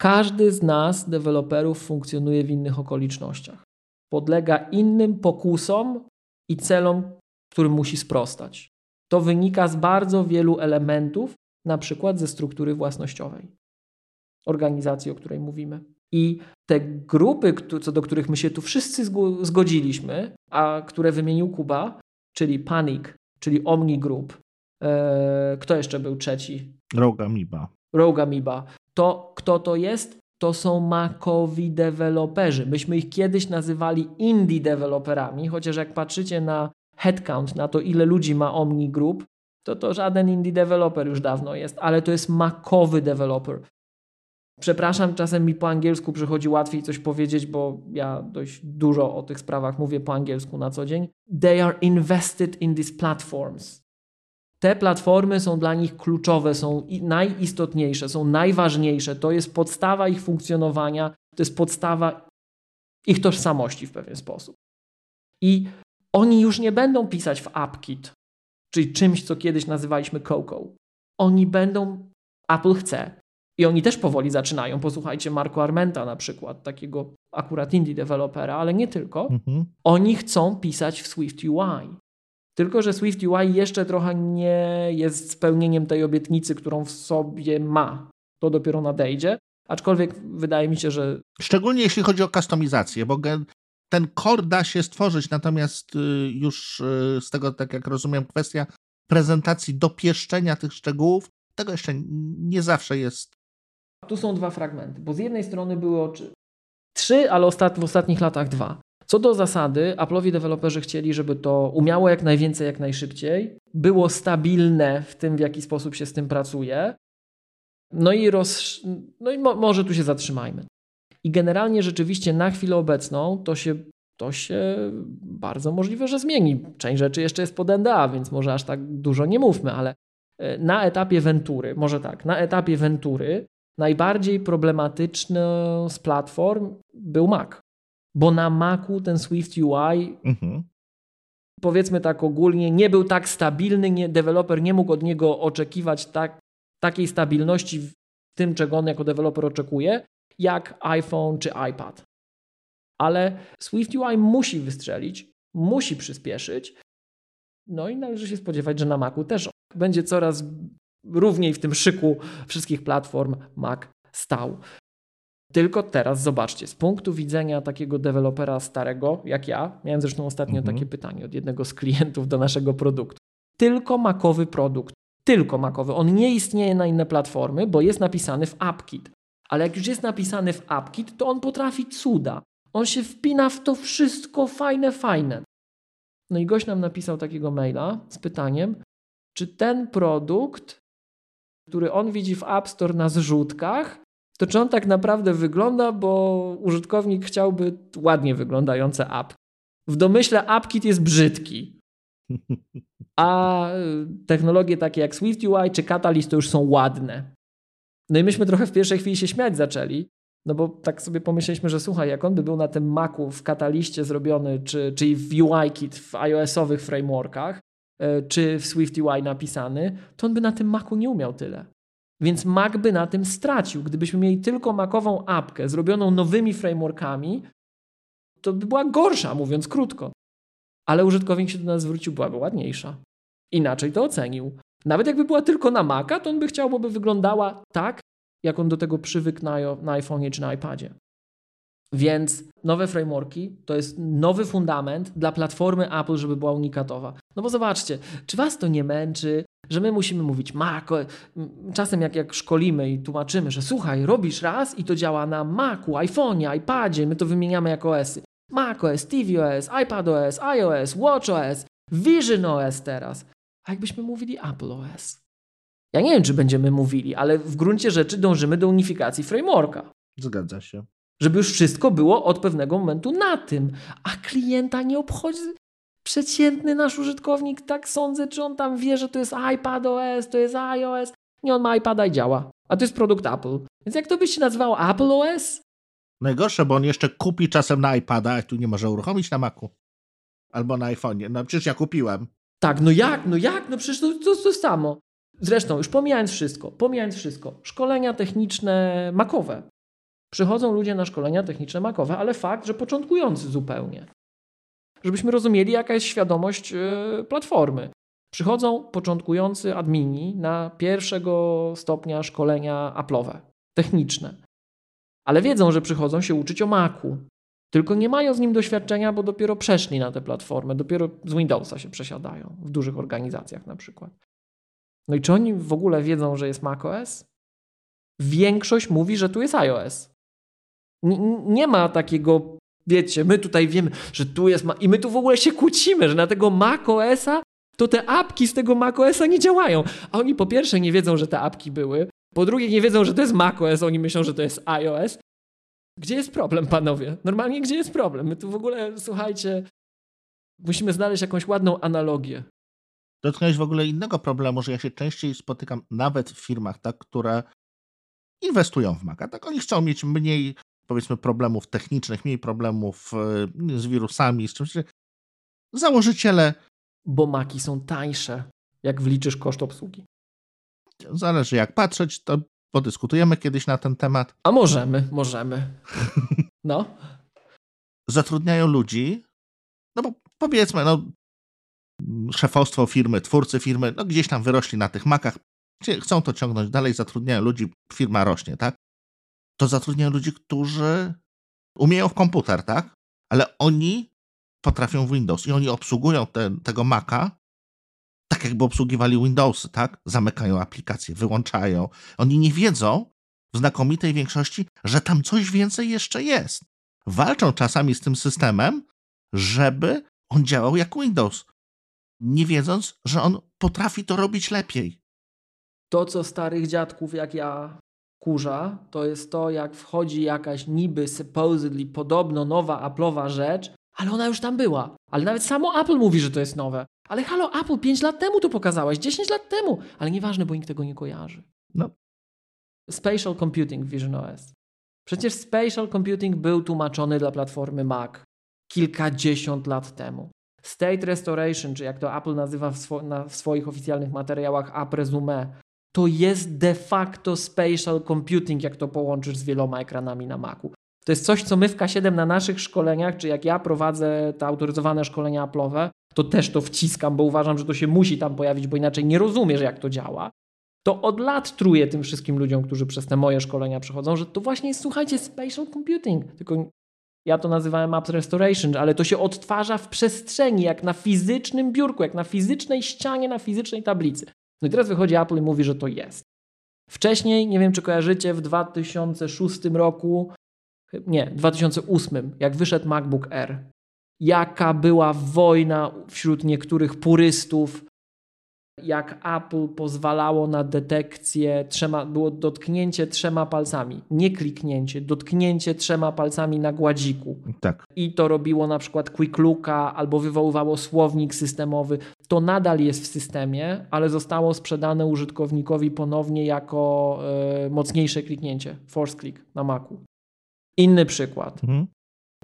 S2: każdy z nas, deweloperów, funkcjonuje w innych okolicznościach. Podlega innym pokusom i celom, którym musi sprostać. To wynika z bardzo wielu elementów, na przykład ze struktury własnościowej organizacji, o której mówimy. I te grupy, co do których my się tu wszyscy zgodziliśmy, a które wymienił Kuba, czyli Panic, czyli Omni Group, e, kto jeszcze był trzeci?
S1: Rogue Amoeba.
S2: To kto to jest? to są makowi deweloperzy. Myśmy ich kiedyś nazywali indie deweloperami, chociaż jak patrzycie na headcount, na to ile ludzi ma Omni Group, to to żaden indie developer już dawno jest, ale to jest makowy developer. Przepraszam, czasem mi po angielsku przychodzi łatwiej coś powiedzieć, bo ja dość dużo o tych sprawach mówię po angielsku na co dzień. They are invested in these platforms. Te platformy są dla nich kluczowe, są najistotniejsze, są najważniejsze. To jest podstawa ich funkcjonowania, to jest podstawa ich tożsamości w pewien sposób. I oni już nie będą pisać w AppKit, czyli czymś, co kiedyś nazywaliśmy Coco. Oni będą, Apple chce, i oni też powoli zaczynają. Posłuchajcie Marco Armenta na przykład, takiego akurat indie dewelopera, ale nie tylko. Mhm. Oni chcą pisać w Swift UI. Tylko, że Swift UI jeszcze trochę nie jest spełnieniem tej obietnicy, którą w sobie ma. To dopiero nadejdzie. Aczkolwiek wydaje mi się, że.
S1: Szczególnie jeśli chodzi o kustomizację, bo ten core da się stworzyć, natomiast y, już y, z tego, tak jak rozumiem, kwestia prezentacji, dopieszczenia tych szczegółów, tego jeszcze nie zawsze jest
S2: tu są dwa fragmenty, bo z jednej strony były oczy... trzy, ale ostat... w ostatnich latach dwa. Co do zasady, Apple'owi deweloperzy chcieli, żeby to umiało jak najwięcej, jak najszybciej, było stabilne w tym, w jaki sposób się z tym pracuje. No i, roz... no i mo może tu się zatrzymajmy. I generalnie rzeczywiście na chwilę obecną to się, to się bardzo możliwe, że zmieni. Część rzeczy jeszcze jest pod NDA, więc może aż tak dużo nie mówmy, ale e, na etapie Ventury, może tak, na etapie Ventury najbardziej problematyczny z platform był Mac. Bo na Macu ten Swift UI, mhm. powiedzmy tak ogólnie, nie był tak stabilny, nie, deweloper nie mógł od niego oczekiwać tak, takiej stabilności w tym, czego on jako deweloper oczekuje, jak iPhone czy iPad. Ale Swift UI musi wystrzelić, musi przyspieszyć. No i należy się spodziewać, że na Macu też będzie coraz równiej w tym szyku wszystkich platform Mac stał. Tylko teraz zobaczcie, z punktu widzenia takiego dewelopera starego, jak ja, miałem zresztą ostatnio mhm. takie pytanie od jednego z klientów do naszego produktu. Tylko makowy produkt, tylko makowy. On nie istnieje na inne platformy, bo jest napisany w AppKit. Ale jak już jest napisany w AppKit, to on potrafi cuda. On się wpina w to wszystko fajne, fajne. No i gość nam napisał takiego maila z pytaniem, czy ten produkt który on widzi w App Store na zrzutkach, to czy on tak naprawdę wygląda, bo użytkownik chciałby ładnie wyglądające app. W domyśle AppKit jest brzydki. A technologie takie jak Swift UI czy Catalyst to już są ładne. No i myśmy trochę w pierwszej chwili się śmiać zaczęli, no bo tak sobie pomyśleliśmy, że słuchaj, jak on by był na tym Macu w Catalyście zrobiony, czy, czyli w UIKit, w iOS-owych frameworkach, E, czy w Swift UI napisany, to on by na tym Macu nie umiał tyle. Więc Mac by na tym stracił. Gdybyśmy mieli tylko Macową apkę zrobioną nowymi frameworkami, to by była gorsza, mówiąc krótko. Ale użytkownik się do nas zwrócił, byłaby ładniejsza. Inaczej to ocenił. Nawet jakby była tylko na Maca, to on by chciał, by wyglądała tak, jak on do tego przywykł na, na iPhone'ie czy na iPadzie. Więc nowe frameworki to jest nowy fundament dla platformy Apple, żeby była unikatowa. No bo zobaczcie, czy was to nie męczy, że my musimy mówić Mac? Czasem jak, jak szkolimy i tłumaczymy, że słuchaj, robisz raz i to działa na Macu, iPhone'ie, iPadzie, my to wymieniamy jako OSy. macOS, tvOS, iPadOS, iOS, WatchOS, VisionOS teraz. A jakbyśmy mówili AppleOS? Ja nie wiem, czy będziemy mówili, ale w gruncie rzeczy dążymy do unifikacji frameworka.
S1: Zgadza się
S2: żeby już wszystko było od pewnego momentu na tym, a klienta nie obchodzi. Przeciętny nasz użytkownik, tak sądzę, czy on tam wie, że to jest iPadOS, to jest iOS. Nie, on ma iPada i działa. A to jest produkt Apple. Więc jak to byś się nazywał Apple OS?
S1: Najgorsze, bo on jeszcze kupi czasem na iPada, a tu nie może uruchomić na Macu. Albo na iPhone'ie. No przecież ja kupiłem.
S2: Tak, no jak, no jak? No przecież to, to, to samo. Zresztą, już pomijając wszystko, pomijając wszystko, szkolenia techniczne makowe. Przychodzą ludzie na szkolenia techniczne makowe, ale fakt, że początkujący zupełnie. Żebyśmy rozumieli, jaka jest świadomość e, platformy. Przychodzą początkujący admini na pierwszego stopnia szkolenia Apple'owe, techniczne. Ale wiedzą, że przychodzą się uczyć o Macu. Tylko nie mają z nim doświadczenia, bo dopiero przeszli na tę platformę, dopiero z Windowsa się przesiadają, w dużych organizacjach na przykład. No i czy oni w ogóle wiedzą, że jest macOS? Większość mówi, że tu jest iOS. nie ma takiego, wiecie, my tutaj wiemy, że tu jest, i my tu w ogóle się kłócimy, że na tego macOSa to te apki z tego macOSa nie działają. A oni po pierwsze nie wiedzą, że te apki były, po drugie nie wiedzą, że to jest macOS, oni myślą, że to jest iOS. Gdzie jest problem, panowie? Normalnie gdzie jest problem? My tu w ogóle, słuchajcie, musimy znaleźć jakąś ładną analogię.
S1: Dotknąłeś w ogóle innego problemu, że ja się częściej spotykam nawet w firmach, tak, które inwestują w Maca. Tak, oni chcą mieć mniej, powiedzmy, problemów technicznych, mniej problemów e, z wirusami, z czymś. Założyciele.
S2: Bo Maki są tańsze, jak wliczysz koszt obsługi.
S1: Zależy jak patrzeć, to podyskutujemy kiedyś na ten temat.
S2: A możemy, możemy. No.
S1: Zatrudniają ludzi, no bo powiedzmy, no szefostwo firmy, twórcy firmy, no gdzieś tam wyrośli na tych makach, chcą to ciągnąć dalej, zatrudniają ludzi, firma rośnie, tak? To zatrudniają ludzi, którzy umieją w komputer, tak? Ale oni potrafią Windows i oni obsługują te, tego Maca tak, jakby obsługiwali Windowsy, tak? Zamykają aplikacje, wyłączają. Oni nie wiedzą w znakomitej większości, że tam coś więcej jeszcze jest. Walczą czasami z tym systemem, żeby on działał jak Windows, nie wiedząc, że on potrafi to robić lepiej.
S2: To, co starych dziadków jak ja kurza, to jest to, jak wchodzi jakaś niby supposedly podobno nowa Apple'owa rzecz, ale ona już tam była. Ale nawet samo Apple mówi, że to jest nowe. Ale halo, Apple, 5 lat temu to pokazałeś, 10 lat temu. Ale nieważne, bo nikt tego nie kojarzy.
S1: No.
S2: Spatial Computing w Vision OS. Przecież Spatial Computing był tłumaczony dla platformy Mac kilkadziesiąt lat temu. State Restoration, czy jak to Apple nazywa w, swo na, w swoich oficjalnych materiałach App Resume, to jest de facto spatial computing, jak to połączysz z wieloma ekranami na Macu. To jest coś, co my w K7 na naszych szkoleniach, czy jak ja prowadzę te autoryzowane szkolenia Apple'owe, to też to wciskam, bo uważam, że to się musi tam pojawić, bo inaczej nie rozumiesz, jak to działa. To od lat truję tym wszystkim ludziom, którzy przez te moje szkolenia przechodzą, że to właśnie jest, słuchajcie, spatial computing. Tylko ja to nazywałem Apps Restoration, ale to się odtwarza w przestrzeni, jak na fizycznym biurku, jak na fizycznej ścianie, na fizycznej tablicy. No i teraz wychodzi Apple i mówi, że to jest. Wcześniej, nie wiem czy kojarzycie, w 2006 roku, nie, 2008, jak wyszedł MacBook Air, jaka była wojna wśród niektórych purystów jak Apple pozwalało na detekcję trzema, było dotknięcie trzema palcami, nie kliknięcie, dotknięcie trzema palcami na gładziku.
S1: Tak.
S2: I to robiło na przykład Quick Looka albo wywoływało słownik systemowy. To nadal jest w systemie, ale zostało sprzedane użytkownikowi ponownie jako y, mocniejsze kliknięcie, force click na Macu. Inny przykład. Mhm.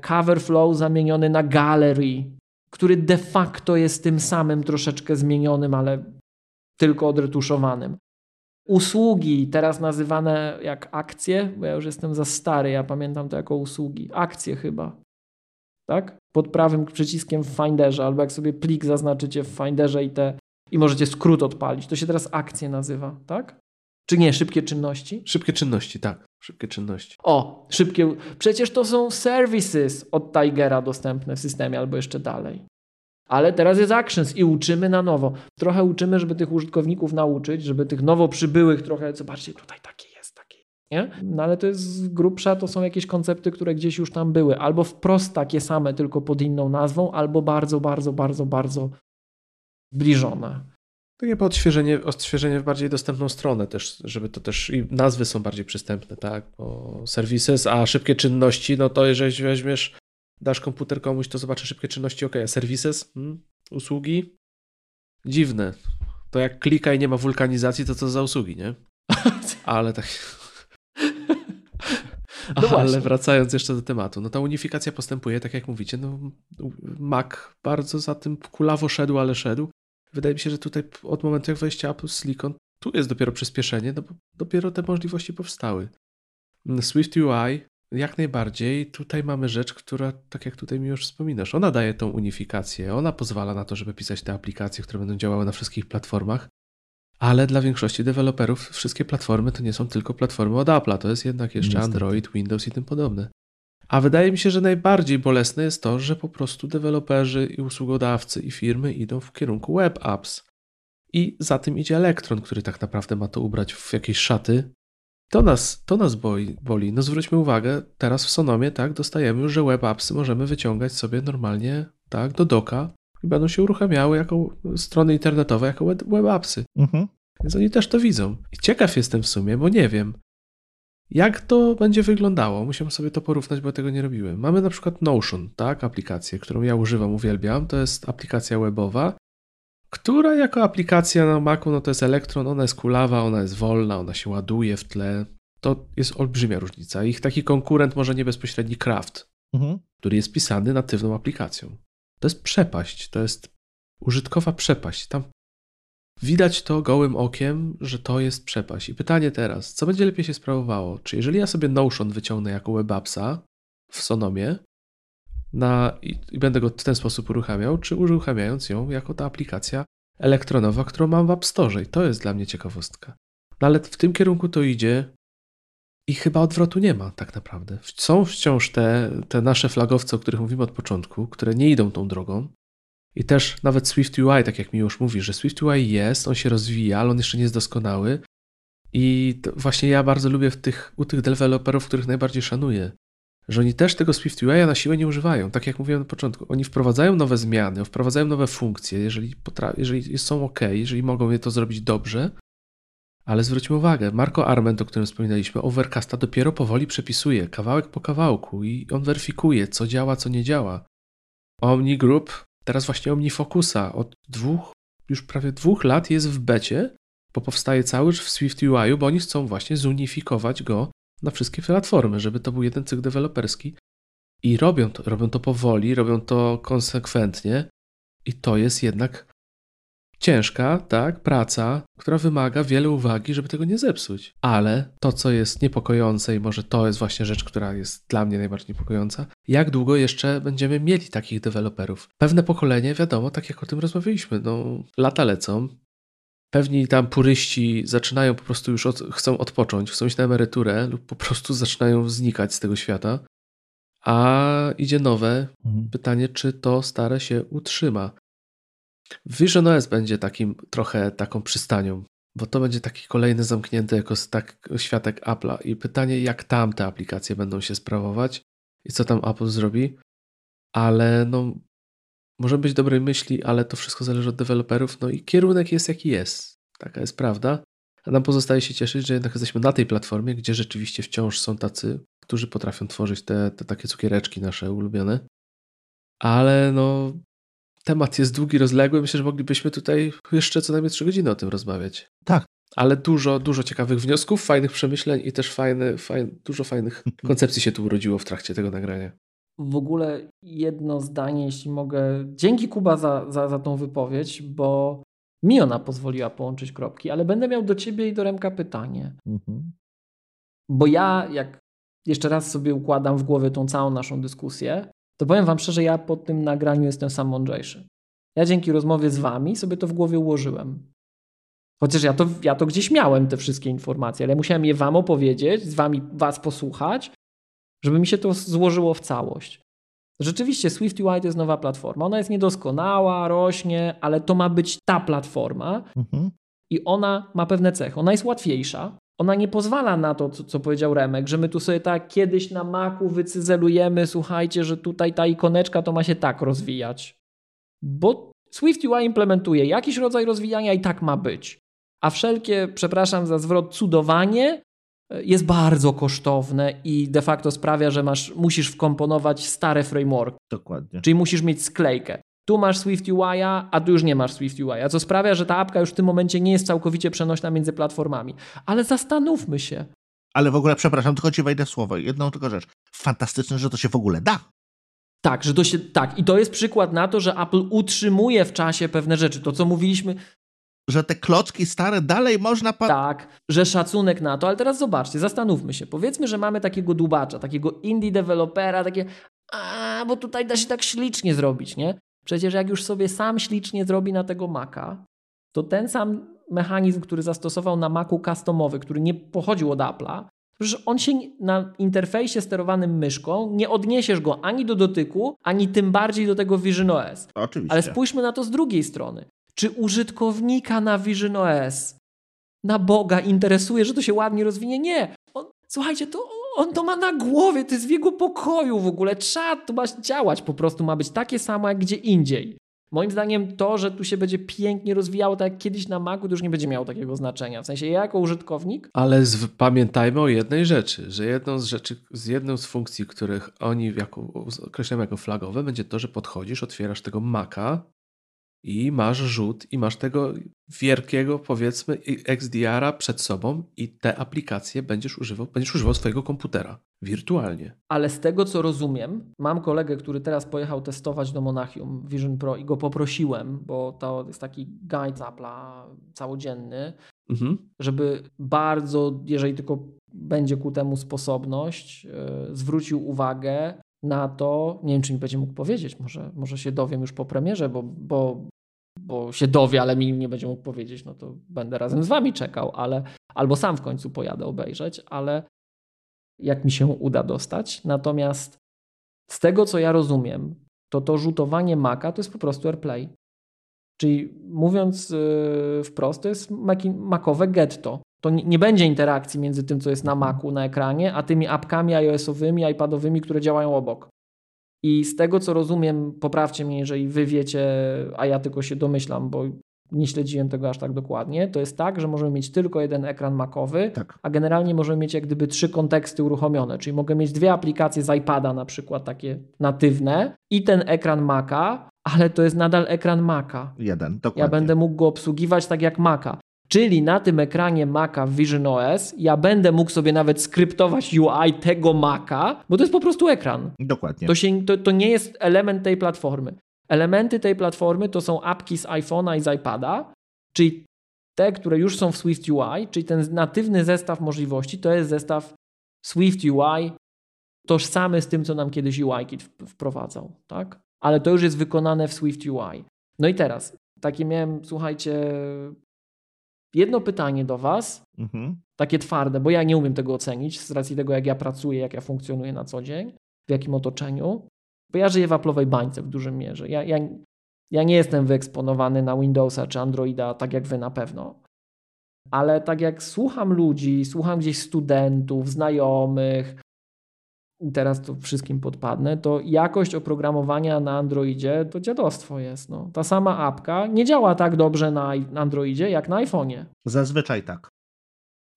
S2: Cover flow zamieniony na gallery, który de facto jest tym samym troszeczkę zmienionym, ale tylko odretuszowanym. Usługi, teraz nazywane jak akcje, bo ja już jestem za stary, ja pamiętam to jako usługi. Akcje chyba. Tak? Pod prawym przyciskiem w Finderze, albo jak sobie plik zaznaczycie w Finderze i te i możecie skrót odpalić. To się teraz akcje nazywa, tak? Czy nie, szybkie czynności?
S3: Szybkie czynności, tak. Szybkie czynności.
S2: O, szybkie. Przecież to są services od Tigera dostępne w systemie albo jeszcze dalej. Ale teraz jest Actions i uczymy na nowo. Trochę uczymy, żeby tych użytkowników nauczyć, żeby tych nowo przybyłych trochę, zobaczcie, tutaj taki jest, taki. Nie? No ale to jest grubsza, to są jakieś koncepty, które gdzieś już tam były. Albo wprost takie same, tylko pod inną nazwą, albo bardzo, bardzo, bardzo, bardzo zbliżone.
S3: Takie po odświeżenie, odświeżenie w bardziej dostępną stronę też, żeby to też i nazwy są bardziej przystępne, tak, bo services, a szybkie czynności, no to jeżeli weźmiesz dasz komputer komuś, to zobaczy szybkie czynności, ok, a services, hmm? usługi, dziwne. To jak klika i nie ma wulkanizacji, to co za usługi, nie? Ale tak... No Ale wracając jeszcze do tematu, no ta unifikacja postępuje, tak jak mówicie, no Mac bardzo za tym kulawo szedł, ale szedł. Wydaje mi się, że tutaj od momentu jak wejścia Apple Silicon, tu jest dopiero przyspieszenie, no bo dopiero te możliwości powstały. Swift UI jak najbardziej. Tutaj mamy rzecz, która, tak jak tutaj mi już wspominasz, ona daje tą unifikację, ona pozwala na to, żeby pisać te aplikacje, które będą działały na wszystkich platformach, ale dla większości deweloperów wszystkie platformy to nie są tylko platformy od Apple'a, to jest jednak jeszcze Niestety. Android, Windows i tym podobne. A wydaje mi się, że najbardziej bolesne jest to, że po prostu deweloperzy i usługodawcy i firmy idą w kierunku web apps. I za tym idzie Elektron, który tak naprawdę ma to ubrać w jakieś szaty To nas, to nas boi, boli. No zwróćmy uwagę, teraz w Sonomie tak dostajemy już, że web appsy możemy wyciągać sobie normalnie tak do doka i będą się uruchamiały jako strony internetowe, jako web, web appsy. Mhm. Więc oni też to widzą. I ciekaw jestem w sumie, bo nie wiem, jak to będzie wyglądało. Musiałem sobie to porównać, bo tego nie robiłem. Mamy na przykład Notion, tak, aplikację, którą ja używam, uwielbiam. To jest aplikacja webowa, która jako aplikacja na Macu, no to jest Electron, ona jest kulawa, ona jest wolna, ona się ładuje w tle. To jest olbrzymia różnica. Ich taki konkurent może nie bezpośredni Craft, mhm. który jest pisany natywną aplikacją. To jest przepaść, to jest użytkowa przepaść. Tam widać to gołym okiem, że to jest przepaść. I pytanie teraz, co będzie lepiej się sprawowało? Czy jeżeli ja sobie Notion wyciągnę jako WebAppsa w Sonomie na, i, i będę go w ten sposób uruchamiał, czy uruchamiając ją jako ta aplikacja elektronowa, którą mam w App Store? I to jest dla mnie ciekawostka. No ale w tym kierunku to idzie i chyba odwrotu nie ma tak naprawdę. Są wciąż te, te nasze flagowce, o których mówimy od początku, które nie idą tą drogą. I też nawet Swift UI, tak jak mi już mówi, że Swift UI jest, on się rozwija, ale on jeszcze nie jest doskonały. I właśnie ja bardzo lubię w tych, u tych deweloperów, których najbardziej szanuję, że oni też tego Swift UI na siłę nie używają. Tak jak mówiłem na początku, oni wprowadzają nowe zmiany, wprowadzają nowe funkcje, jeżeli, jeżeli są ok, jeżeli mogą je to zrobić dobrze, ale zwróćmy uwagę, Marco Arment, o którym wspominaliśmy, Overcasta dopiero powoli przepisuje, kawałek po kawałku i on weryfikuje, co działa, co nie działa. Omni Group, teraz właśnie OmniFocusa, od dwóch, już prawie dwóch lat jest w becie, bo powstaje cały w Swift UI, bo oni chcą właśnie zunifikować go na wszystkie platformy, żeby to był jeden cykl deweloperski. I robią to, robią to powoli, robią to konsekwentnie i to jest jednak ciężka, tak, praca, która wymaga wiele uwagi, żeby tego nie zepsuć. Ale to, co jest niepokojące i może to jest właśnie rzecz, która jest dla mnie najbardziej niepokojąca, jak długo jeszcze będziemy mieli takich deweloperów? Pewne pokolenie, wiadomo, tak jak o tym rozmawialiśmy, no lata lecą, Pewni tam puryści zaczynają po prostu już od, chcą odpocząć, chcą iść na emeryturę lub po prostu zaczynają znikać z tego świata. A idzie nowe. Mhm. Pytanie, czy to stare się utrzyma. Vision OS będzie takim trochę taką przystanią, bo to będzie taki kolejny zamknięty jako tak światek Apple'a i pytanie, jak tam te aplikacje będą się sprawować i co tam Apple zrobi. Ale no, może być dobrej myśli, ale to wszystko zależy od deweloperów, no i kierunek jest jaki jest. Taka jest prawda. A nam pozostaje się cieszyć, że jednak jesteśmy na tej platformie, gdzie rzeczywiście wciąż są tacy, którzy potrafią tworzyć te, te takie cukiereczki nasze ulubione. Ale no, temat jest długi, rozległy. Myślę, że moglibyśmy tutaj jeszcze co najmniej trzy godziny o tym rozmawiać.
S1: Tak.
S3: Ale dużo, dużo ciekawych wniosków, fajnych przemyśleń i też fajne, fajne, dużo fajnych koncepcji się tu urodziło w trakcie tego nagrania.
S2: W ogóle jedno zdanie, jeśli mogę. Dzięki Kuba za, za, za tą wypowiedź, bo mi ona pozwoliła połączyć kropki, ale będę miał do ciebie i do Remka pytanie. Mhm. Bo ja, jak jeszcze raz sobie układam w głowie tą całą naszą dyskusję, to powiem Wam szczerze, ja po tym nagraniu jestem sam mądrzejszy. Ja dzięki rozmowie z Wami sobie to w głowie ułożyłem. Chociaż ja to, ja to gdzieś miałem, te wszystkie informacje, ale musiałem je Wam opowiedzieć, z Wami Was posłuchać, żeby mi się to złożyło w całość. Rzeczywiście Swift UI to jest nowa platforma. Ona jest niedoskonała, rośnie, ale to ma być ta platforma mhm. i ona ma pewne cechy. Ona jest łatwiejsza, ona nie pozwala na to, co, co, powiedział Remek, że my tu sobie tak kiedyś na maku wycyzelujemy, słuchajcie, że tutaj ta ikoneczka to ma się tak rozwijać. Bo Swift UI implementuje jakiś rodzaj rozwijania i tak ma być. A wszelkie, przepraszam za zwrot, cudowanie e, jest bardzo kosztowne i de facto sprawia, że masz, musisz wkomponować stare framework.
S1: Dokładnie.
S2: Czyli musisz mieć sklejkę tu masz Swift UI, a tu już nie masz Swift UI, co sprawia, że ta apka już w tym momencie nie jest całkowicie przenośna między platformami. Ale zastanówmy się.
S1: Ale w ogóle, przepraszam, tylko ci wejdę w słowo. Jedną tylko rzecz. Fantastyczne, że to się w ogóle da.
S2: Tak, że to się, tak. I to jest przykład na to, że Apple utrzymuje w czasie pewne rzeczy. To, co mówiliśmy,
S1: że te klocki stare dalej można... Pa-
S2: tak, że szacunek na to, ale teraz zobaczcie, zastanówmy się. Powiedzmy, że mamy takiego dubacza, takiego indie dewelopera, takie a, bo tutaj da się tak ślicznie zrobić, nie? Przecież jak już sobie sam ślicznie zrobi na tego Maca, to ten sam mechanizm, który zastosował na Macu customowy, który nie pochodził od Apple'a, Przecież on się na interfejsie sterowanym myszką nie odniesiesz go ani do dotyku, ani tym bardziej do tego Vision OS.
S1: Oczywiście.
S2: Ale spójrzmy na to z drugiej strony. Czy użytkownika na Vision OS na Boga interesuje, że to się ładnie rozwinie? Nie. On, słuchajcie, to on to ma na głowie, to jest w jego pokoju w ogóle. Czat to ma działać po prostu, ma być takie samo jak gdzie indziej. Moim zdaniem to, że tu się będzie pięknie rozwijało, tak jak kiedyś na Macu, to już nie będzie miało takiego znaczenia. W sensie ja jako użytkownik.
S3: Ale z, pamiętajmy o jednej rzeczy, że jedną z rzeczy, z jedną z funkcji, których oni jako, określają jako flagowe, będzie to, że podchodzisz, otwierasz tego Maca i masz rzut i masz tego wielkiego, powiedzmy, XDR-a przed sobą i te aplikacje będziesz używał, będziesz używał swojego komputera wirtualnie.
S2: Ale z tego, co rozumiem, mam kolegę, który teraz pojechał testować do Monachium Vision Pro i go poprosiłem, bo to jest taki guide Apple'a całodzienny, mhm. żeby bardzo, jeżeli tylko będzie ku temu sposobność, yy, zwrócił uwagę na to, nie wiem, czy mi będzie mógł powiedzieć, może, może się dowiem już po premierze, bo, bo, bo się dowie, ale mi nie będzie mógł powiedzieć, no to będę razem z wami czekał, ale albo sam w końcu pojadę obejrzeć, ale jak mi się uda dostać. Natomiast z tego, co ja rozumiem, to to rzutowanie Maca to jest po prostu AirPlay. Czyli mówiąc yy, wprost, to jest macowe getto. To nie będzie interakcji między tym, co jest na Macu, na ekranie, a tymi apkami iOS-owymi, iPadowymi, które działają obok. I z tego, co rozumiem, poprawcie mnie, jeżeli wy wiecie, a ja tylko się domyślam, bo nie śledziłem tego aż tak dokładnie, to jest tak, że możemy mieć tylko jeden ekran makowy, tak. a generalnie możemy mieć jak gdyby trzy konteksty uruchomione, czyli mogę mieć dwie aplikacje z iPada na przykład takie natywne i ten ekran Maca, ale to jest nadal ekran Maca.
S1: Jeden, dokładnie.
S2: Ja będę mógł go obsługiwać tak jak Maca. Czyli na tym ekranie Maca w Vision OS ja będę mógł sobie nawet skryptować UI tego Maca, bo to jest po prostu ekran.
S1: Dokładnie.
S2: To, się, to, to nie jest element tej platformy. Elementy tej platformy to są apki z iPhone'a i z iPada, czyli te, które już są w Swift UI, czyli ten natywny zestaw możliwości, to jest zestaw Swift UI tożsamy z tym, co nam kiedyś UIKit wprowadzał, tak? Ale to już jest wykonane w Swift UI. No i teraz, takie miałem, słuchajcie, jedno pytanie do Was, mhm. takie twarde, bo ja nie umiem tego ocenić z racji tego, jak ja pracuję, jak ja funkcjonuję na co dzień, w jakim otoczeniu. Bo ja żyję w Apple'owej bańce w dużym mierze. Ja, ja, ja nie jestem wyeksponowany na Windowsa czy Androida, tak jak wy na pewno. Ale tak jak słucham ludzi, słucham gdzieś studentów, znajomych, teraz to wszystkim podpadnę, to jakość oprogramowania na Androidzie to dziadostwo jest. No. Ta sama apka nie działa tak dobrze na Androidzie jak na iPhone'ie.
S1: Zazwyczaj tak.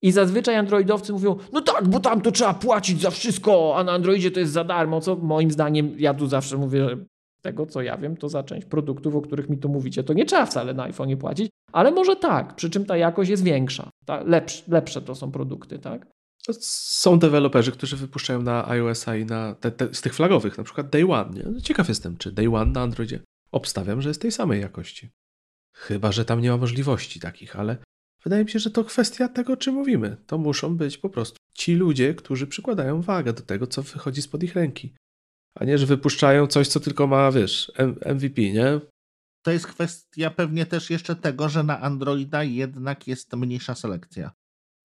S2: I zazwyczaj androidowcy mówią, no tak, bo tam to trzeba płacić za wszystko, a na Androidzie to jest za darmo, co moim zdaniem, ja tu zawsze mówię, że tego co ja wiem, to za część produktów, o których mi tu mówicie, to nie trzeba wcale na iPhone płacić, ale może tak, przy czym ta jakość jest większa, ta, lepsze, lepsze to są produkty, tak?
S3: Są deweloperzy, którzy wypuszczają na iOS-a i na te, te, z tych flagowych, na przykład Day One. Nie? No, ciekaw jestem, czy Day One na Androidzie. Obstawiam, że jest tej samej jakości. Chyba, że tam nie ma możliwości takich, ale Wydaje mi się, że to kwestia tego, czy mówimy. To muszą być po prostu ci ludzie, którzy przykładają wagę do tego, co wychodzi spod ich ręki. A nie, że wypuszczają coś, co tylko ma, wiesz, MVP, nie?
S1: To jest kwestia pewnie też jeszcze tego, że na Androida jednak jest mniejsza selekcja.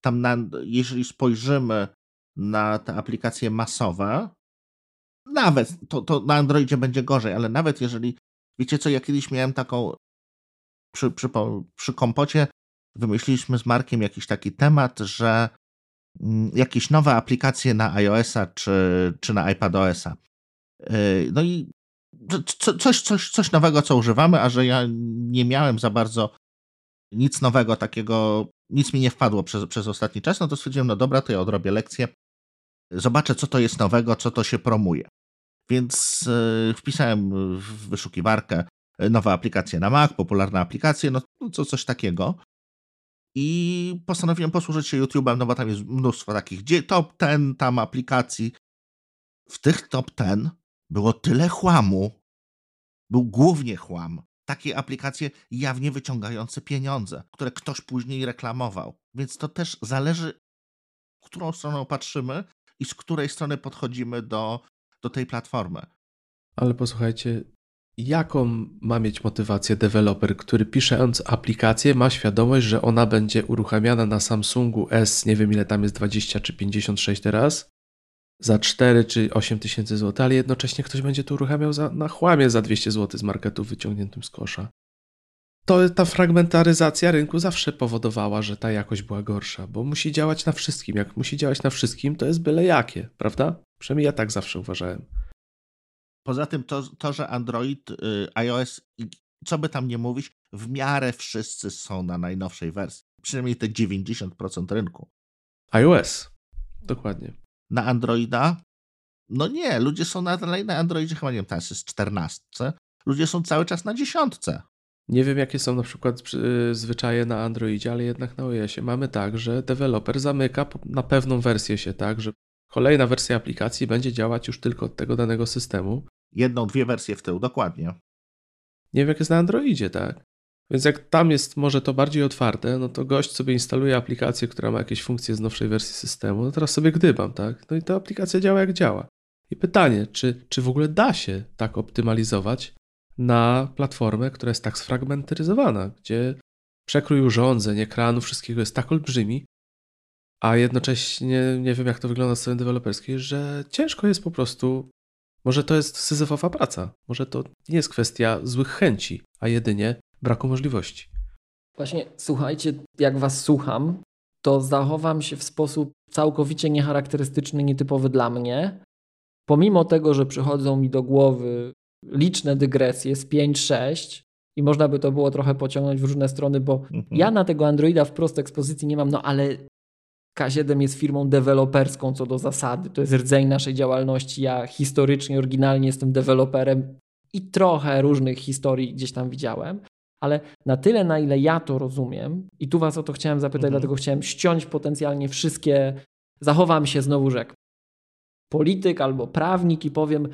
S1: Tam, na, jeżeli spojrzymy na te aplikacje masowe, nawet to, to na Androidzie będzie gorzej, ale nawet jeżeli, wiecie co, ja kiedyś miałem taką przy, przy, przy kompocie wymyśliliśmy z Markiem jakiś taki temat, że mm, jakieś nowe aplikacje na iOS-a czy, czy na iPadOS-a. Yy, no i coś, coś, coś nowego, co używamy, a że ja nie miałem za bardzo nic nowego takiego, nic mi nie wpadło przez, przez ostatni czas, no to stwierdziłem, no dobra, to ja odrobię lekcję, zobaczę, co to jest nowego, co to się promuje. Więc yy, wpisałem w wyszukiwarkę nowe aplikacje na Mac, popularne aplikacje, no co, coś takiego. I postanowiłem posłużyć się YouTube'em, no bo tam jest mnóstwo takich gdzie top 10 tam aplikacji. W tych top 10 było tyle chłamu. Był głównie chłam. Takie aplikacje jawnie wyciągające pieniądze, które ktoś później reklamował. Więc to też zależy, którą stronę patrzymy i z której strony podchodzimy do, do tej platformy.
S3: Ale posłuchajcie, jaką ma mieć motywację deweloper, który pisząc aplikację ma świadomość, że ona będzie uruchamiana na Samsungu S, nie wiem ile tam jest 20 czy 56 teraz, za 4 czy 8 tysięcy złotych, ale jednocześnie ktoś będzie to uruchamiał za, na chłamie za 200 zł z marketu wyciągniętym z kosza. to ta fragmentaryzacja rynku zawsze powodowała, że ta jakość była gorsza, bo musi działać na wszystkim. Jak musi działać na wszystkim, to jest byle jakie, prawda? Przynajmniej ja tak zawsze uważałem.
S1: Poza tym to, to że Android, y, iOS, co by tam nie mówić, w miarę wszyscy są na najnowszej wersji. Przynajmniej te 90% rynku.
S3: iOS, dokładnie.
S1: Na Androida? No nie, ludzie są na, na Androidzie chyba nie wiem, teraz jest 14. Ludzie są cały czas na dziesiątce.
S3: Nie wiem, jakie są na przykład y, zwyczaje na Androidzie, ale jednak na iOSie mamy tak, że deweloper zamyka na pewną wersję się tak, że kolejna wersja aplikacji będzie działać już tylko od tego danego systemu.
S1: Jedną, dwie wersje w tył, dokładnie.
S3: Nie wiem, jak jest na Androidzie, tak? Więc jak tam jest może to bardziej otwarte, no to gość sobie instaluje aplikację, która ma jakieś funkcje z nowszej wersji systemu, no teraz sobie gdybam, tak? No i ta aplikacja działa jak działa. I pytanie, czy, czy w ogóle da się tak optymalizować, na platformę, która jest tak sfragmentaryzowana, gdzie przekrój urządzeń, ekranu, wszystkiego jest tak olbrzymi, a jednocześnie nie wiem, jak to wygląda z strony deweloperskiej, że ciężko jest po prostu. Może to jest syzyfowa praca, może to nie jest kwestia złych chęci, a jedynie braku możliwości.
S2: Właśnie, słuchajcie, jak was słucham, to zachowam się w sposób całkowicie niecharakterystyczny, nietypowy dla mnie. Pomimo tego, że przychodzą mi do głowy liczne dygresje z 5-6 i można by to było trochę pociągnąć w różne strony, bo mhm. ja na tego Androida wprost ekspozycji nie mam, no ale K7 jest firmą deweloperską co do zasady. To jest rdzeń naszej działalności. Ja historycznie, oryginalnie jestem deweloperem i trochę różnych historii gdzieś tam widziałem. Ale na tyle, na ile ja to rozumiem, i tu Was o to chciałem zapytać, mhm. dlatego chciałem ściąć potencjalnie wszystkie. Zachowam się znowu, że jak polityk albo prawnik i powiem,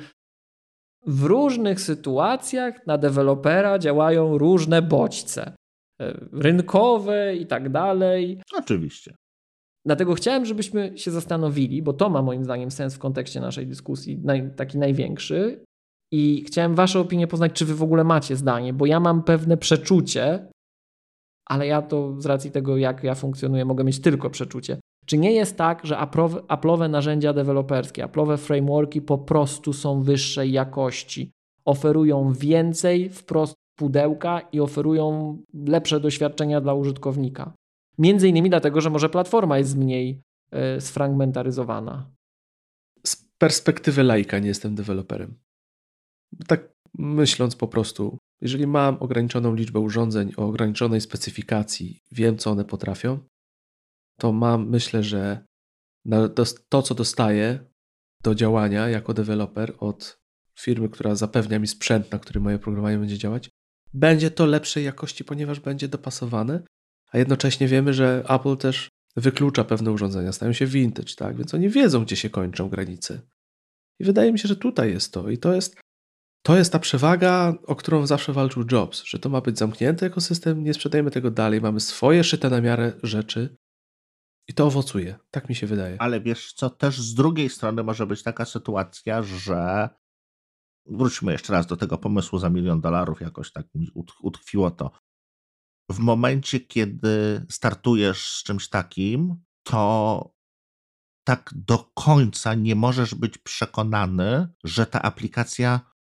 S2: w różnych sytuacjach na dewelopera działają różne bodźce e, rynkowe i tak dalej.
S1: Oczywiście.
S2: Dlatego chciałem, żebyśmy się zastanowili, bo to ma moim zdaniem sens w kontekście naszej dyskusji, naj, taki największy. I chciałem Wasze opinie poznać, czy Wy w ogóle macie zdanie, bo ja mam pewne przeczucie, ale ja to z racji tego, jak ja funkcjonuję, mogę mieć tylko przeczucie. Czy nie jest tak, że Apple'owe narzędzia deweloperskie, Apple'owe frameworki po prostu są wyższej jakości, oferują więcej wprost pudełka i oferują lepsze doświadczenia dla użytkownika? Między innymi dlatego, że może platforma jest mniej y, sfragmentaryzowana.
S3: Z perspektywy laika nie jestem deweloperem. Tak myśląc po prostu, jeżeli mam ograniczoną liczbę urządzeń o ograniczonej specyfikacji, wiem co one potrafią, to mam, myślę, że to, co dostaję do działania jako deweloper od firmy, która zapewnia mi sprzęt, na którym moje programowanie będzie działać, będzie to lepszej jakości, ponieważ będzie dopasowane, a jednocześnie wiemy, że Apple też wyklucza pewne urządzenia, stają się vintage, tak? Więc oni wiedzą, gdzie się kończą granice. I wydaje mi się, że tutaj jest to. I to jest, to jest ta przewaga, o którą zawsze walczył Jobs, że to ma być zamknięty ekosystem, nie sprzedajemy tego dalej, mamy swoje szyte na miarę rzeczy, i to owocuje, tak mi się wydaje.
S1: Ale wiesz co, też z drugiej strony może być taka sytuacja, że wróćmy jeszcze raz do tego pomysłu za milion dolarów, jakoś tak mi utkwiło to. W momencie, kiedy startujesz z czymś takim, to tak do końca nie możesz być przekonany, że ta aplikacja,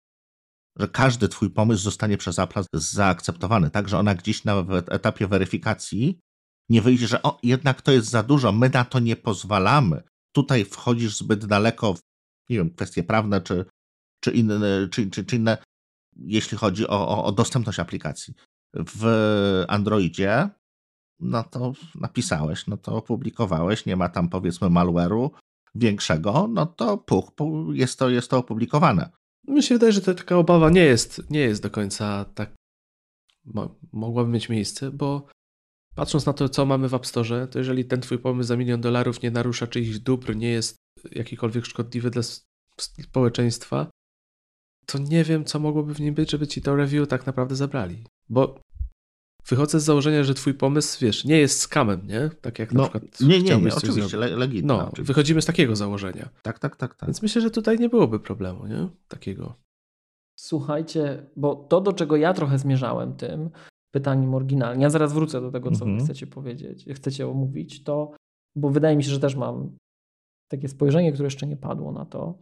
S1: że każdy twój pomysł zostanie przez Apple zaakceptowany, tak, że ona gdzieś na etapie weryfikacji nie wyjdzie, że o, jednak to jest za dużo, my na to nie pozwalamy. Tutaj wchodzisz zbyt daleko w, nie wiem, kwestie prawne czy, czy, inne, czy, czy, czy inne, jeśli chodzi o, o, o dostępność aplikacji. W Androidzie, no to napisałeś, no to opublikowałeś, nie ma tam powiedzmy malware'u większego, no to puch, jest to, jest to opublikowane.
S3: Mi się wydaje, że to taka obawa nie jest, nie jest do końca tak, mogłaby mieć miejsce, bo Patrząc na to, co mamy w App Store, to jeżeli ten twój pomysł za milion dolarów nie narusza czyichś dóbr, nie jest jakikolwiek szkodliwy dla społeczeństwa, to nie wiem, co mogłoby w nim być, żeby ci to review tak naprawdę zabrali. Bo wychodzę z założenia, że twój pomysł, wiesz, nie jest skamem, nie? Tak jak no, na przykład
S1: Nie, nie, nie, oczywiście, le, legitne.
S3: No,
S1: oczywiście.
S3: wychodzimy z takiego założenia.
S1: Tak, tak, tak, tak.
S3: Więc myślę, że tutaj nie byłoby problemu, nie? Takiego.
S2: Słuchajcie, bo to, do czego ja trochę zmierzałem tym, pytaniem oryginalnie. Ja zaraz wrócę do tego, co mhm. chcecie powiedzieć, chcecie omówić, to, bo wydaje mi się, że też mam takie spojrzenie, które jeszcze nie padło na to.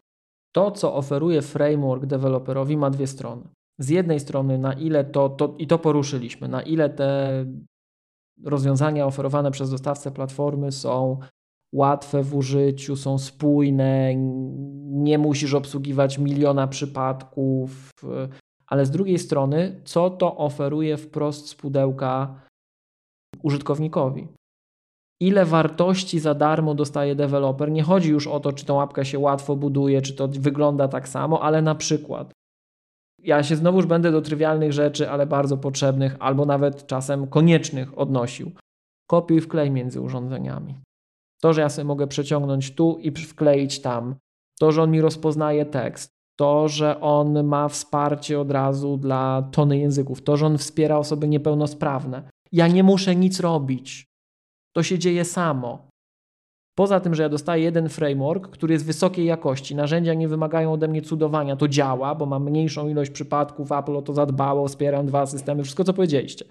S2: To, co oferuje framework deweloperowi, ma dwie strony. Z jednej strony, na ile to, to i to poruszyliśmy, na ile te rozwiązania oferowane przez dostawcę platformy są łatwe w użyciu, są spójne, nie musisz obsługiwać miliona przypadków, ale z drugiej strony, co to oferuje wprost z pudełka użytkownikowi? Ile wartości za darmo dostaje deweloper? Nie chodzi już o to, czy tą apkę się łatwo buduje, czy to wygląda tak samo, ale na przykład ja się znowuż będę do trywialnych rzeczy, ale bardzo potrzebnych, albo nawet czasem koniecznych odnosił. Kopiuj wklej między urządzeniami. To, że ja sobie mogę przeciągnąć tu i wkleić tam, to, że on mi rozpoznaje tekst, to, że on ma wsparcie od razu dla tony języków, to, że on wspiera osoby niepełnosprawne. Ja nie muszę nic robić. To się dzieje samo. Poza tym, że ja dostaję jeden framework, który jest wysokiej jakości, narzędzia nie wymagają ode mnie cudowania, to działa, bo mam mniejszą ilość przypadków, Apple o to zadbało, wspieram dwa systemy, wszystko co powiedzieliście.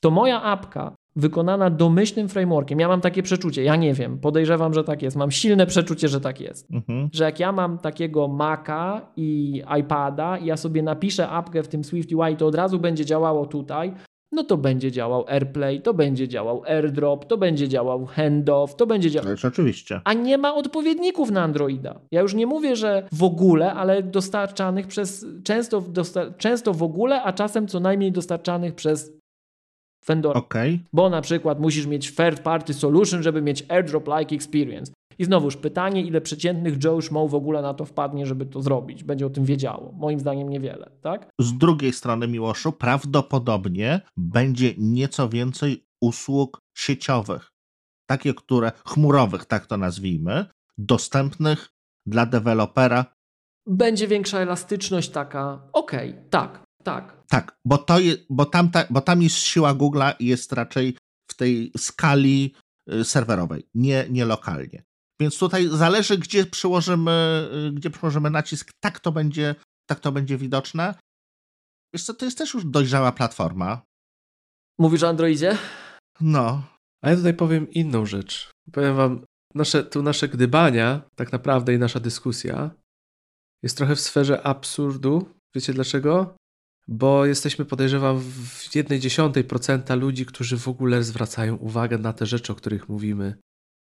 S2: To moja apka wykonana domyślnym frameworkiem, ja mam takie przeczucie, ja nie wiem, podejrzewam, że tak jest, mam silne przeczucie, że tak jest, mhm. że jak ja mam takiego Maca i iPada i ja sobie napiszę apkę w tym Swift UI, to od razu będzie działało tutaj, no to będzie działał AirPlay, to będzie działał AirDrop, to będzie działał Handoff, to będzie działał...
S1: oczywiście.
S2: A nie ma odpowiedników na Androida. Ja już nie mówię, że w ogóle, ale dostarczanych przez... Często, dostar... często w ogóle, a czasem co najmniej dostarczanych przez vendora.
S1: Okay.
S2: Bo na przykład musisz mieć third party solution, żeby mieć AirDrop-like experience. I znowuż pytanie, ile przeciętnych Joe Schmo w ogóle na to wpadnie, żeby to zrobić, będzie o tym wiedziało. Moim zdaniem niewiele, tak?
S1: Z drugiej strony, Miłoszu, prawdopodobnie będzie nieco więcej usług sieciowych, takie, które chmurowych, tak to nazwijmy, dostępnych dla dewelopera.
S2: Będzie większa elastyczność taka, okej, okay, tak, tak.
S1: Tak, bo, to je, bo, tam ta, bo tam jest siła Google'a i jest raczej w tej skali y, serwerowej, nie, nie lokalnie. Więc tutaj zależy, gdzie przyłożymy, y, gdzie przyłożymy nacisk, tak to będzie, tak to będzie widoczne. Wiesz co, to jest też już dojrzała platforma.
S2: Mówisz o Androidzie?
S1: No.
S3: A ja tutaj powiem inną rzecz. Powiem wam, nasze, tu nasze gdybania, tak naprawdę i nasza dyskusja jest trochę w sferze absurdu. Wiecie dlaczego? Bo jesteśmy, podejrzewam, w jednej dziesiątej procenta ludzi, którzy w ogóle zwracają uwagę na te rzeczy, o których mówimy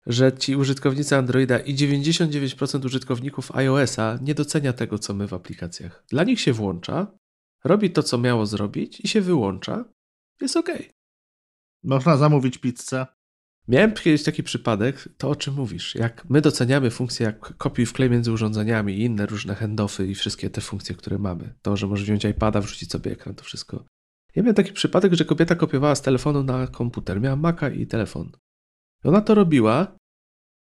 S3: że ci użytkownicy Androida i 99% użytkowników iOS-a nie docenia tego, co my w aplikacjach. Dla nich się włącza, robi to, co miało zrobić i się wyłącza. Jest ok.
S1: Można zamówić pizzę.
S3: Miałem kiedyś taki przypadek, to o czym mówisz. Jak my doceniamy funkcje jak kopiuj wklej między urządzeniami i inne różne handoffy i wszystkie te funkcje, które mamy. To, że możesz wziąć iPada, wrzucić sobie ekran, to wszystko. Ja miałem taki przypadek, że kobieta kopiowała z telefonu na komputer. Miała Maca i telefon. I ona to robiła.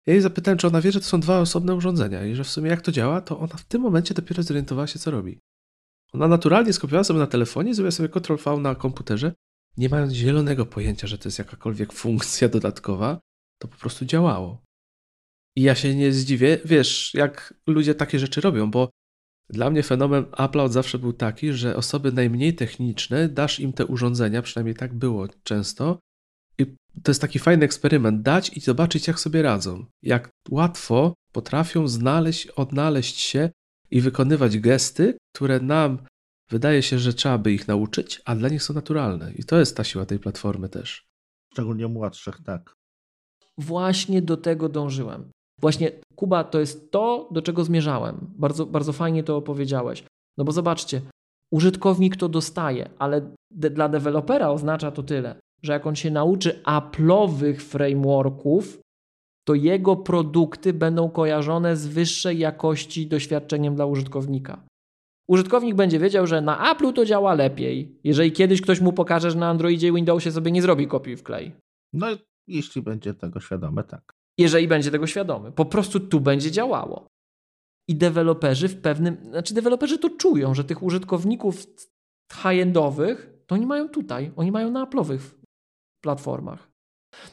S3: Ja jej zapytałem, czy ona wie, że to są dwa osobne urządzenia i że w sumie jak to działa, to ona w tym momencie dopiero zorientowała się, co robi. Ona naturalnie skopiowała sobie na telefonie, zrobiła sobie Ctrl-V na komputerze, nie mając zielonego pojęcia, że to jest jakakolwiek funkcja dodatkowa, to po prostu działało. I ja się nie zdziwię, wiesz, jak ludzie takie rzeczy robią, bo dla mnie fenomen Apple od zawsze był taki, że osoby najmniej techniczne, dasz im te urządzenia, przynajmniej tak było często, to jest taki fajny eksperyment, dać i zobaczyć, jak sobie radzą. Jak łatwo potrafią znaleźć, odnaleźć się i wykonywać gesty, które nam wydaje się, że trzeba by ich nauczyć, a dla nich są naturalne. I to jest ta siła tej platformy też.
S1: Szczególnie młodszych, tak.
S2: Właśnie do tego dążyłem. Właśnie, Kuba, to jest to, do czego zmierzałem. Bardzo, bardzo fajnie to opowiedziałeś. No bo zobaczcie, użytkownik to dostaje, ale de dla dewelopera oznacza to tyle że jak on się nauczy Apple'owych frameworków, to jego produkty będą kojarzone z wyższej jakości doświadczeniem dla użytkownika. Użytkownik będzie wiedział, że na Apple'u to działa lepiej, jeżeli kiedyś ktoś mu pokaże, że na Androidzie i Windowsie sobie nie zrobi kopii w klej.
S1: No, jeśli będzie tego świadomy, tak.
S2: Jeżeli będzie tego świadomy. Po prostu tu będzie działało. I deweloperzy w pewnym, znaczy deweloperzy to czują, że tych użytkowników high-endowych to oni mają tutaj, oni mają na Apple'owych platformach.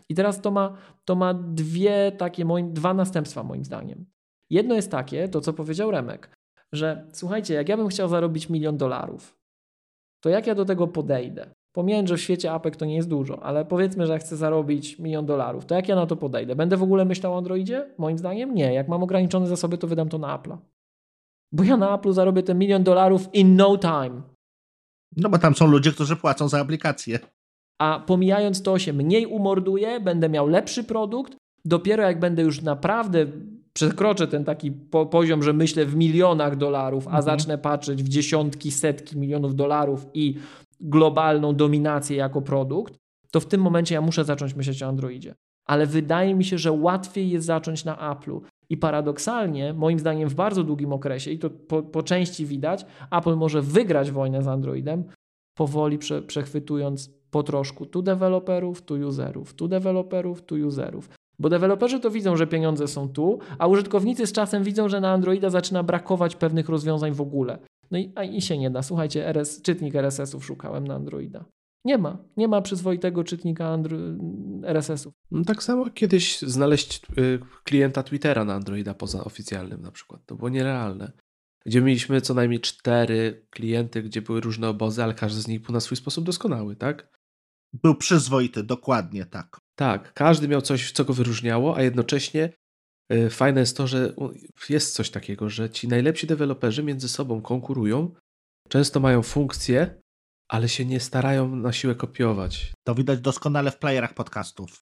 S2: I teraz to ma, to ma dwie takie, moim, dwa następstwa moim zdaniem. Jedno jest takie, to co powiedział Remek, że słuchajcie, jak ja bym chciał zarobić milion dolarów, to jak ja do tego podejdę? Pomijając, że w świecie apek to nie jest dużo, ale powiedzmy, że ja chcę zarobić milion dolarów, to jak ja na to podejdę? Będę w ogóle myślał o Androidzie? Moim zdaniem nie. Jak mam ograniczone zasoby, to wydam to na Apple'a. Bo ja na Apple'u zarobię ten milion dolarów in no time.
S1: No bo tam są ludzie, którzy płacą za aplikację.
S2: A pomijając to się mniej umorduje, będę miał lepszy produkt. Dopiero jak będę już naprawdę przekroczę ten taki po poziom, że myślę w milionach dolarów, a mhm. zacznę patrzeć w dziesiątki, setki milionów dolarów i globalną dominację jako produkt, to w tym momencie ja muszę zacząć myśleć o Androidzie. Ale wydaje mi się, że łatwiej jest zacząć na Apple'u. I paradoksalnie, moim zdaniem, w bardzo długim okresie, i to po, po części widać, Apple może wygrać wojnę z Androidem, powoli prze, przechwytując po troszku tu deweloperów, tu userów, tu deweloperów, tu userów. Bo deweloperzy to widzą, że pieniądze są tu, a użytkownicy z czasem widzą, że na Androida zaczyna brakować pewnych rozwiązań w ogóle. No i, i się nie da. Słuchajcie, RS, czytnik RSS-ów szukałem na Androida. Nie ma. Nie ma przyzwoitego czytnika RSS-ów.
S3: No tak samo kiedyś znaleźć y, klienta Twittera na Androida poza oficjalnym na przykład. To było nierealne. Gdzie mieliśmy co najmniej cztery klienty, gdzie były różne obozy, ale każdy z nich był na swój sposób doskonały, tak?
S1: Był przyzwoity, dokładnie tak.
S3: Tak, każdy miał coś, co go wyróżniało, a jednocześnie y, fajne jest to, że jest coś takiego, że ci najlepsi deweloperzy między sobą konkurują, często mają funkcje, ale się nie starają na siłę kopiować.
S1: To widać doskonale w playerach podcastów.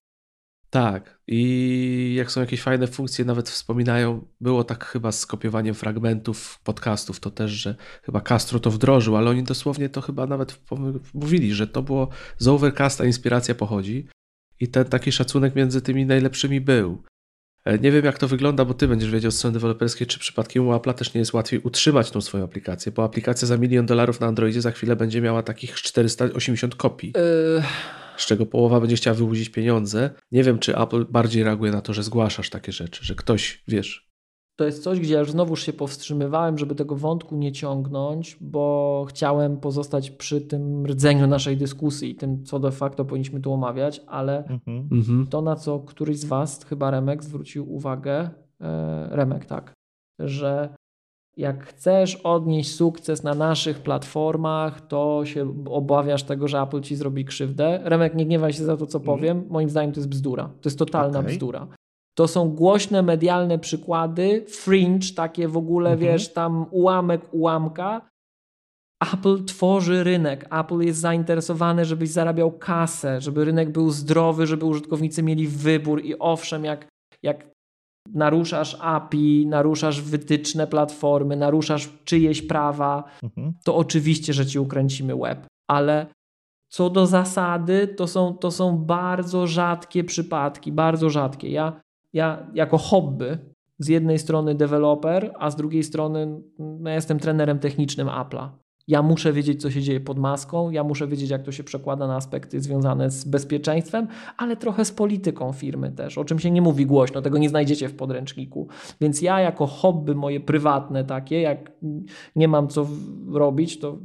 S3: Tak, i jak są jakieś fajne funkcje, nawet wspominają, było tak chyba z kopiowaniem fragmentów podcastów, to też, że chyba Castro to wdrożył, ale oni dosłownie to chyba nawet mówili, że to było z Overcasta inspiracja pochodzi i ten taki szacunek między tymi najlepszymi był. E, nie wiem, jak to wygląda, bo ty będziesz wiedział z strony deweloperskiej, czy przypadkiem u Apple'a też nie jest łatwiej utrzymać tą swoją aplikację, bo aplikacja za milion dolarów na Androidzie za chwilę będzie miała takich 480 kopii. Yy... Z czego połowa będzie chciała wyłudzić pieniądze. Nie wiem, czy Apple bardziej reaguje na to, że zgłaszasz takie rzeczy, że ktoś, wiesz,
S2: to jest coś, gdzie ja już znowuż się powstrzymywałem, żeby tego wątku nie ciągnąć, bo chciałem pozostać przy tym rdzeniu naszej dyskusji i tym, co de facto powinniśmy tu omawiać, ale mhm. mhm. to, na co któryś z Was, chyba Remek, zwrócił uwagę, e, Remek, tak, że jak chcesz odnieść sukces na naszych platformach, to się obawiasz tego, że Apple ci zrobi krzywdę. Remek, nie gniewaj się za to, co mhm. powiem. Moim zdaniem to jest bzdura. To jest totalna okay. bzdura. To są głośne medialne przykłady, fringe, takie w ogóle, mhm. wiesz, tam ułamek ułamka. Apple tworzy rynek. Apple jest zainteresowany, żebyś zarabiał kasę, żeby rynek był zdrowy, żeby użytkownicy mieli wybór i owszem, jak, jak naruszasz API, naruszasz wytyczne platformy, naruszasz czyjeś prawa, mhm. to oczywiście, że ci ukręcimy web. Ale co do zasady, to są, to są bardzo rzadkie przypadki, bardzo rzadkie. Ja ja jako hobby z jednej strony deweloper, a z drugiej strony no, ja jestem trenerem technicznym Apple'a. Ja muszę wiedzieć, co się dzieje pod maską, ja muszę wiedzieć, jak to się przekłada na aspekty związane z bezpieczeństwem, ale trochę z polityką firmy też, o czym się nie mówi głośno, tego nie znajdziecie w podręczniku. Więc ja jako hobby moje prywatne takie, jak nie mam co robić, to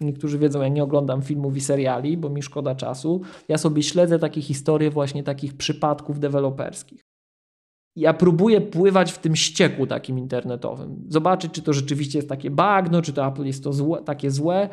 S2: niektórzy wiedzą, ja nie oglądam filmów i seriali, bo mi szkoda czasu. Ja sobie śledzę takie historie właśnie takich przypadków deweloperskich ja próbuję pływać w tym ścieku takim internetowym. Zobaczyć, czy to rzeczywiście jest takie bagno, czy to Apple jest to złe, takie złe.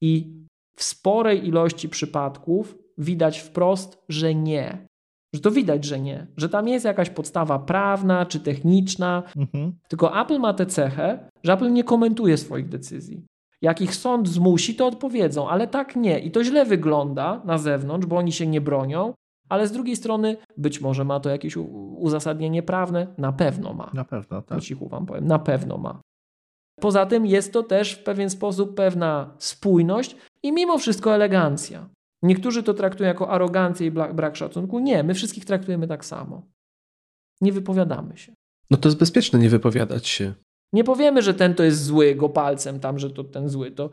S2: I w sporej ilości przypadków widać wprost, że nie. Że to widać, że nie. Że tam jest jakaś podstawa prawna czy techniczna. Mhm. Tylko Apple ma tę cechę, że Apple nie komentuje swoich decyzji. Jak ich sąd zmusi, to odpowiedzą, ale tak nie. I to źle wygląda na zewnątrz, bo oni się nie bronią, ale z drugiej strony być może ma to jakieś uzasadnienie prawne, na pewno ma.
S1: Na pewno, tak. Po
S2: cichu wam powiem, na pewno ma. Poza tym jest to też w pewien sposób pewna spójność i mimo wszystko elegancja. Niektórzy to traktują jako arogancję i brak szacunku. Nie, my wszystkich traktujemy tak samo. Nie wypowiadamy się.
S3: No to jest bezpieczne nie wypowiadać się.
S2: Nie powiemy, że ten to jest zły, go palcem tam, że to ten zły. To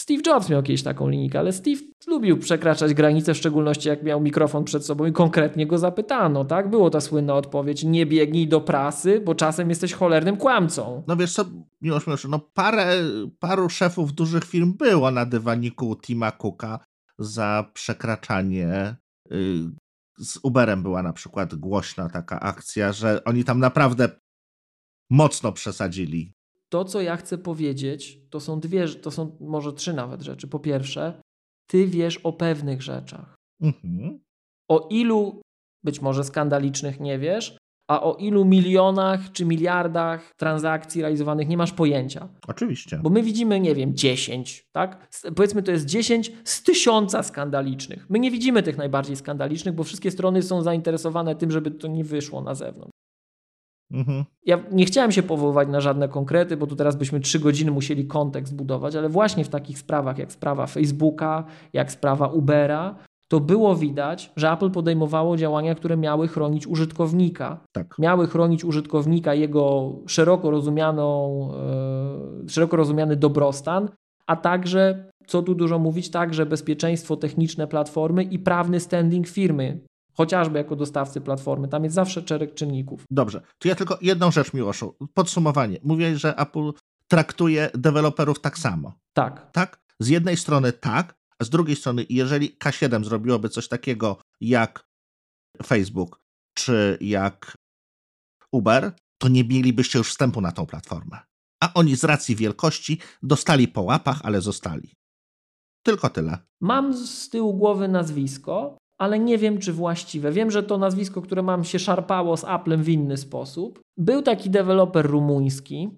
S2: Steve Jobs miał kiedyś taką linijkę, ale Steve lubił przekraczać granice, w szczególności jak miał mikrofon przed sobą i konkretnie go zapytano, tak? Było ta słynna odpowiedź, nie biegnij do prasy, bo czasem jesteś cholernym kłamcą.
S1: No wiesz co, miłość no parę, paru szefów dużych firm było na dywaniku Tima Cooka za przekraczanie. Y, z Uberem była na przykład głośna taka akcja, że oni tam naprawdę mocno przesadzili
S2: to, co ja chcę powiedzieć, to są dwie, to są może trzy nawet rzeczy. Po pierwsze, ty wiesz o pewnych rzeczach. Mhm. O ilu być może skandalicznych nie wiesz, a o ilu milionach czy miliardach transakcji realizowanych nie masz pojęcia.
S1: Oczywiście.
S2: Bo my widzimy, nie wiem, 10, tak? Powiedzmy, to jest 10 z tysiąca skandalicznych. My nie widzimy tych najbardziej skandalicznych, bo wszystkie strony są zainteresowane tym, żeby to nie wyszło na zewnątrz. Mhm. Ja nie chciałem się powoływać na żadne konkrety, bo tu teraz byśmy trzy godziny musieli kontekst budować, ale właśnie w takich sprawach jak sprawa Facebooka, jak sprawa Ubera, to było widać, że Apple podejmowało działania, które miały chronić użytkownika.
S1: Tak.
S2: Miały chronić użytkownika, jego szeroko, rozumianą, e, szeroko rozumiany dobrostan, a także, co tu dużo mówić, także bezpieczeństwo techniczne platformy i prawny standing firmy, chociażby jako dostawcy platformy. Tam jest zawsze szereg czynników.
S1: Dobrze, to ja tylko jedną rzecz, Miłoszu. Podsumowanie. Mówię, że Apple traktuje deweloperów tak samo.
S2: Tak.
S1: Tak? Z jednej strony tak, a z drugiej strony, jeżeli K7 zrobiłoby coś takiego jak Facebook czy jak Uber, to nie mielibyście już wstępu na tą platformę. A oni z racji wielkości dostali po łapach, ale zostali. Tylko tyle.
S2: Mam z tyłu głowy nazwisko, ale nie wiem, czy właściwe. Wiem, że to nazwisko, które mam, się szarpało z Applem w inny sposób. Był taki deweloper rumuński.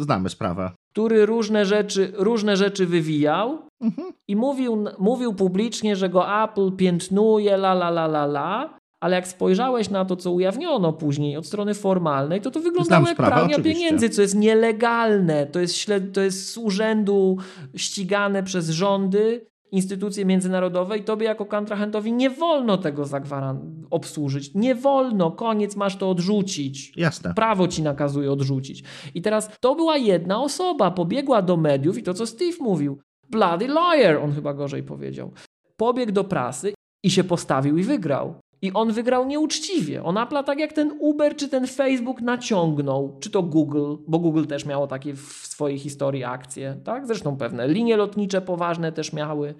S1: Znamy sprawę.
S2: Który różne rzeczy, różne rzeczy wywijał mhm. i mówił, mówił publicznie, że go Apple piętnuje, la la la la la. Ale jak spojrzałeś na to, co ujawniono później od strony formalnej, to to wyglądało jak pranie pieniędzy, co jest nielegalne. To jest, śled, to jest z urzędu ścigane przez rządy instytucje międzynarodowe i tobie jako kontrahentowi nie wolno tego obsłużyć. Nie wolno, koniec, masz to odrzucić.
S1: Jasne.
S2: Prawo ci nakazuje odrzucić. I teraz to była jedna osoba, pobiegła do mediów i to, co Steve mówił, bloody liar, on chyba gorzej powiedział. Pobiegł do prasy i się postawił i wygrał. I on wygrał nieuczciwie. On Apple'a tak jak ten Uber czy ten Facebook naciągnął, czy to Google, bo Google też miało takie w swojej historii akcje, tak? Zresztą pewne linie lotnicze poważne też miały.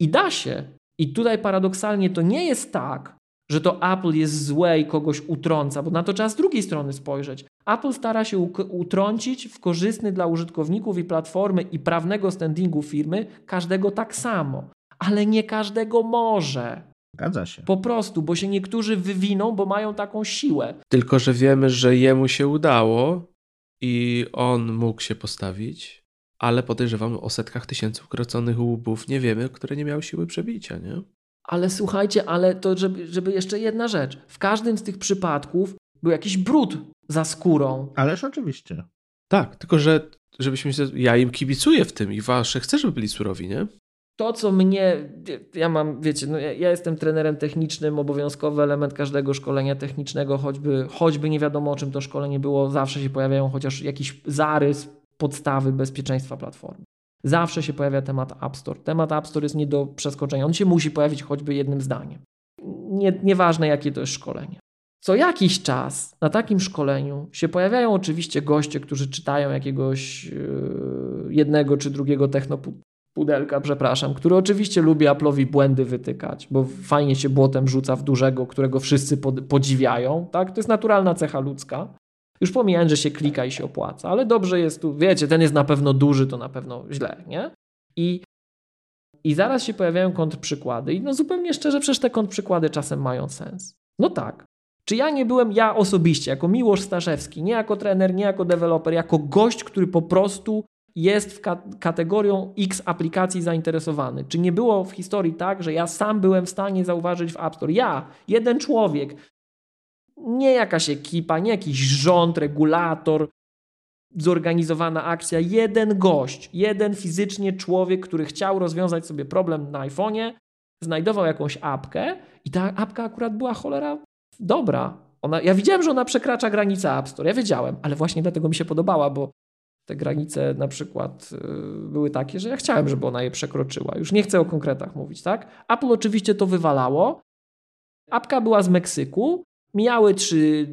S2: I da się. I tutaj paradoksalnie to nie jest tak, że to Apple jest złe i kogoś utrąca, bo na to trzeba z drugiej strony spojrzeć. Apple stara się utrącić w korzystny dla użytkowników i platformy i prawnego standingu firmy każdego tak samo, ale nie każdego może.
S1: Zgadza się.
S2: Po prostu, bo się niektórzy wywiną, bo mają taką siłę.
S3: Tylko, że wiemy, że jemu się udało i on mógł się postawić, ale podejrzewam o setkach tysięcy ukroconych łubów nie wiemy, które nie miały siły przebicia, nie?
S2: Ale słuchajcie, ale to żeby, żeby jeszcze jedna rzecz. W każdym z tych przypadków był jakiś brud za skórą.
S1: Ależ oczywiście.
S3: Tak, tylko że żebyśmy się, ja im kibicuję w tym i wasze chcę, żeby byli surowi, nie?
S2: To, co mnie, ja mam, wiecie, no ja, ja, jestem trenerem technicznym, obowiązkowy element każdego szkolenia technicznego, choćby, choćby nie wiadomo o czym to szkolenie było, zawsze się pojawiają chociaż jakiś zarys podstawy bezpieczeństwa platformy. Zawsze się pojawia temat App Store. Temat App Store jest nie do przeskoczenia. On się musi pojawić choćby jednym zdaniem. Nie, nieważne, jakie to jest szkolenie. Co jakiś czas na takim szkoleniu się pojawiają oczywiście goście, którzy czytają jakiegoś yy, jednego czy drugiego technopudelka, przepraszam, który oczywiście lubi Apple'owi błędy wytykać, bo fajnie się błotem rzuca w dużego, którego wszyscy podziwiają. Tak? To jest naturalna cecha ludzka. Już pomijając, że się klika i się opłaca, ale dobrze jest tu, wiecie, ten jest na pewno duży, to na pewno źle, nie? I, i zaraz się pojawiają kontrprzykłady i no zupełnie szczerze, przecież te kontrprzykłady czasem mają sens. No tak. Czy ja nie byłem, ja osobiście, jako Miłosz Staszewski, nie jako trener, nie jako deweloper, jako gość, który po prostu jest w kategorią X aplikacji zainteresowany. Czy nie było w historii tak, że ja sam byłem w stanie zauważyć w App Store, ja, jeden człowiek, nie jakaś ekipa, nie jakiś rząd, regulator, zorganizowana akcja. Jeden gość, jeden fizycznie człowiek, który chciał rozwiązać sobie problem na iPhone'ie, znajdował jakąś apkę i ta apka akurat była cholera dobra. Ona, ja widziałem, że ona przekracza granicę App Store. Ja wiedziałem, ale właśnie dlatego mi się podobała, bo te granice na przykład y, były takie, że ja chciałem, żeby ona je przekroczyła. Już nie chcę o konkretach mówić, tak? Apple oczywiście to wywalało. Apka była z Meksyku, Mijały trzy,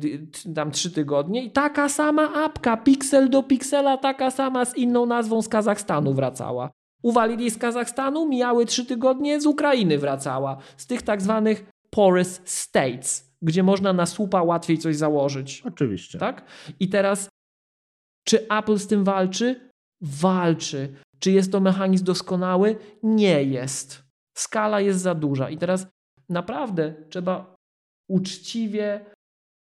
S2: tam trzy tygodnie i taka sama apka, piksel do piksela, taka sama z inną nazwą z Kazachstanu wracała. Uwalili z Kazachstanu, mijały trzy tygodnie, z Ukrainy wracała. Z tych tak zwanych porous states, gdzie można na słupa łatwiej coś założyć.
S1: Oczywiście.
S2: Tak? I teraz, czy Apple z tym walczy? Walczy. Czy jest to mechanizm doskonały? Nie jest. Skala jest za duża. I teraz naprawdę trzeba uczciwie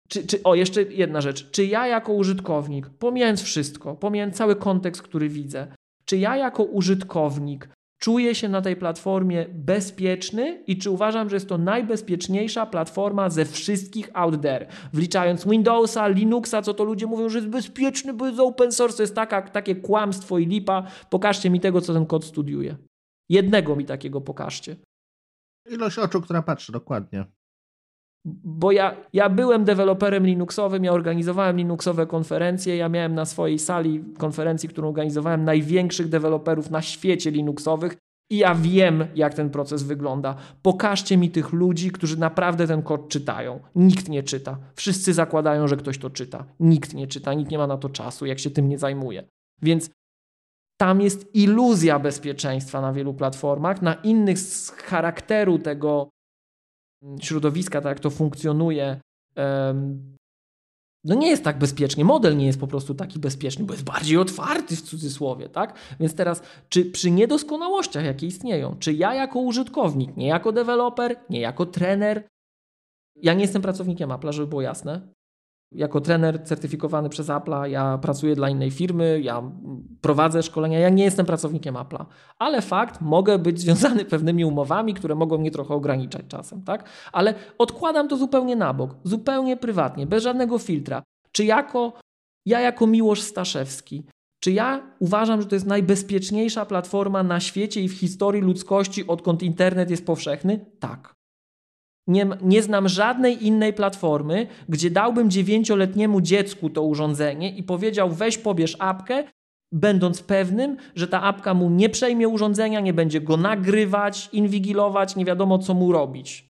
S2: czy, czy, o, jeszcze jedna rzecz. Czy ja jako użytkownik, pomijając wszystko, pomijając cały kontekst, który widzę, czy ja jako użytkownik czuję się na tej platformie bezpieczny i czy uważam, że jest to najbezpieczniejsza platforma ze wszystkich out there, wliczając Windowsa, Linuxa, co to ludzie mówią, że jest bezpieczny, bo jest open source, to jest taka, takie kłamstwo i lipa. Pokażcie mi tego, co ten kod studiuje. Jednego mi takiego pokażcie.
S1: Ilość oczu, która patrzy, dokładnie.
S2: Bo ja, ja byłem deweloperem Linuxowym, ja organizowałem Linuxowe konferencje, ja miałem na swojej sali konferencji, którą organizowałem, największych deweloperów na świecie Linuxowych i ja wiem, jak ten proces wygląda. Pokażcie mi tych ludzi, którzy naprawdę ten kod czytają. Nikt nie czyta. Wszyscy zakładają, że ktoś to czyta. Nikt nie czyta, nikt nie ma na to czasu, jak się tym nie zajmuje. Więc tam jest iluzja bezpieczeństwa na wielu platformach, na innych z charakteru tego środowiska, tak jak to funkcjonuje, no nie jest tak bezpiecznie. Model nie jest po prostu taki bezpieczny, bo jest bardziej otwarty w cudzysłowie, tak? Więc teraz, czy przy niedoskonałościach, jakie istnieją, czy ja jako użytkownik, nie jako deweloper, nie jako trener, ja nie jestem pracownikiem Apple, żeby było jasne, jako trener certyfikowany przez Apple'a, ja pracuję dla innej firmy, ja prowadzę szkolenia, ja nie jestem pracownikiem Apple'a, ale fakt, mogę być związany pewnymi umowami, które mogą mnie trochę ograniczać czasem, tak? Ale odkładam to zupełnie na bok, zupełnie prywatnie, bez żadnego filtra. Czy jako, ja jako Miłosz Staszewski, czy ja uważam, że to jest najbezpieczniejsza platforma na świecie i w historii ludzkości, odkąd internet jest powszechny? Tak. Nie, nie znam żadnej innej platformy, gdzie dałbym dziewięcioletniemu dziecku to urządzenie i powiedział: weź pobierz apkę, będąc pewnym, że ta apka mu nie przejmie urządzenia, nie będzie go nagrywać, inwigilować, nie wiadomo co mu robić.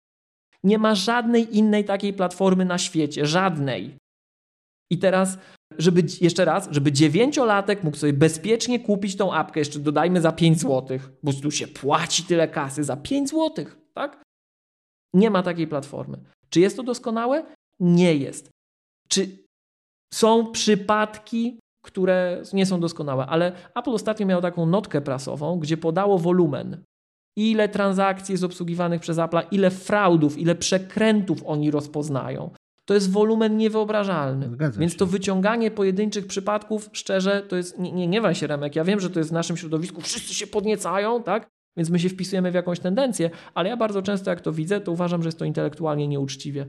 S2: Nie ma żadnej innej takiej platformy na świecie, żadnej. I teraz, żeby jeszcze raz, żeby dziewięciolatek mógł sobie bezpiecznie kupić tą apkę, jeszcze dodajmy za 5 zł, bo tu się płaci tyle kasy za 5 zł, tak? Nie ma takiej platformy. Czy jest to doskonałe? Nie jest. Czy są przypadki, które nie są doskonałe, ale Apple ostatnio miało taką notkę prasową, gdzie podało wolumen. Ile transakcji jest obsługiwanych przez Apple, ile fraudów, ile przekrętów oni rozpoznają. To jest wolumen niewyobrażalny. Więc się. to wyciąganie pojedynczych przypadków, szczerze, to jest. Nie, nie, nie się, Remek. Ja wiem, że to jest w naszym środowisku, wszyscy się podniecają, tak? Więc my się wpisujemy w jakąś tendencję, ale ja bardzo często, jak to widzę, to uważam, że jest to intelektualnie nieuczciwie.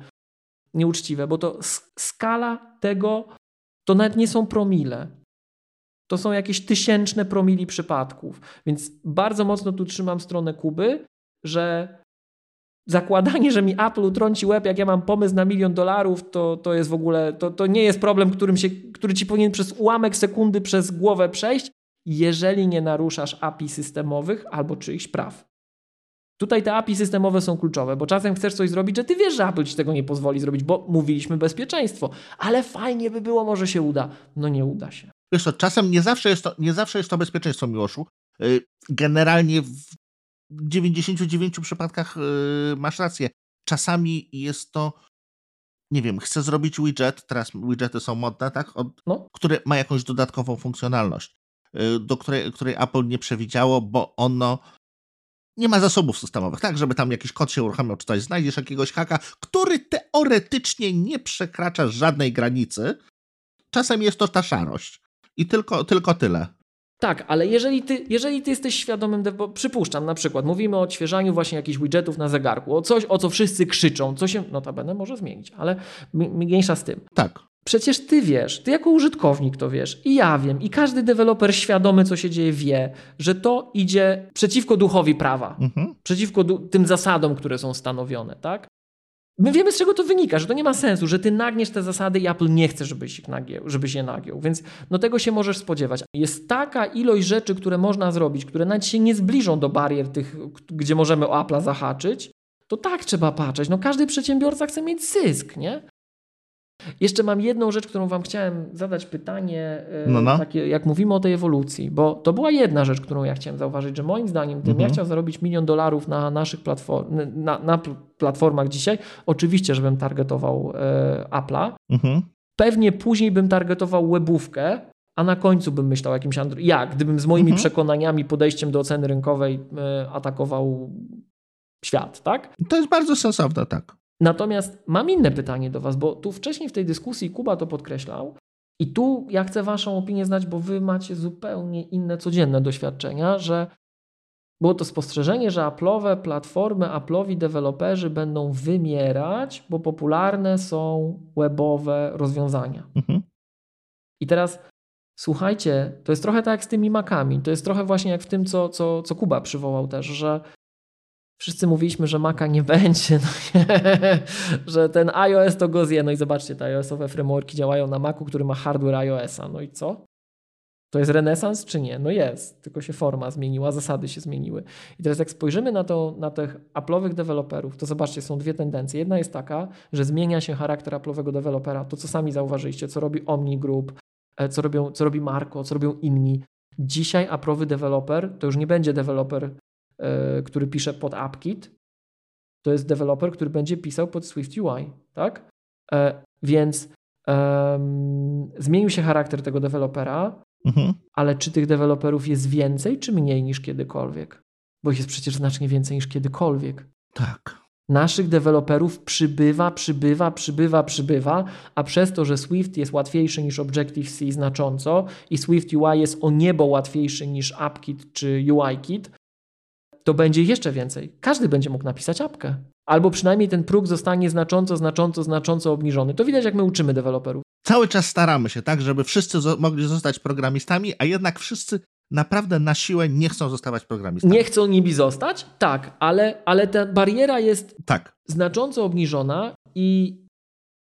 S2: Nieuczciwe, bo to skala tego to nawet nie są promile. To są jakieś tysięczne promili przypadków. Więc bardzo mocno tu trzymam stronę Kuby, że zakładanie, że mi Apple utrąci łeb, jak ja mam pomysł na milion dolarów, to, to jest w ogóle, to, to nie jest problem, którym się, który ci powinien przez ułamek sekundy przez głowę przejść, jeżeli nie naruszasz API systemowych albo czyichś praw. Tutaj te API systemowe są kluczowe, bo czasem chcesz coś zrobić, że ty wiesz, że Apple ci tego nie pozwoli zrobić, bo mówiliśmy bezpieczeństwo, ale fajnie by było, może się uda. No nie uda się.
S1: Wiesz co, czasem nie zawsze jest to, nie zawsze jest to bezpieczeństwo, Miłoszu. Y, generalnie w 99 przypadkach y, masz rację. Czasami jest to, nie wiem, chcę zrobić widget, teraz widgety są modne, tak? Od, no. Który ma jakąś dodatkową funkcjonalność. Y, do której, której Apple nie przewidziało, bo ono nie ma zasobów systemowych, tak, żeby tam jakiś kod się uruchamiał, czy coś znajdziesz jakiegoś haka, który teoretycznie nie przekracza żadnej granicy. Czasem jest to ta szarość. I tylko, tylko tyle.
S2: Tak, ale jeżeli ty, jeżeli ty jesteś świadomym, bo przypuszczam na przykład, mówimy o odświeżaniu właśnie jakichś widgetów na zegarku, o coś, o co wszyscy krzyczą, co się notabene może zmienić, ale mniejsza z tym.
S1: Tak.
S2: Przecież ty wiesz, ty jako użytkownik to wiesz, i ja wiem, i każdy deweloper świadomy, co się dzieje, wie, że to idzie przeciwko duchowi prawa, mhm. przeciwko tym zasadom, które są stanowione, tak? My wiemy, z czego to wynika, że to nie ma sensu, że ty nagniesz te zasady i Apple nie chce, żebyś, ich nagiął, żebyś je nagiął. Więc no tego się możesz spodziewać. Jest taka ilość rzeczy, które można zrobić, które nawet się nie zbliżą do barier tych, gdzie możemy o Apple'a zahaczyć, to tak trzeba patrzeć. No każdy przedsiębiorca chce mieć zysk, nie? Jeszcze mam jedną rzecz, którą Wam chciałem zadać pytanie, e, no, no. Takie, jak mówimy o tej ewolucji, bo to była jedna rzecz, którą ja chciałem zauważyć, że moim zdaniem, gdybym mhm. ja chciał zarobić milion dolarów na naszych platform, na, na platformach dzisiaj, oczywiście, żebym targetował e, Apple'a, mhm. pewnie później bym targetował webówkę, a na końcu bym myślał o jakimś Android. Jak? Gdybym z moimi mhm. przekonaniami, podejściem do oceny rynkowej e, atakował świat, tak?
S1: To jest bardzo sensowne, tak.
S2: Natomiast mam inne pytanie do Was, bo tu wcześniej w tej dyskusji Kuba to podkreślał, i tu ja chcę Waszą opinię znać, bo Wy macie zupełnie inne codzienne doświadczenia, że było to spostrzeżenie, że Apple'owe platformy, Apple'owi deweloperzy będą wymierać, bo popularne są webowe rozwiązania. Mhm. I teraz słuchajcie, to jest trochę tak jak z tymi makami. To jest trochę właśnie jak w tym, co, co, co Kuba przywołał też, że wszyscy mówiliśmy, że maka nie będzie, no że ten iOS to go zje. No i zobaczcie, te iOS-owe frameworki działają na Macu, który ma hardware iOS-a. No i co? To jest renesans czy nie? No jest, tylko się forma zmieniła, zasady się zmieniły. I teraz jak spojrzymy na, to, na tych Apple'owych deweloperów, to zobaczcie, są dwie tendencje. Jedna jest taka, że zmienia się charakter Apple'owego dewelopera, to co sami zauważyliście, co robi Omni Group, e, co, robią, co robi Marco, co robią inni. Dzisiaj Apple'owy deweloper to już nie będzie deweloper, który pisze pod AppKit, to jest deweloper, który będzie pisał pod Swift UI, tak? Yy, więc zmienił się charakter tego dewelopera, Mhm. Ale czy tych deweloperów jest więcej, czy mniej niż kiedykolwiek? Bo ich jest przecież znacznie więcej niż kiedykolwiek.
S1: Tak.
S2: Naszych deweloperów przybywa, przybywa, przybywa, przybywa, a przez to, że Swift jest łatwiejszy niż Objective-C znacząco i Swift UI jest o niebo łatwiejszy niż AppKit czy UIKit, to będzie jeszcze więcej. Każdy będzie mógł napisać apkę. Albo przynajmniej ten próg zostanie znacząco, znacząco, znacząco obniżony. To widać, jak my uczymy deweloperów.
S1: Cały czas staramy się, tak, żeby wszyscy mogli zostać programistami, a jednak wszyscy naprawdę na siłę nie chcą zostawać programistami.
S2: Nie chcą nimi zostać? Tak, ale, ale ta bariera jest
S1: tak.
S2: znacząco obniżona i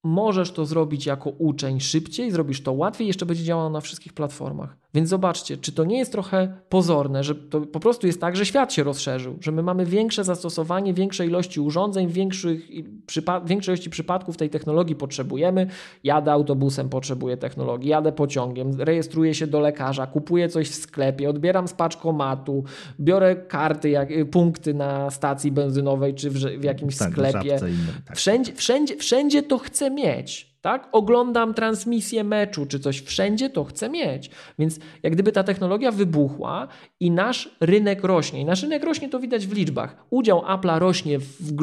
S2: możesz to zrobić jako uczeń szybciej, zrobisz to łatwiej, jeszcze będzie działało na wszystkich platformach. Więc zobaczcie, czy to nie jest trochę pozorne, że to po prostu jest tak, że świat się rozszerzył, że my mamy większe zastosowanie, większej ilości urządzeń, większych, przypa- większej ilości przypadków tej technologii potrzebujemy. Jadę autobusem, potrzebuję technologii, jadę pociągiem, rejestruję się do lekarza, kupuję coś w sklepie, odbieram z paczkomatu, biorę karty, jak, punkty na stacji benzynowej czy w, w jakimś tak, sklepie. tak. Wszędzie, wszędzie, wszędzie to chcę mieć tak? Oglądam transmisję meczu czy coś, wszędzie to chcę mieć. Więc jak gdyby ta technologia wybuchła i nasz rynek rośnie, i nasz rynek rośnie to widać w liczbach. Udział Apple'a rośnie w,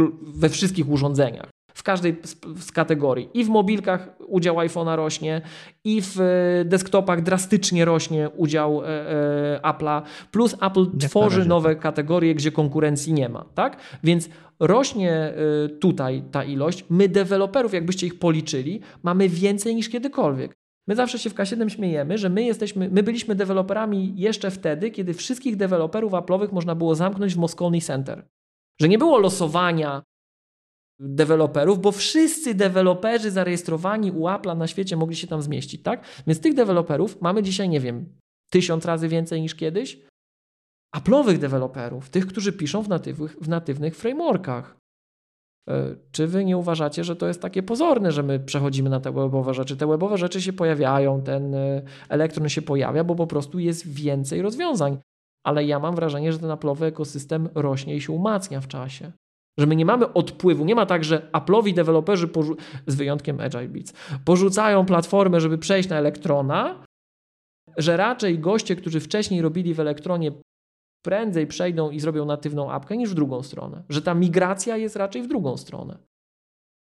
S2: we wszystkich urządzeniach w każdej z, kategorii. I w mobilkach udział iPhone'a rośnie, i w e, desktopach drastycznie rośnie udział e, e, Apple'a, plus Apple tworzy nowe tak. kategorie, gdzie konkurencji nie ma. Tak? Więc rośnie tutaj ta ilość. My, deweloperów, jakbyście ich policzyli, mamy więcej niż kiedykolwiek. My zawsze się w K7 śmiejemy, że my jesteśmy, my byliśmy deweloperami jeszcze wtedy, kiedy wszystkich deweloperów Apple'owych można było zamknąć w Moscone Center. Że nie było losowania deweloperów, bo wszyscy deweloperzy zarejestrowani u Apple'a na świecie mogli się tam zmieścić, tak? Więc tych deweloperów mamy dzisiaj, nie wiem, tysiąc razy więcej niż kiedyś. Apple'owych deweloperów, tych, którzy piszą w natywnych, w natywnych frameworkach. E, czy wy nie uważacie, że to jest takie pozorne, że my przechodzimy na te webowe rzeczy? Te webowe rzeczy się pojawiają, ten e, elektron się pojawia, bo po prostu jest więcej rozwiązań. Ale ja mam wrażenie, że ten Apple'owy ekosystem rośnie i się umacnia w czasie. Że my nie mamy odpływu, nie ma tak, że Apple'owi deweloperzy, z wyjątkiem Agile Beats, porzucają platformę, żeby przejść na Elektrona, że raczej goście, którzy wcześniej robili w Elektronie, prędzej przejdą i zrobią natywną apkę niż w drugą stronę. Że ta migracja jest raczej w drugą stronę.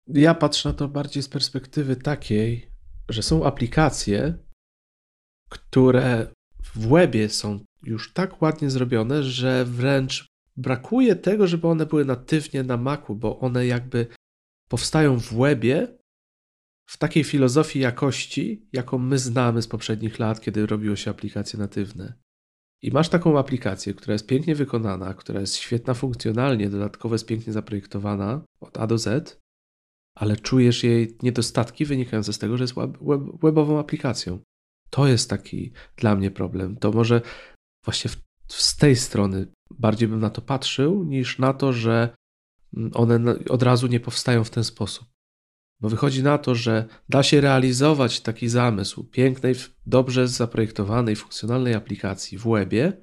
S3: Ja patrzę na to bardziej z perspektywy takiej, że są aplikacje, które w webie są już tak ładnie zrobione, że wręcz brakuje tego, żeby one były natywnie na Macu, bo one jakby powstają w webie w takiej filozofii jakości, jaką my znamy z poprzednich lat, kiedy robiło się aplikacje natywne. I masz taką aplikację, która jest pięknie wykonana, która jest świetna funkcjonalnie, dodatkowo jest pięknie zaprojektowana od A do Z, ale czujesz jej niedostatki wynikające z tego, że jest web, web, webową aplikacją. To jest taki dla mnie problem. To może właśnie w z tej strony bardziej bym na to patrzył, niż na to, że one od razu nie powstają w ten sposób. Bo wychodzi na to, że da się realizować taki zamysł pięknej, dobrze zaprojektowanej, funkcjonalnej aplikacji w webie,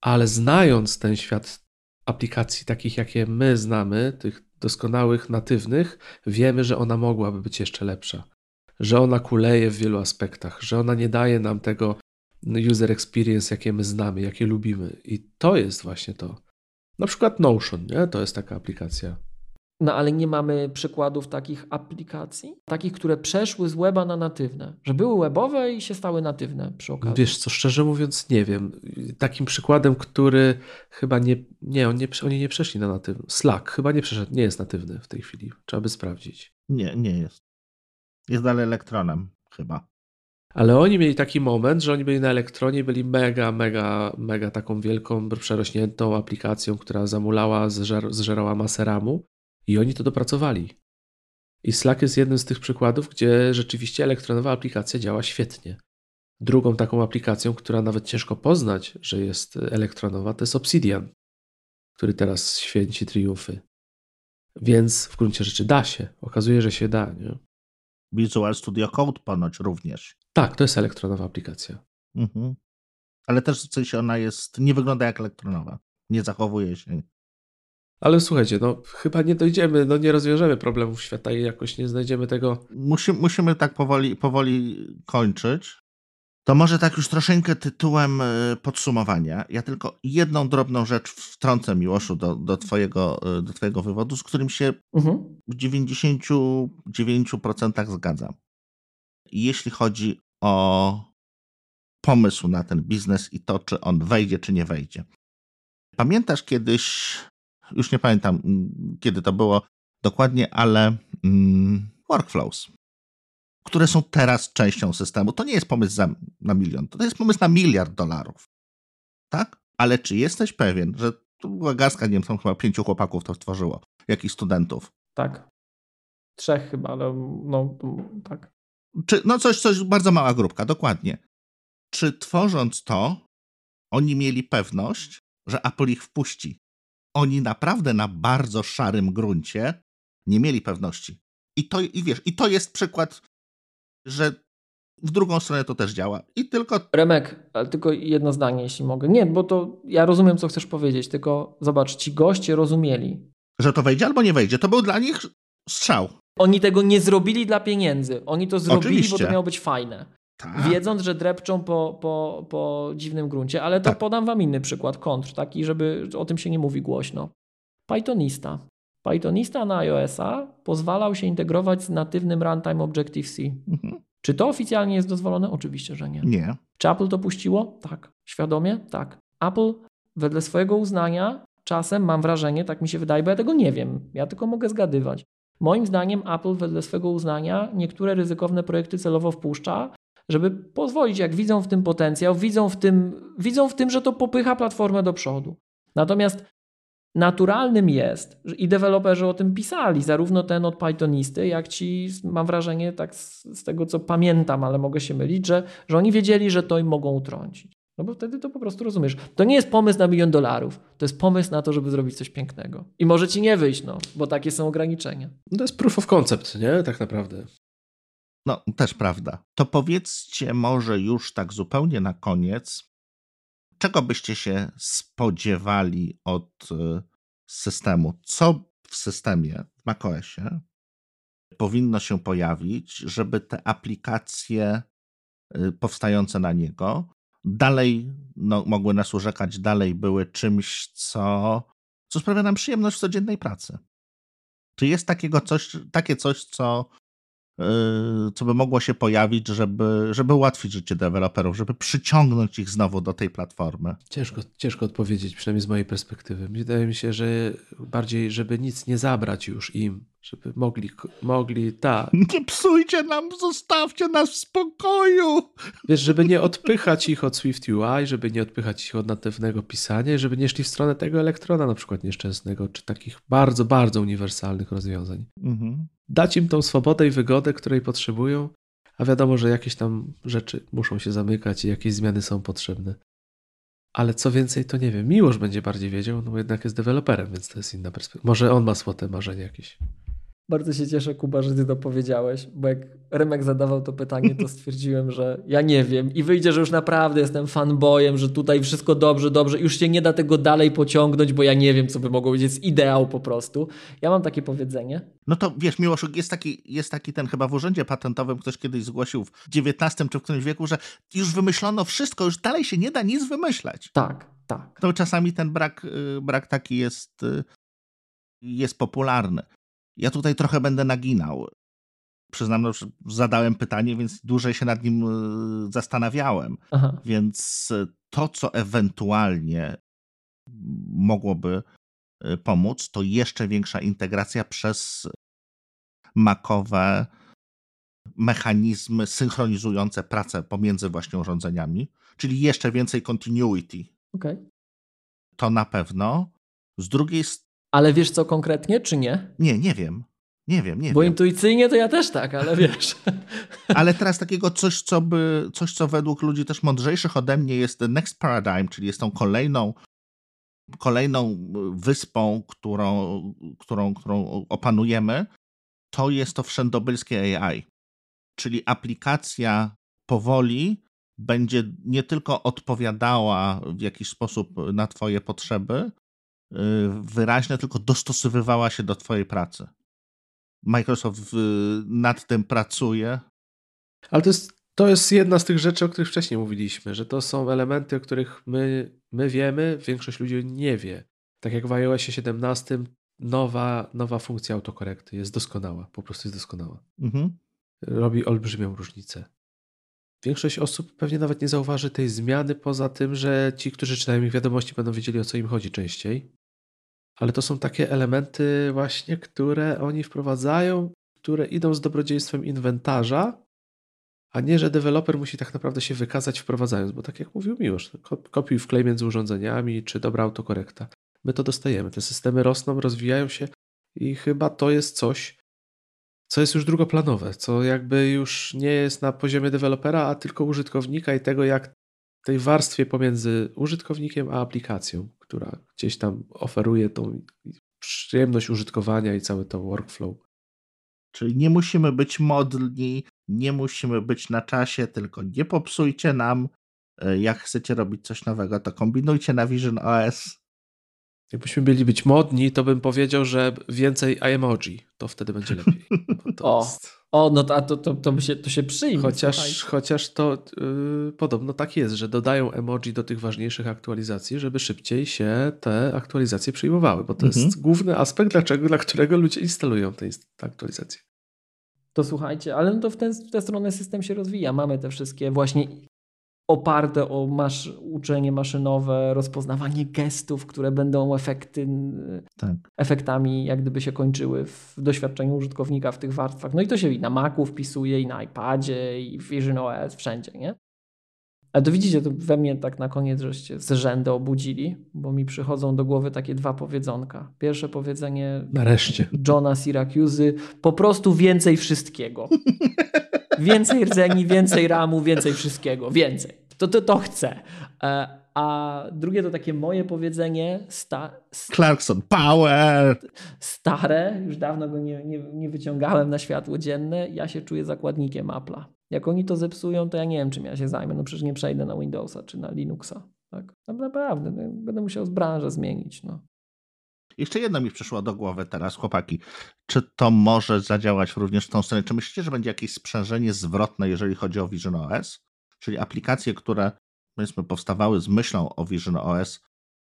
S3: ale znając ten świat aplikacji takich, jakie my znamy, tych doskonałych, natywnych, wiemy, że ona mogłaby być jeszcze lepsza. Że ona kuleje w wielu aspektach, że ona nie daje nam tego user experience, jakie my znamy, jakie lubimy. I to jest właśnie to. Na przykład Notion, nie? to jest taka aplikacja.
S2: No ale nie mamy przykładów takich aplikacji, takich, które przeszły z weba na natywne, że były webowe i się stały natywne przy okazji.
S3: Wiesz co, szczerze mówiąc nie wiem. Takim przykładem, który chyba nie, nie, on nie oni nie przeszli na natywny. Slack chyba nie przeszedł, nie jest natywny w tej chwili. Trzeba by sprawdzić.
S1: Nie, nie jest. Jest dalej elektronem chyba.
S3: Ale oni mieli taki moment, że oni byli na elektronie, byli mega, mega, mega taką wielką, przerośniętą aplikacją, która zamulała, zżer, zżerała masę ramu i oni to dopracowali. I Slack jest jednym z tych przykładów, gdzie rzeczywiście elektronowa aplikacja działa świetnie. Drugą taką aplikacją, która nawet ciężko poznać, że jest elektronowa, to jest Obsidian, który teraz święci triumfy. Więc w gruncie rzeczy da się. Okazuje, że się da. Nie?
S1: Visual Studio Code ponoć również.
S3: Tak, to jest elektronowa aplikacja.
S1: Mhm. Ale też w sensie ona jest, nie wygląda jak elektronowa. Nie zachowuje się.
S3: Ale słuchajcie, no chyba nie dojdziemy, no nie rozwiążemy problemów świata i jakoś nie znajdziemy tego.
S1: Musi, musimy tak powoli, powoli kończyć. To może tak już troszeczkę tytułem e, podsumowania. Ja tylko jedną drobną rzecz wtrącę, Miłoszu, do, do, twojego, e, do twojego wywodu, z którym się mhm. w 99% zgadzam. Jeśli chodzi o pomysł na ten biznes i to, czy on wejdzie, czy nie wejdzie. Pamiętasz kiedyś, już nie pamiętam kiedy to było dokładnie, ale mm, workflows które są teraz częścią systemu. To nie jest pomysł za, na milion, to jest pomysł na miliard dolarów. Tak? Ale czy jesteś pewien, że to była garstka, nie wiem, tam chyba pięciu chłopaków to stworzyło, jakichś studentów?
S2: Tak. Trzech chyba, ale no tak.
S1: Czy, no coś, coś, bardzo mała grupka, dokładnie. Czy tworząc to, oni mieli pewność, że Apple ich wpuści? Oni naprawdę na bardzo szarym gruncie nie mieli pewności. I to, i wiesz, i to jest przykład że w drugą stronę to też działa. I tylko.
S2: Remek, ale tylko jedno zdanie, jeśli mogę. Nie, bo to ja rozumiem, co chcesz powiedzieć, tylko zobacz, ci goście rozumieli.
S1: Że to wejdzie albo nie wejdzie. To był dla nich strzał.
S2: Oni tego nie zrobili dla pieniędzy. Oni to zrobili, Oczywiście. bo to miało być fajne. Tak. Wiedząc, że drepczą po, po, po dziwnym gruncie, ale to tak. podam wam inny przykład, kontr, taki, żeby o tym się nie mówi głośno. Pythonista. Pythonista na iOS-a pozwalał się integrować z natywnym runtime Objective-C. Mhm. Czy to oficjalnie jest dozwolone? Oczywiście, że nie.
S1: Nie.
S2: Czy Apple to puściło? Tak. Świadomie? Tak. Apple wedle swojego uznania czasem mam wrażenie, tak mi się wydaje, bo ja tego nie wiem, ja tylko mogę zgadywać. Moim zdaniem Apple wedle swojego uznania niektóre ryzykowne projekty celowo wpuszcza, żeby pozwolić, jak widzą w tym potencjał, widzą w tym, widzą w tym że to popycha platformę do przodu. Natomiast naturalnym jest, i deweloperzy o tym pisali, zarówno ten od Pythonisty, jak ci, mam wrażenie, tak z, z, tego co pamiętam, ale mogę się mylić, że, że oni wiedzieli, że to im mogą utrącić. No bo wtedy to po prostu rozumiesz. To nie jest pomysł na milion dolarów. To jest pomysł na to, żeby zrobić coś pięknego. I może ci nie wyjść, no, bo takie są ograniczenia.
S3: No to jest proof of concept, nie? Tak naprawdę.
S1: No, też prawda. To powiedzcie może już tak zupełnie na koniec, czego byście się spodziewali od y, systemu? Co w systemie, w macOSie powinno się pojawić, żeby te aplikacje y, powstające na niego dalej no, mogły nas urzekać, dalej były czymś, co, co sprawia nam przyjemność w codziennej pracy? Czy jest takiego coś, takie coś, co Yy, co by mogło się pojawić, żeby, żeby ułatwić życie deweloperów, żeby przyciągnąć ich znowu do tej platformy?
S3: Ciężko, ciężko odpowiedzieć, przynajmniej z mojej perspektywy. Wydaje mi się, że bardziej, żeby nic nie zabrać już im, żeby mogli, mogli, tak.
S1: Nie psujcie nam, zostawcie nas w spokoju.
S3: Wiesz, żeby nie odpychać ich od Swift UI, żeby nie odpychać ich od natywnego pisania, żeby nie szli w stronę tego elektrona na przykład nieszczęsnego, czy takich bardzo, bardzo uniwersalnych rozwiązań. Mhm. Dać im tą swobodę i wygodę, której potrzebują, a wiadomo, że jakieś tam rzeczy muszą się zamykać i jakieś zmiany są potrzebne. Ale co więcej, to nie wiem. Miłosz będzie bardziej wiedział, no bo jednak jest deweloperem, więc to jest inna perspektywa. Może on ma słote marzenie jakieś.
S2: Bardzo się cieszę, Kuba, że ty to powiedziałeś, bo jak Remek zadawał to pytanie, to stwierdziłem, że ja nie wiem i wyjdzie, że już naprawdę jestem fanboyem, że tutaj wszystko dobrze, dobrze, już się nie da tego dalej pociągnąć, bo ja nie wiem, co by mogło być, jest ideał po prostu. Ja mam takie powiedzenie.
S1: No to wiesz, Miłosz, jest taki, jest taki ten chyba w urzędzie patentowym, ktoś kiedyś zgłosił w XIX czy w którymś wieku, że już wymyślono wszystko, już dalej się nie da nic wymyślać.
S2: Tak, tak.
S1: To czasami ten brak, y, brak taki jest, y, jest popularny. Ja tutaj trochę będę naginał. Przyznam, że zadałem pytanie, więc dłużej się nad nim y, zastanawiałem. Aha. Więc to, co ewentualnie mogłoby y, pomóc, to jeszcze większa integracja przez makowe mechanizmy synchronizujące pracę pomiędzy właśnie urządzeniami, czyli jeszcze więcej continuity.
S2: Okay.
S1: To na pewno. Z drugiej strony.
S2: Ale wiesz co konkretnie, czy nie?
S1: Nie, nie wiem. Nie wiem, nie
S2: Bo
S1: wiem.
S2: intuicyjnie to ja też tak, ale wiesz.
S1: ale teraz takiego coś, co by, coś, co według ludzi też mądrzejszych ode mnie jest the next paradigm, czyli jest tą kolejną kolejną wyspą, którą, którą, którą opanujemy, to jest to wszędobylskie AI. Czyli aplikacja powoli będzie nie tylko odpowiadała w jakiś sposób na Twoje potrzeby, y, wyraźne, tylko dostosowywała się do Twojej pracy. Microsoft y, nad tym pracuje.
S3: Ale to jest, to jest jedna z tych rzeczy, o których wcześniej mówiliśmy, że to są elementy, o których my, my wiemy, większość ludzi nie wie. Tak jak w iOSie 17 nowa, nowa funkcja autokorekty jest doskonała, po prostu jest doskonała. Mhm. Robi olbrzymią różnicę. Większość osób pewnie nawet nie zauważy tej zmiany, poza tym, że ci, którzy czytają ich wiadomości, będą wiedzieli o co im chodzi częściej. Ale to są takie elementy, właśnie, które oni wprowadzają, które idą z dobrodziejstwem inwentarza, a nie, że deweloper musi tak naprawdę się wykazać wprowadzając, bo tak jak mówił Miłosz, kopiuj wklej między urządzeniami, czy dobra autokorekta. My to dostajemy. Te systemy rosną, rozwijają się i chyba to jest coś, co jest już drugoplanowe, co jakby już nie jest na poziomie dewelopera, a tylko użytkownika i tego, jak tej warstwie pomiędzy użytkownikiem a aplikacją, która gdzieś tam oferuje tą przyjemność użytkowania i cały to workflow.
S1: Czyli nie musimy być modni, nie musimy być na czasie, tylko nie popsujcie nam. E, jak chcecie robić coś nowego, to kombinujcie na Vision OS.
S3: Jakbyśmy byli być modni, to bym powiedział, że więcej emoji, to wtedy będzie lepiej.
S2: o, jest... o, no to, to, to, to, się, to się przyjmie.
S3: Chociaż, chociaż to yy, podobno tak jest, że dodają emoji do tych ważniejszych aktualizacji, żeby szybciej się te aktualizacje przyjmowały, bo to mhm. jest główny aspekt, dlaczego, dla którego ludzie instalują te, te aktualizacje.
S2: To słuchajcie, ale no to w, ten, w tę stronę system się rozwija. Mamy te wszystkie właśnie oparte o masz, uczenie maszynowe, rozpoznawanie gestów, które będą efekty, tak. efektami, jak gdyby się kończyły w doświadczeniu użytkownika w tych warstwach. No i to się i na Macu wpisuje, i na iPadzie, i w Vision OS, wszędzie, nie? Ale to widzicie, to we mnie tak na koniec żeście z rzędu obudzili, bo mi przychodzą do głowy takie dwa powiedzonka. Pierwsze powiedzenie
S3: Nareszcie.
S2: Johna Syracuse'y, po prostu więcej wszystkiego. Więcej rdzeni, więcej ramu, więcej wszystkiego, więcej. To to, to chcę. E, a drugie to takie moje powiedzenie. Sta,
S1: Clarkson Power!
S2: Stare, już dawno go nie, nie, nie wyciągałem na światło dzienne. Ja się czuję zakładnikiem Apple'a. Jak oni to zepsują, to ja nie wiem, czym ja się zajmę. No przecież nie przejdę na Windowsa czy na Linuxa. Tak? No naprawdę, no, będę musiał z branżę zmienić. No.
S1: Jeszcze jedno mi przyszło do głowy teraz, chłopaki. Czy to może zadziałać również w tą stronę? Czy myślicie, że będzie jakieś sprzężenie zwrotne, jeżeli chodzi o Vision OS? Czyli aplikacje, które powiedzmy powstawały z myślą o Vision OS,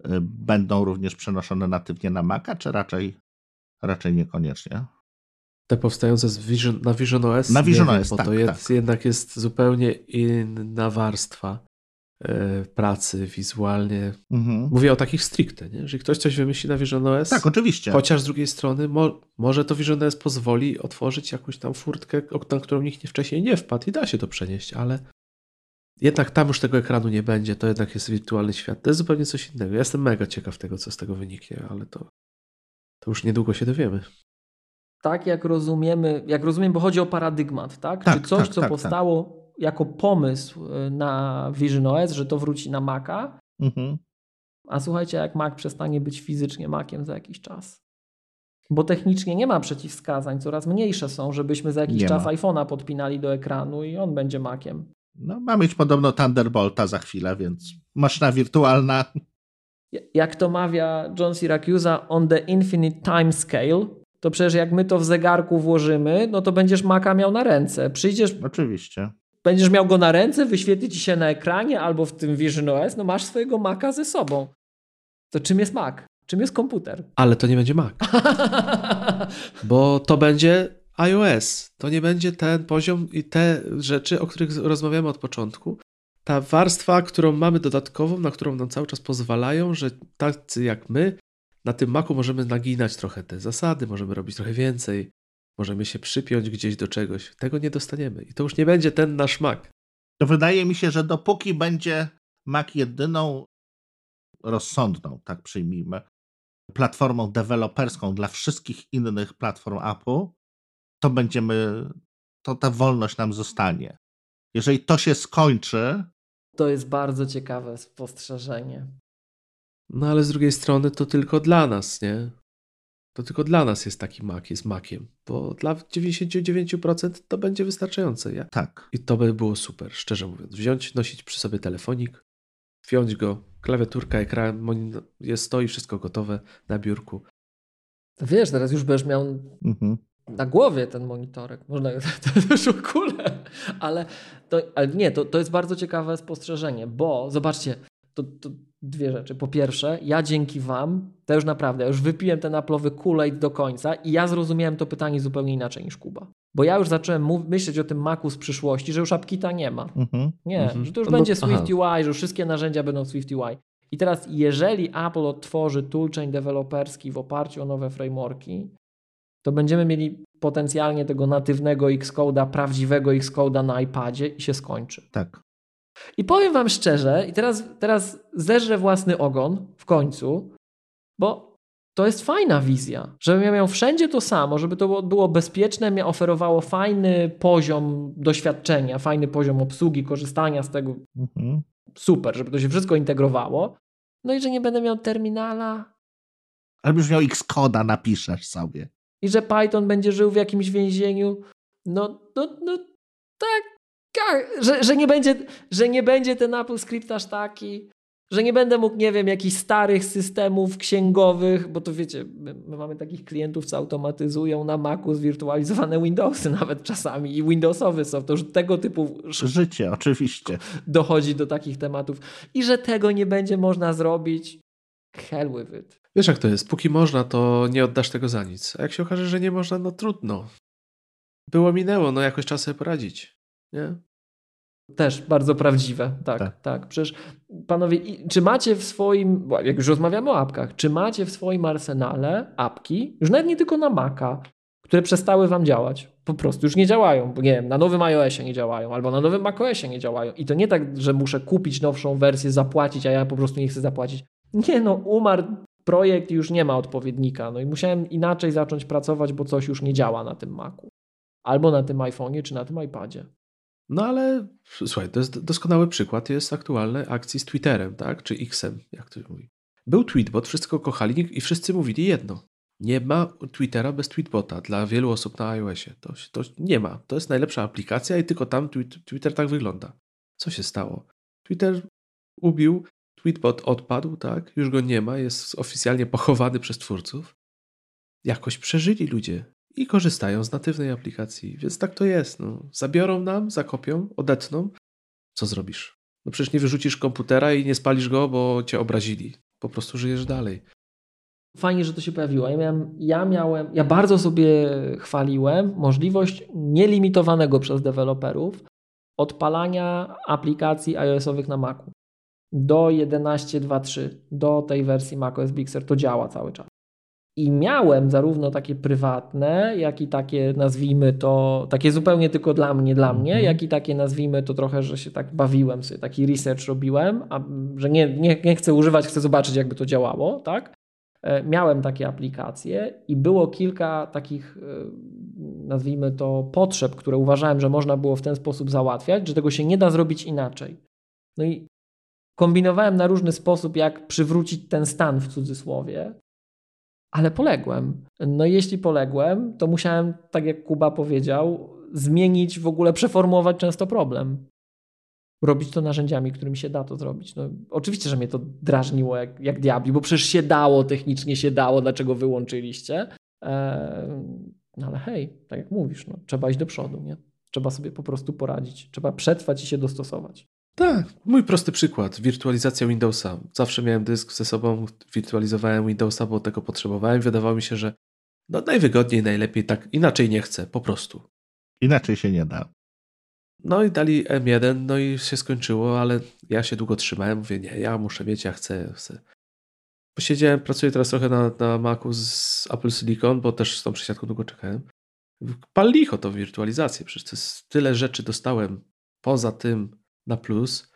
S1: y, będą również przenoszone natywnie na Maca, czy raczej, raczej niekoniecznie?
S3: Te powstające z Vision, na Vision OS?
S1: Na Vision OS,
S3: bo
S1: tak,
S3: to jest,
S1: tak.
S3: jednak jest zupełnie inna warstwa pracy wizualnie. Mhm. Mówię o takich stricte, nie? Jeżeli ktoś coś wymyśli na Vision OS.
S1: Tak, oczywiście.
S3: Chociaż z drugiej strony mo może to Vision OS pozwoli otworzyć jakąś tam furtkę, na którą nikt nie wcześniej nie wpadł i da się to przenieść, ale jednak tam już tego ekranu nie będzie, to jednak jest wirtualny świat. To jest zupełnie coś innego. Ja jestem mega ciekaw tego, co z tego wyniknie, ale to, to już niedługo się dowiemy.
S2: Tak, jak rozumiemy, jak rozumiem, bo chodzi o paradygmat, tak? tak Czy coś, tak, co tak, tak. powstało jako pomysł y, na Vision OS, że to wróci na Maca. Mhm. A słuchajcie, jak Mac przestanie być fizycznie Maciem za jakiś czas. Bo technicznie nie ma przeciwwskazań, coraz mniejsze są, żebyśmy za jakiś nie czas iPhone'a podpinali do ekranu i on będzie Maciem.
S1: No, ma mieć podobno Thunderbolta za chwilę, więc maszyna wirtualna.
S2: Jak to mawia John Syracuse, on the infinite time scale, to przecież jak my to w zegarku włożymy, no to będziesz Maca miał na ręce. Przyjdziesz.
S1: Oczywiście
S2: będziesz miał go na ręce, wyświetli ci się na ekranie albo w tym Vision OS, no masz swojego Maca ze sobą. To czym jest Mac? Czym jest komputer?
S3: Ale to nie będzie Mac. Bo to będzie iOS. To nie będzie ten poziom i te rzeczy, o których rozmawiamy od początku. Ta warstwa, którą mamy dodatkową, na którą nam cały czas pozwalają, że tacy jak my na tym Macu możemy naginać trochę te zasady, możemy robić trochę więcej, możemy się przypiąć gdzieś do czegoś. Tego nie dostaniemy. I to już nie będzie ten nasz Mac.
S1: To wydaje mi się, że dopóki będzie Mac jedyną rozsądną, tak przyjmijmy, platformą deweloperską dla wszystkich innych platform Apple, to będziemy, to ta wolność nam zostanie. Jeżeli to się skończy.
S2: To jest bardzo ciekawe spostrzeżenie.
S3: No ale z drugiej strony to tylko dla nas, nie? To tylko dla nas jest taki Mac, jest Maciem, bo dla 99% to będzie wystarczające. Ja?
S1: Tak.
S3: I to by było super, szczerze mówiąc. Wziąć, nosić przy sobie telefonik, wziąć go, klawiaturka, ekran, jest stoi, wszystko gotowe na biurku.
S2: Wiesz, teraz już będziesz miał mhm. na głowie ten monitorek. Można to już w ogóle. Ale, to, ale nie, to, to jest bardzo ciekawe spostrzeżenie, bo zobaczcie, to, to dwie rzeczy. Po pierwsze, ja dzięki Wam, to już naprawdę, ja już wypiłem ten aplowy Kool-Aid do końca i ja zrozumiałem to pytanie zupełnie inaczej niż Kuba. Bo ja już zacząłem myśleć o tym Macu z przyszłości, że już AppKita nie ma. Mhm. Nie, mhm. że to już no, będzie Swift UI, że już wszystkie narzędzia będą Swift UI. I teraz, jeżeli Apple otworzy toolchain deweloperski w oparciu o nowe frameworki, to będziemy mieli potencjalnie tego natywnego Xcode'a, prawdziwego Xcode'a na iPadzie i się skończy.
S1: Tak.
S2: I powiem Wam szczerze, i teraz, teraz zeżrę własny ogon w końcu, bo to jest fajna wizja, żebym ja miał wszędzie to samo, żeby to było bezpieczne, oferowało fajny poziom doświadczenia, fajny poziom obsługi, korzystania z tego. Mhm. Super, żeby to się wszystko integrowało. No i że nie będę miał terminala.
S1: Ale już miał Xcoda, napiszesz sobie.
S2: I że Python będzie żył w jakimś więzieniu. No, no, no tak, że, że, nie będzie, że nie będzie ten Apple Script aż taki, że nie będę mógł, nie wiem, jakichś starych systemów księgowych, bo to wiecie, my, my, mamy takich klientów, co automatyzują na Macu zwirtualizowane Windowsy nawet czasami i Windowsowy soft, to już tego typu
S1: życie, oczywiście.
S2: Dochodzi do takich tematów i że tego nie będzie można zrobić, hell with it.
S3: Wiesz jak to jest, póki można, to nie oddasz tego za nic, a jak się okaże, że nie można, no trudno. Było minęło, no jakoś czas sobie poradzić. Nie?
S2: Też bardzo prawdziwe, tak, tak. tak. Przecież panowie, czy macie w swoim, jak już rozmawiamy o apkach, czy macie w swoim arsenale apki, już nawet nie tylko na Maca, które przestały wam działać? Po prostu już nie działają, bo nie wiem, na nowym iOSie nie działają, albo na nowym macOSie nie działają. I to nie tak, że muszę kupić nowszą wersję, zapłacić, a ja po prostu nie chcę zapłacić. Nie no, umarł projekt i już nie ma odpowiednika. No i musiałem inaczej zacząć pracować, bo coś już nie działa na tym Macu. Albo na tym iPhone'ie, czy na tym iPadzie.
S3: No ale słuchaj, to jest doskonały przykład jest aktualnej akcji z Twitterem, tak? Czy Xem, jak to się mówi. Był tweetbot, wszyscy kochali i wszyscy mówili jedno. Nie ma Twittera bez tweetbota dla wielu osób na iOSie. To, to nie ma. To jest najlepsza aplikacja i tylko tam Twitter tak wygląda. Co się stało? Twitter ubił, tweetbot odpadł, tak? Już go nie ma, jest oficjalnie pochowany przez twórców. Jakoś przeżyli ludzie i korzystają z natywnej aplikacji. Więc tak to jest. No. Zabiorą nam, zakopią, odetną. Co zrobisz? No przecież nie wyrzucisz komputera i nie spalisz go, bo cię obrazili. Po prostu żyjesz dalej.
S2: Fajnie, że to się pojawiło. Ja miałem, ja miałem, ja bardzo sobie chwaliłem możliwość nielimitowanego przez deweloperów odpalania aplikacji iOS-owych na Macu. Do 11.2.3, do tej wersji macOS Big Sur to działa cały czas. I miałem zarówno takie prywatne, jak i takie nazwijmy to, takie zupełnie tylko dla mnie, dla mnie, mhm. jak i takie nazwijmy to trochę, że się tak bawiłem sobie, taki research robiłem, a, że nie, nie, nie chcę używać, chcę zobaczyć jakby to działało, tak? E, miałem takie aplikacje i było kilka takich, e, nazwijmy to, potrzeb, które uważałem, że można było w ten sposób załatwiać, że tego się nie da zrobić inaczej. No i kombinowałem na różny sposób, jak przywrócić ten stan w cudzysłowie, ale poległem. No jeśli poległem, to musiałem, tak jak Kuba powiedział, zmienić w ogóle, przeformułować często problem. Robić to narzędziami, którymi się da to zrobić. No, oczywiście, że mnie to drażniło jak, jak diabli, bo przecież się dało, technicznie się dało, dlaczego wyłączyliście. Eee, no ale hej, tak jak mówisz, no, trzeba iść do przodu, nie? Trzeba sobie po prostu poradzić. Trzeba przetrwać i się dostosować.
S3: Tak, mój prosty przykład. Wirtualizacja Windowsa. Zawsze miałem dysk ze sobą, wirtualizowałem Windowsa, bo tego potrzebowałem. Wydawało mi się, że no najwygodniej, najlepiej tak. Inaczej nie chcę, po prostu.
S1: Inaczej się nie da.
S3: No i dali M1, no i się skończyło, ale ja się długo trzymałem. Mówię, nie, ja muszę mieć, ja chcę. chcę. Posiedziałem, pracuję teraz trochę na, na Macu z Apple Silicon, bo też z tą przesiadką długo czekałem. Pal licho to wirtualizację, przecież tyle rzeczy dostałem poza tym na plus,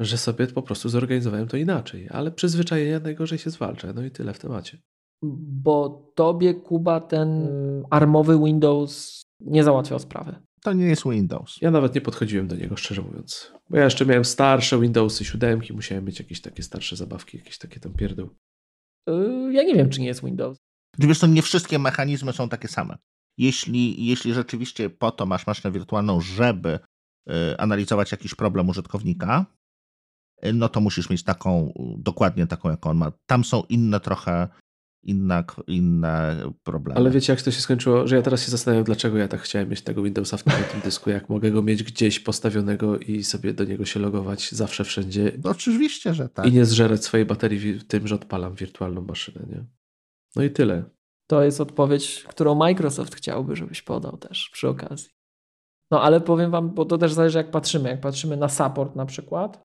S3: że sobie po prostu zorganizowałem to inaczej. Ale przyzwyczajenia najgorzej się zwalcza. No i tyle w temacie.
S2: Bo tobie, Kuba, ten armowy Windows nie załatwiał sprawy.
S1: To nie jest Windows.
S3: Ja nawet nie podchodziłem do niego, szczerze mówiąc. Bo ja jeszcze miałem starsze Windowsy, siódemki, musiałem mieć jakieś takie starsze zabawki, jakieś takie tam pierdół.
S2: Yy, ja nie wiem, czy nie jest Windows.
S1: Wiesz, to nie wszystkie mechanizmy są takie same. Jeśli, jeśli rzeczywiście po to masz maszynę wirtualną, żeby y, analizować jakiś problem użytkownika, y, no to musisz mieć taką, dokładnie taką, jaką on ma. Tam są inne trochę inna, inne problemy.
S3: Ale wiecie, jak to się skończyło, że ja teraz się zastanawiam, dlaczego ja tak chciałem mieć tego Windowsa w tym, tym dysku, jak mogę go mieć gdzieś postawionego i sobie do niego się logować zawsze, wszędzie.
S1: No, oczywiście, że tak.
S3: I nie zżerać swojej baterii tym, że odpalam wirtualną maszynę, nie? No i tyle.
S2: To jest odpowiedź, którą Microsoft chciałby, żebyś podał też przy okazji. No ale powiem wam, bo to też zależy jak patrzymy. Jak patrzymy na support na przykład,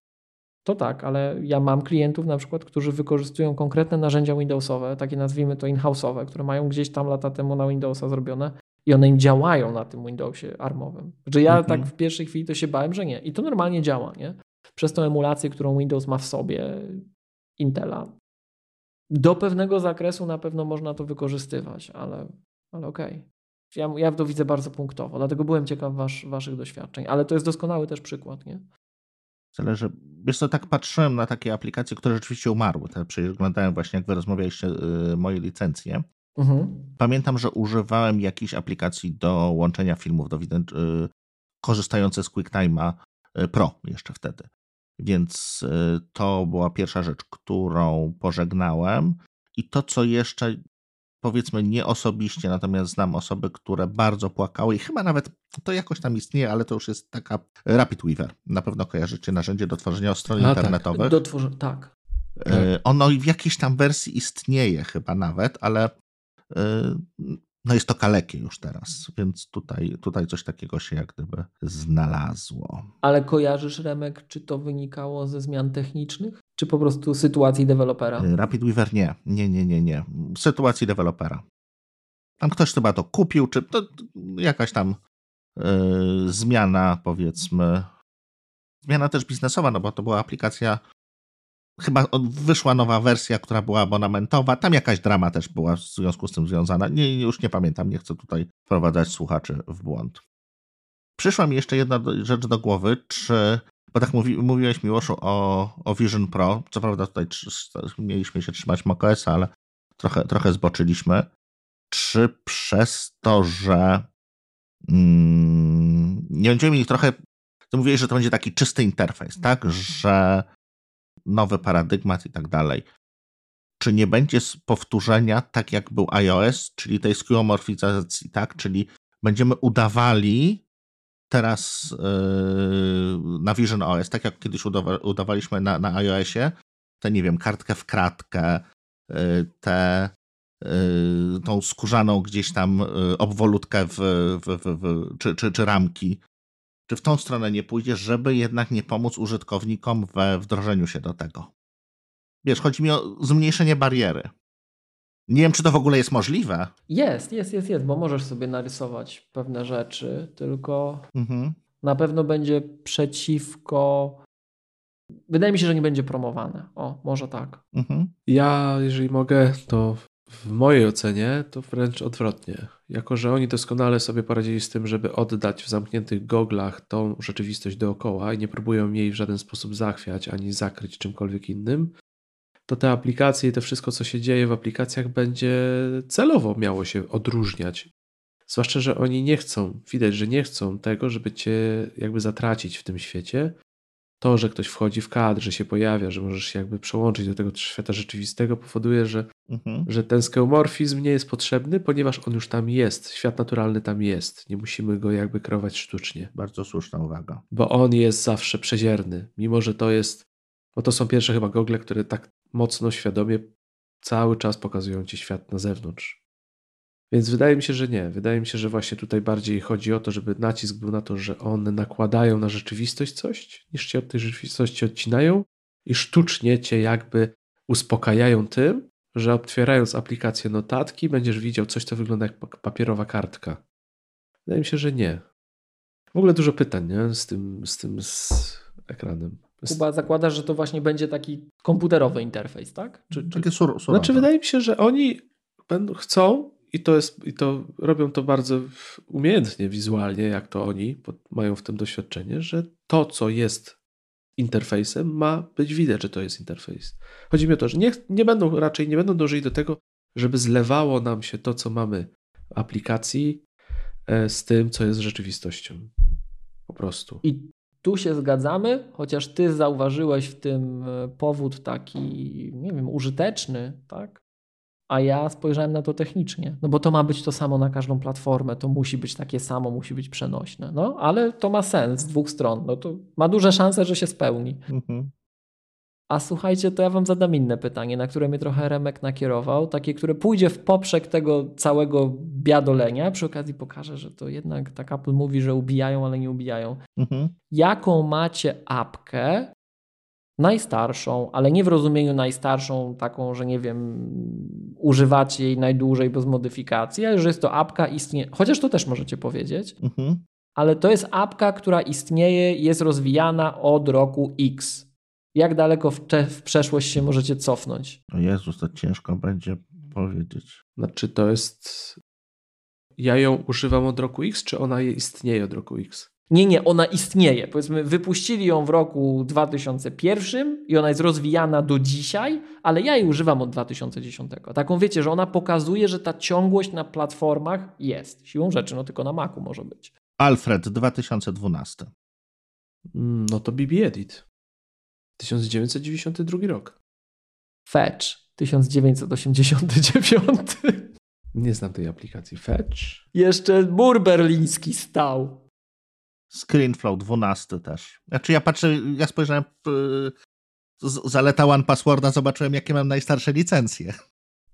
S2: to tak, ale ja mam klientów na przykład, którzy wykorzystują konkretne narzędzia Windowsowe, takie nazwijmy to in-house'owe, które mają gdzieś tam lata temu na Windowsa zrobione i one im działają na tym Windowsie armowym. Że ja mhm. tak w pierwszej chwili to się bałem, że nie. I to normalnie działa, nie? Przez tą emulację, którą Windows ma w sobie, Intela. Do pewnego zakresu na pewno można to wykorzystywać, ale, ale okej. Okay. Ja, ja to widzę bardzo punktowo, dlatego byłem ciekaw was, waszych doświadczeń, ale to jest doskonały też przykład, nie?
S1: Zależy. Wiesz co, tak patrzyłem na takie aplikacje, które rzeczywiście umarły. Te przeglądałem właśnie, jak wy rozmawialiście, yy, moje licencje. Mhm. Pamiętam, że używałem jakichś aplikacji do łączenia filmów, do yy, korzystające z QuickTime'a yy, Pro jeszcze wtedy. Więc yy, to była pierwsza rzecz, którą pożegnałem. I to, co jeszcze powiedzmy nie osobiście, natomiast znam osoby, które bardzo płakały i chyba nawet to jakoś tam istnieje, ale to już jest taka Rapid Weaver. Na pewno kojarzycie narzędzie do tworzenia stron A, tak. internetowych. Tak,
S2: do tworzy- tak.
S1: Ono w jakiejś tam wersji istnieje chyba nawet, ale e, no jest to kalekie już teraz, więc tutaj, tutaj coś takiego się jak gdyby znalazło.
S2: Ale kojarzysz, Remek, czy to wynikało ze zmian technicznych, czy po prostu sytuacji dewelopera?
S1: Y, Rapid Weaver nie, nie, nie, nie, nie. Sytuacji dewelopera. Tam ktoś chyba to kupił, czy to jakaś tam yy, zmiana, powiedzmy, zmiana też biznesowa, no bo to była aplikacja chyba wyszła nowa wersja, która była abonamentowa. Tam jakaś drama też była w związku z tym związana. Nie, już nie pamiętam, nie chcę tutaj wprowadzać słuchaczy w błąd. Przyszła mi jeszcze jedna rzecz do głowy, czy, bo tak mówi, mówiłeś Miłoszu o, o Vision Pro, co prawda tutaj mieliśmy się trzymać macOS, ale trochę, trochę zboczyliśmy. Czy przez to, że mm, nie będziemy mieli trochę, ty mówiłeś, że to będzie taki czysty interfejs, tak, że nowy paradygmat i tak dalej. Czy nie będzie powtórzenia, tak jak był iOS, czyli tej skeuomorfizacji, tak? Czyli będziemy udawali teraz yy, na Vision OS, tak jak kiedyś udawa udawaliśmy na, na iOSie, tę, nie wiem, kartkę w kratkę, yy, tę yy, tą skórzaną gdzieś tam obwolutkę w, w, w, w czy, czy, czy ramki czy w tą stronę nie pójdziesz, żeby jednak nie pomóc użytkownikom we wdrożeniu się do tego? Wiesz, chodzi mi o zmniejszenie bariery. Nie wiem, czy to w ogóle jest możliwe.
S2: Jest, jest, jest, jest, bo możesz sobie narysować pewne rzeczy, tylko mhm. na pewno będzie przeciwko. Wydaje mi się, że nie będzie promowane. O, może tak. Mhm.
S3: Ja, jeżeli mogę, to w mojej ocenie to wręcz odwrotnie. Jako, że oni doskonale sobie poradzili z tym, żeby oddać w zamkniętych goglach tą rzeczywistość dookoła i nie próbują jej w żaden sposób zachwiać ani zakryć czymkolwiek innym, to te aplikacje i to wszystko, co się dzieje w aplikacjach, będzie celowo miało się odróżniać. Zwłaszcza, że oni nie chcą, widać, że nie chcą tego, żeby cię jakby zatracić w tym świecie, to, że ktoś wchodzi w kadr, że się pojawia, że możesz się jakby przełączyć do tego świata rzeczywistego, powoduje, że, mhm. że ten skeomorfizm nie jest potrzebny, ponieważ on już tam jest. Świat naturalny tam jest. Nie musimy go jakby kreować sztucznie.
S1: Bardzo słuszna uwaga.
S3: Bo on jest zawsze przezierny, mimo że to jest. Bo to są pierwsze chyba gogle, które tak mocno świadomie cały czas pokazują ci świat na zewnątrz. Więc wydaje mi się, że nie. Wydaje mi się, że właśnie tutaj bardziej chodzi o to, żeby nacisk był na to, że one nakładają na rzeczywistość coś, niż cię od tej rzeczywistości odcinają i sztucznie cię jakby uspokajają tym, że otwierając aplikację notatki będziesz widział coś, co wygląda jak papierowa kartka. Wydaje mi się, że nie. W ogóle dużo pytań nie? Z, tym, z tym z ekranem.
S2: Kuba zakłada, że to właśnie będzie taki komputerowy interfejs, tak?
S1: Czy, czy... Takie sur,
S3: Znaczy wydaje mi się, że oni będą, chcą i to jest, i to robią to bardzo umiejętnie, wizualnie, jak to oni mają w tym doświadczenie, że to, co jest interfejsem, ma być widać, że to jest interfejs. Chodzi mi o to, że nie, nie będą raczej nie będą dążyli do tego, żeby zlewało nam się to, co mamy w aplikacji, e, z tym, co jest rzeczywistością. Po prostu.
S2: I tu się zgadzamy, chociaż ty zauważyłeś w tym e, powód taki, nie wiem, użyteczny, tak? a ja spojrzałem na to technicznie, no bo to ma być to samo na każdą platformę, to musi być takie samo, musi być przenośne, no ale to ma sens z dwóch stron, no to ma duże szanse, że się spełni. Mhm. A słuchajcie, to ja wam zadam inne pytanie, na które mnie trochę Remek nakierował, takie, które pójdzie w poprzek tego całego biadolenia. Przy okazji pokażę, że to jednak tak Apple mówi, że ubijają, ale nie ubijają. Mhm. Jaką macie apkę, najstarszą, ale nie w rozumieniu najstarszą, taką, że nie wiem, używacie jej najdłużej bez modyfikacji, ale że jest to apka istnieje, chociaż to też możecie powiedzieć, mhm. ale to jest apka, która istnieje, jest rozwijana od roku X. Jak daleko w, w przeszłość się możecie cofnąć?
S1: O Jezus, to ciężko będzie powiedzieć.
S3: Znaczy to jest... Ja ją używam od roku X, czy ona istnieje od roku X?
S2: Nie, nie, ona istnieje. Powiedzmy, wypuścili ją w roku 2001 i ona jest rozwijana do dzisiaj, ale ja jej używam od 2010. Taką wiecie, że ona pokazuje, że ta ciągłość na platformach jest. Siłą rzeczy, no tylko na Macu może być.
S1: Alfred 2012.
S3: Mm, no to BB Edit. 1992 rok.
S2: Fetch 1989.
S3: Nie znam tej aplikacji. Fetch?
S2: Jeszcze mur berliński stał.
S1: ScreenFlow 12 też. Znaczy ja patrzę, ja spojrzałem z zaleta One Passworda, zobaczyłem jakie mam najstarsze licencje.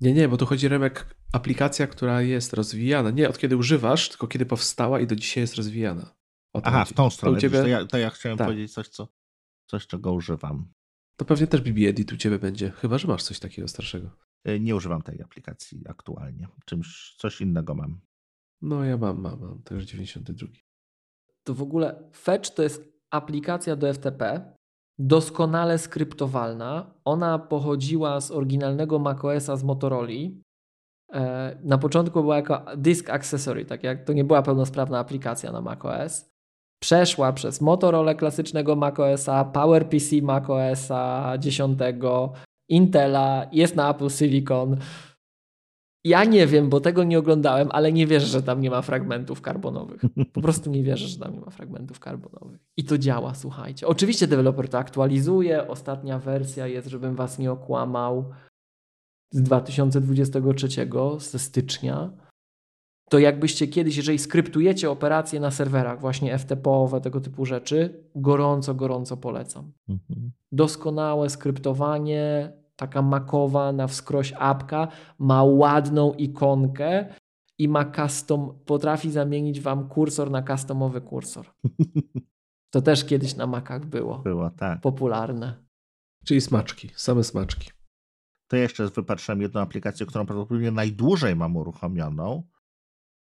S3: Nie, nie, bo tu chodzi Remek, aplikacja, która jest rozwijana. Nie od kiedy używasz, tylko kiedy powstała i do dzisiaj jest rozwijana.
S1: Aha, chodzi. w tą stronę. To, ciebie... to, ja, to ja chciałem tak. powiedzieć coś, co, coś, czego używam.
S3: To pewnie też BB Edit u ciebie będzie, chyba że masz coś takiego starszego.
S1: E, nie używam tej aplikacji aktualnie. Czymś, coś innego mam.
S3: No ja mam, mam, mam też 92
S2: to w ogóle Fetch to jest aplikacja do FTP, doskonale skryptowalna. Ona pochodziła z oryginalnego macOSa z Motorola. E, na początku była jako disk accessory, tak jak to nie była pełnosprawna aplikacja na macOS. Przeszła przez Motorola klasycznego macOSa, PowerPC macOSa 10, Intela, jest na Apple Silicon. Ja nie wiem, bo tego nie oglądałem, ale nie wierzę, że tam nie ma fragmentów karbonowych. Po prostu nie wierzę, że tam nie ma fragmentów karbonowych. I to działa, słuchajcie. Oczywiście deweloper to aktualizuje. Ostatnia wersja jest, żebym was nie okłamał, z 2023, ze stycznia. To jakbyście kiedyś, jeżeli skryptujecie operacje na serwerach, właśnie FTP-owe, tego typu rzeczy, gorąco, gorąco polecam. Mhm. Doskonałe skryptowanie, taka makowa na wskroś apka, ma ładną ikonkę i ma custom, potrafi zamienić wam kursor na customowy kursor. To też kiedyś na Macach było.
S1: Było, tak.
S2: Popularne.
S3: Czyli smaczki, same smaczki.
S1: To jeszcze wypatrzyłem jedną aplikację, którą prawdopodobnie najdłużej mam uruchomioną.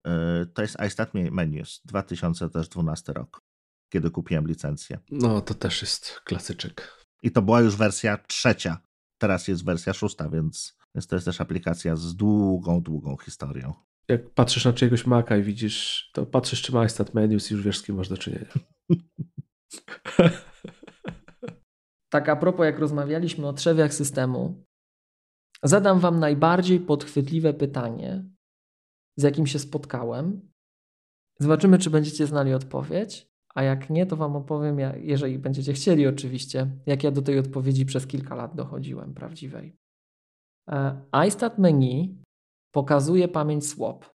S1: Y, to jest iStat Menus, 2012 rok, kiedy kupiłem licencję.
S3: No, to też jest klasyczek.
S1: I to była już wersja trzecia Teraz jest wersja szósta, więc, więc to jest też aplikacja z długą, długą historią.
S3: Jak patrzysz na czyjegoś Maca i widzisz, to patrzysz czy ma stat menus i już wiesz z kim masz do czynienia.
S2: tak a propos jak rozmawialiśmy o trzewiach systemu, zadam wam najbardziej podchwytliwe pytanie, z jakim się spotkałem. Zobaczymy, czy będziecie znali odpowiedź. A jak nie, to wam opowiem, jeżeli będziecie chcieli oczywiście, jak ja do tej odpowiedzi przez kilka lat dochodziłem prawdziwej. E, iStat menu pokazuje pamięć swap.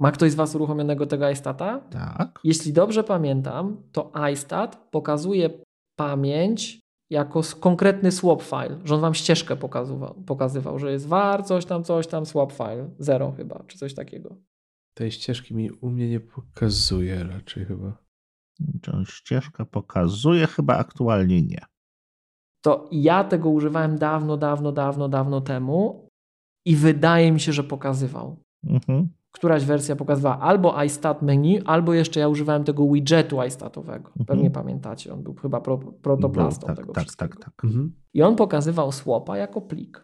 S2: Ma ktoś z Was uruchomionego tego iStata?
S1: Tak.
S2: Jeśli dobrze pamiętam, to iStat pokazuje pamięć jako konkretny swap file, że on Wam ścieżkę pokazywał, pokazywał że jest var, coś tam, coś tam, swap file, zero chyba, czy coś takiego.
S3: Tej ścieżki mi u mnie nie pokazuje raczej chyba.
S1: Tą ścieżkę pokazuje, chyba aktualnie nie.
S2: To ja tego używałem dawno, dawno, dawno, dawno temu i wydaje mi się, że pokazywał. Mhm. Któraś wersja pokazywała albo iStat menu, albo jeszcze ja używałem tego widgetu iStatowego. Mhm. Pewnie pamiętacie, on był chyba pro, protoplastą
S1: tak,
S2: tego
S1: tak,
S2: wszystkiego.
S1: Tak, tak, tak. Mhm.
S2: I on pokazywał słopa jako plik.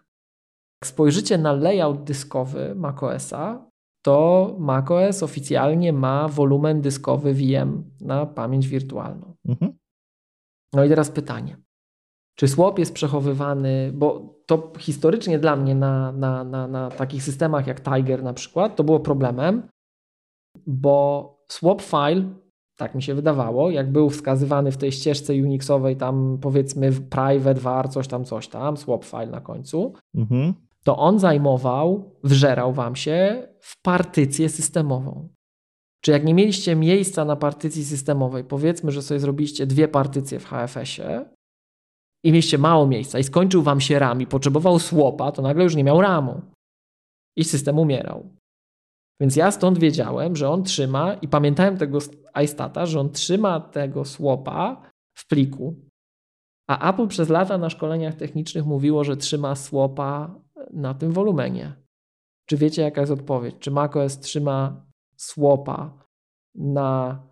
S2: Jak spojrzycie na layout dyskowy macOSa, to macOS oficjalnie ma wolumen dyskowy VM na pamięć wirtualną. Mhm. No i teraz pytanie. Czy swap jest przechowywany, bo to historycznie dla mnie na, na, na, na takich systemach jak Tiger na przykład, to było problemem, bo swap file, tak mi się wydawało, jak był wskazywany w tej ścieżce Unixowej, tam powiedzmy private var, coś tam, coś tam, swap file na końcu, mhm. to on zajmował, wżerał wam się w partycję systemową. Czy jak nie mieliście miejsca na partycji systemowej, powiedzmy, że sobie zrobiliście dwie partycje w HFS-ie, i mieliście mało miejsca i skończył wam się RAM i potrzebował słopa, to nagle już nie miał RAMu. I system umierał. Więc ja stąd wiedziałem, że on trzyma i pamiętałem tego iStata, że on trzyma tego słopa w pliku. A Apple przez lata na szkoleniach technicznych mówiło, że trzyma słopa na tym wolumenie. Czy wiecie, jaka jest odpowiedź? Czy macOS trzyma słopa na,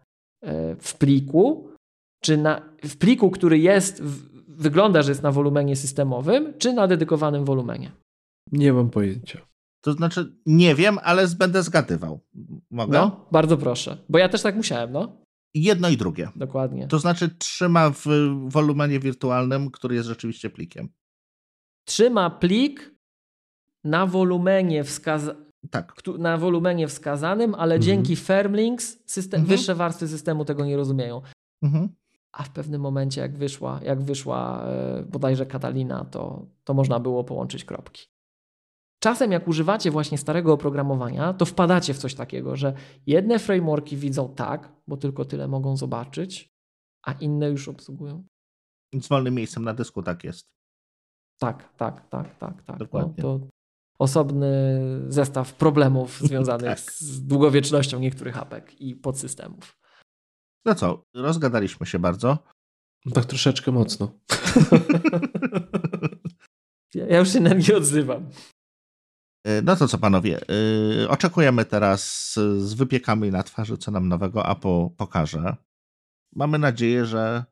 S2: e, w pliku, czy na, w pliku, który jest w, wygląda, że jest na wolumenie systemowym, czy na dedykowanym wolumenie?
S3: Nie mam pojęcia.
S1: To znaczy, nie wiem, ale będę zgadywał. Mogę?
S2: No, bardzo proszę. Bo ja też tak musiałem, no.
S1: Jedno i drugie.
S2: Dokładnie.
S1: To znaczy, trzyma w wolumenie wirtualnym, który jest rzeczywiście plikiem.
S2: Trzyma plik na wolumenie wskazanym.
S1: Tak.
S2: Na wolumenie wskazanym, ale mhm. dzięki Firmlinks system, mhm. wyższe warstwy systemu tego nie rozumieją. Mhm a w pewnym momencie, jak wyszła, jak wyszła e, bodajże Katalina, to, to można było połączyć kropki. Czasem, jak używacie właśnie starego oprogramowania, to wpadacie w coś takiego, że jedne frameworki widzą tak, bo tylko tyle mogą zobaczyć, a inne już obsługują.
S1: Z wolnym miejscem na dysku tak jest.
S2: Tak, tak, tak, tak, tak. No, to osobny zestaw problemów związanych tak. z długowiecznością niektórych apek i podsystemów.
S1: No co, rozgadaliśmy się bardzo.
S3: Tak troszeczkę mocno.
S2: ja już się na nie odzywam.
S1: E, no to co panowie, yy, oczekujemy teraz z wypiekami na twarzy, co nam nowego Apple pokaże. Mamy nadzieję, że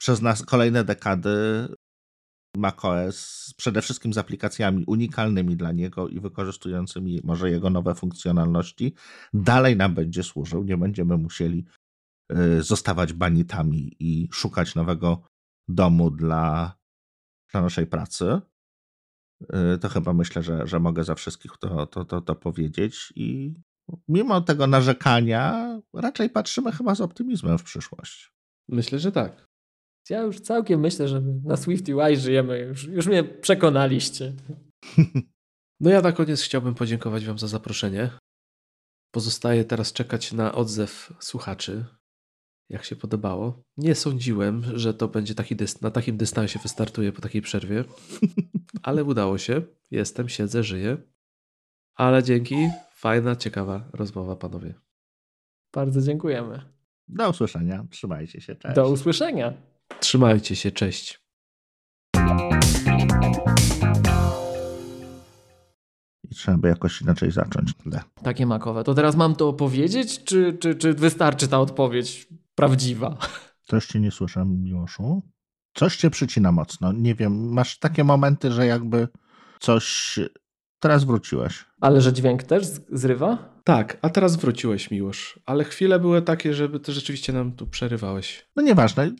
S1: przez nas kolejne dekady macOS, przede wszystkim z aplikacjami unikalnymi dla niego i wykorzystującymi może jego nowe funkcjonalności, dalej nam będzie służył. Nie będziemy musieli zostawać banitami i szukać nowego domu dla, dla naszej pracy. Y, to chyba myślę, że, że mogę za wszystkich to, to, to, to powiedzieć. I mimo tego narzekania, raczej patrzymy chyba z optymizmem w przyszłość.
S3: Myślę, że tak.
S2: Ja już całkiem myślę, że na SwiftUI żyjemy. Już, już mnie przekonaliście.
S3: No ja na koniec chciałbym podziękować Wam za zaproszenie. Pozostaje teraz czekać na odzew słuchaczy jak się podobało. Nie sądziłem, że to będzie taki na takim dystansie wystartuje po takiej przerwie, ale udało się. Jestem, siedzę, żyję. Ale dzięki, fajna, ciekawa rozmowa, panowie.
S2: Bardzo dziękujemy.
S1: Do usłyszenia. Trzymajcie się. Cześć.
S2: Do usłyszenia.
S3: Trzymajcie się. Cześć.
S1: I trzeba by jakoś inaczej zacząć. Le.
S2: Takie makowe. To teraz mam to opowiedzieć, czy, czy, czy wystarczy ta odpowiedź? Prawdziwa.
S1: Coś cię nie słyszę, Miłoszu. Coś cię przycina mocno. Nie wiem, masz takie momenty, że jakby coś... Teraz wróciłeś.
S2: Ale że dźwięk też zrywa?
S3: Tak, a teraz wróciłeś, Miłosz. Ale chwile były takie, żeby ty rzeczywiście nam tu przerywałeś.
S1: No nieważne,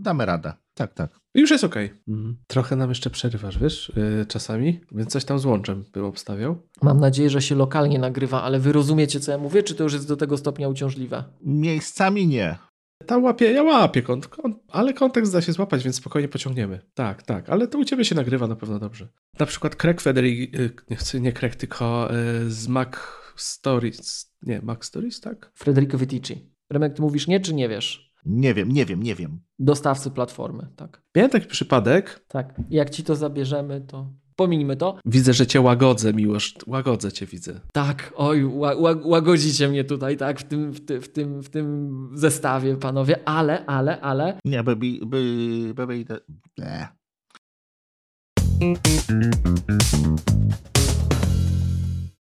S1: damy radę. Tak, tak.
S3: Już jest okej. Okay. Mhm. Trochę nam jeszcze przerywasz, wiesz, yy, czasami, więc coś tam z łączem bym obstawiał.
S2: Mam nadzieję, że się lokalnie nagrywa, ale wy rozumiecie, co ja mówię, czy to już jest do tego stopnia uciążliwe?
S1: Miejscami nie.
S3: ta łapie, ja łapię, kont, kont, ale kontekst da się złapać, więc spokojnie pociągniemy. Tak, tak, ale to u ciebie się nagrywa na pewno dobrze. Na przykład Craig Federighi, y, nie, nie Craig, tylko y, z Mac Stories, nie, Mac Stories, tak?
S2: Federico Vitici. Remek, ty mówisz nie, czy nie wiesz?
S1: Nie wiem, nie wiem, nie wiem.
S2: Dostawcy platformy, tak.
S3: Miałem taki przypadek.
S2: Tak, jak ci to zabierzemy, to Pominijmy to.
S3: Widzę, że cię łagodzę, Miłosz. Łagodzę cię, widzę.
S2: Tak, oj, łagodzicie mnie tutaj, tak, w tym, w, ty, w, tym, w tym zestawie, panowie, ale, ale, ale...
S1: Nie, baby, baby, baby, nie.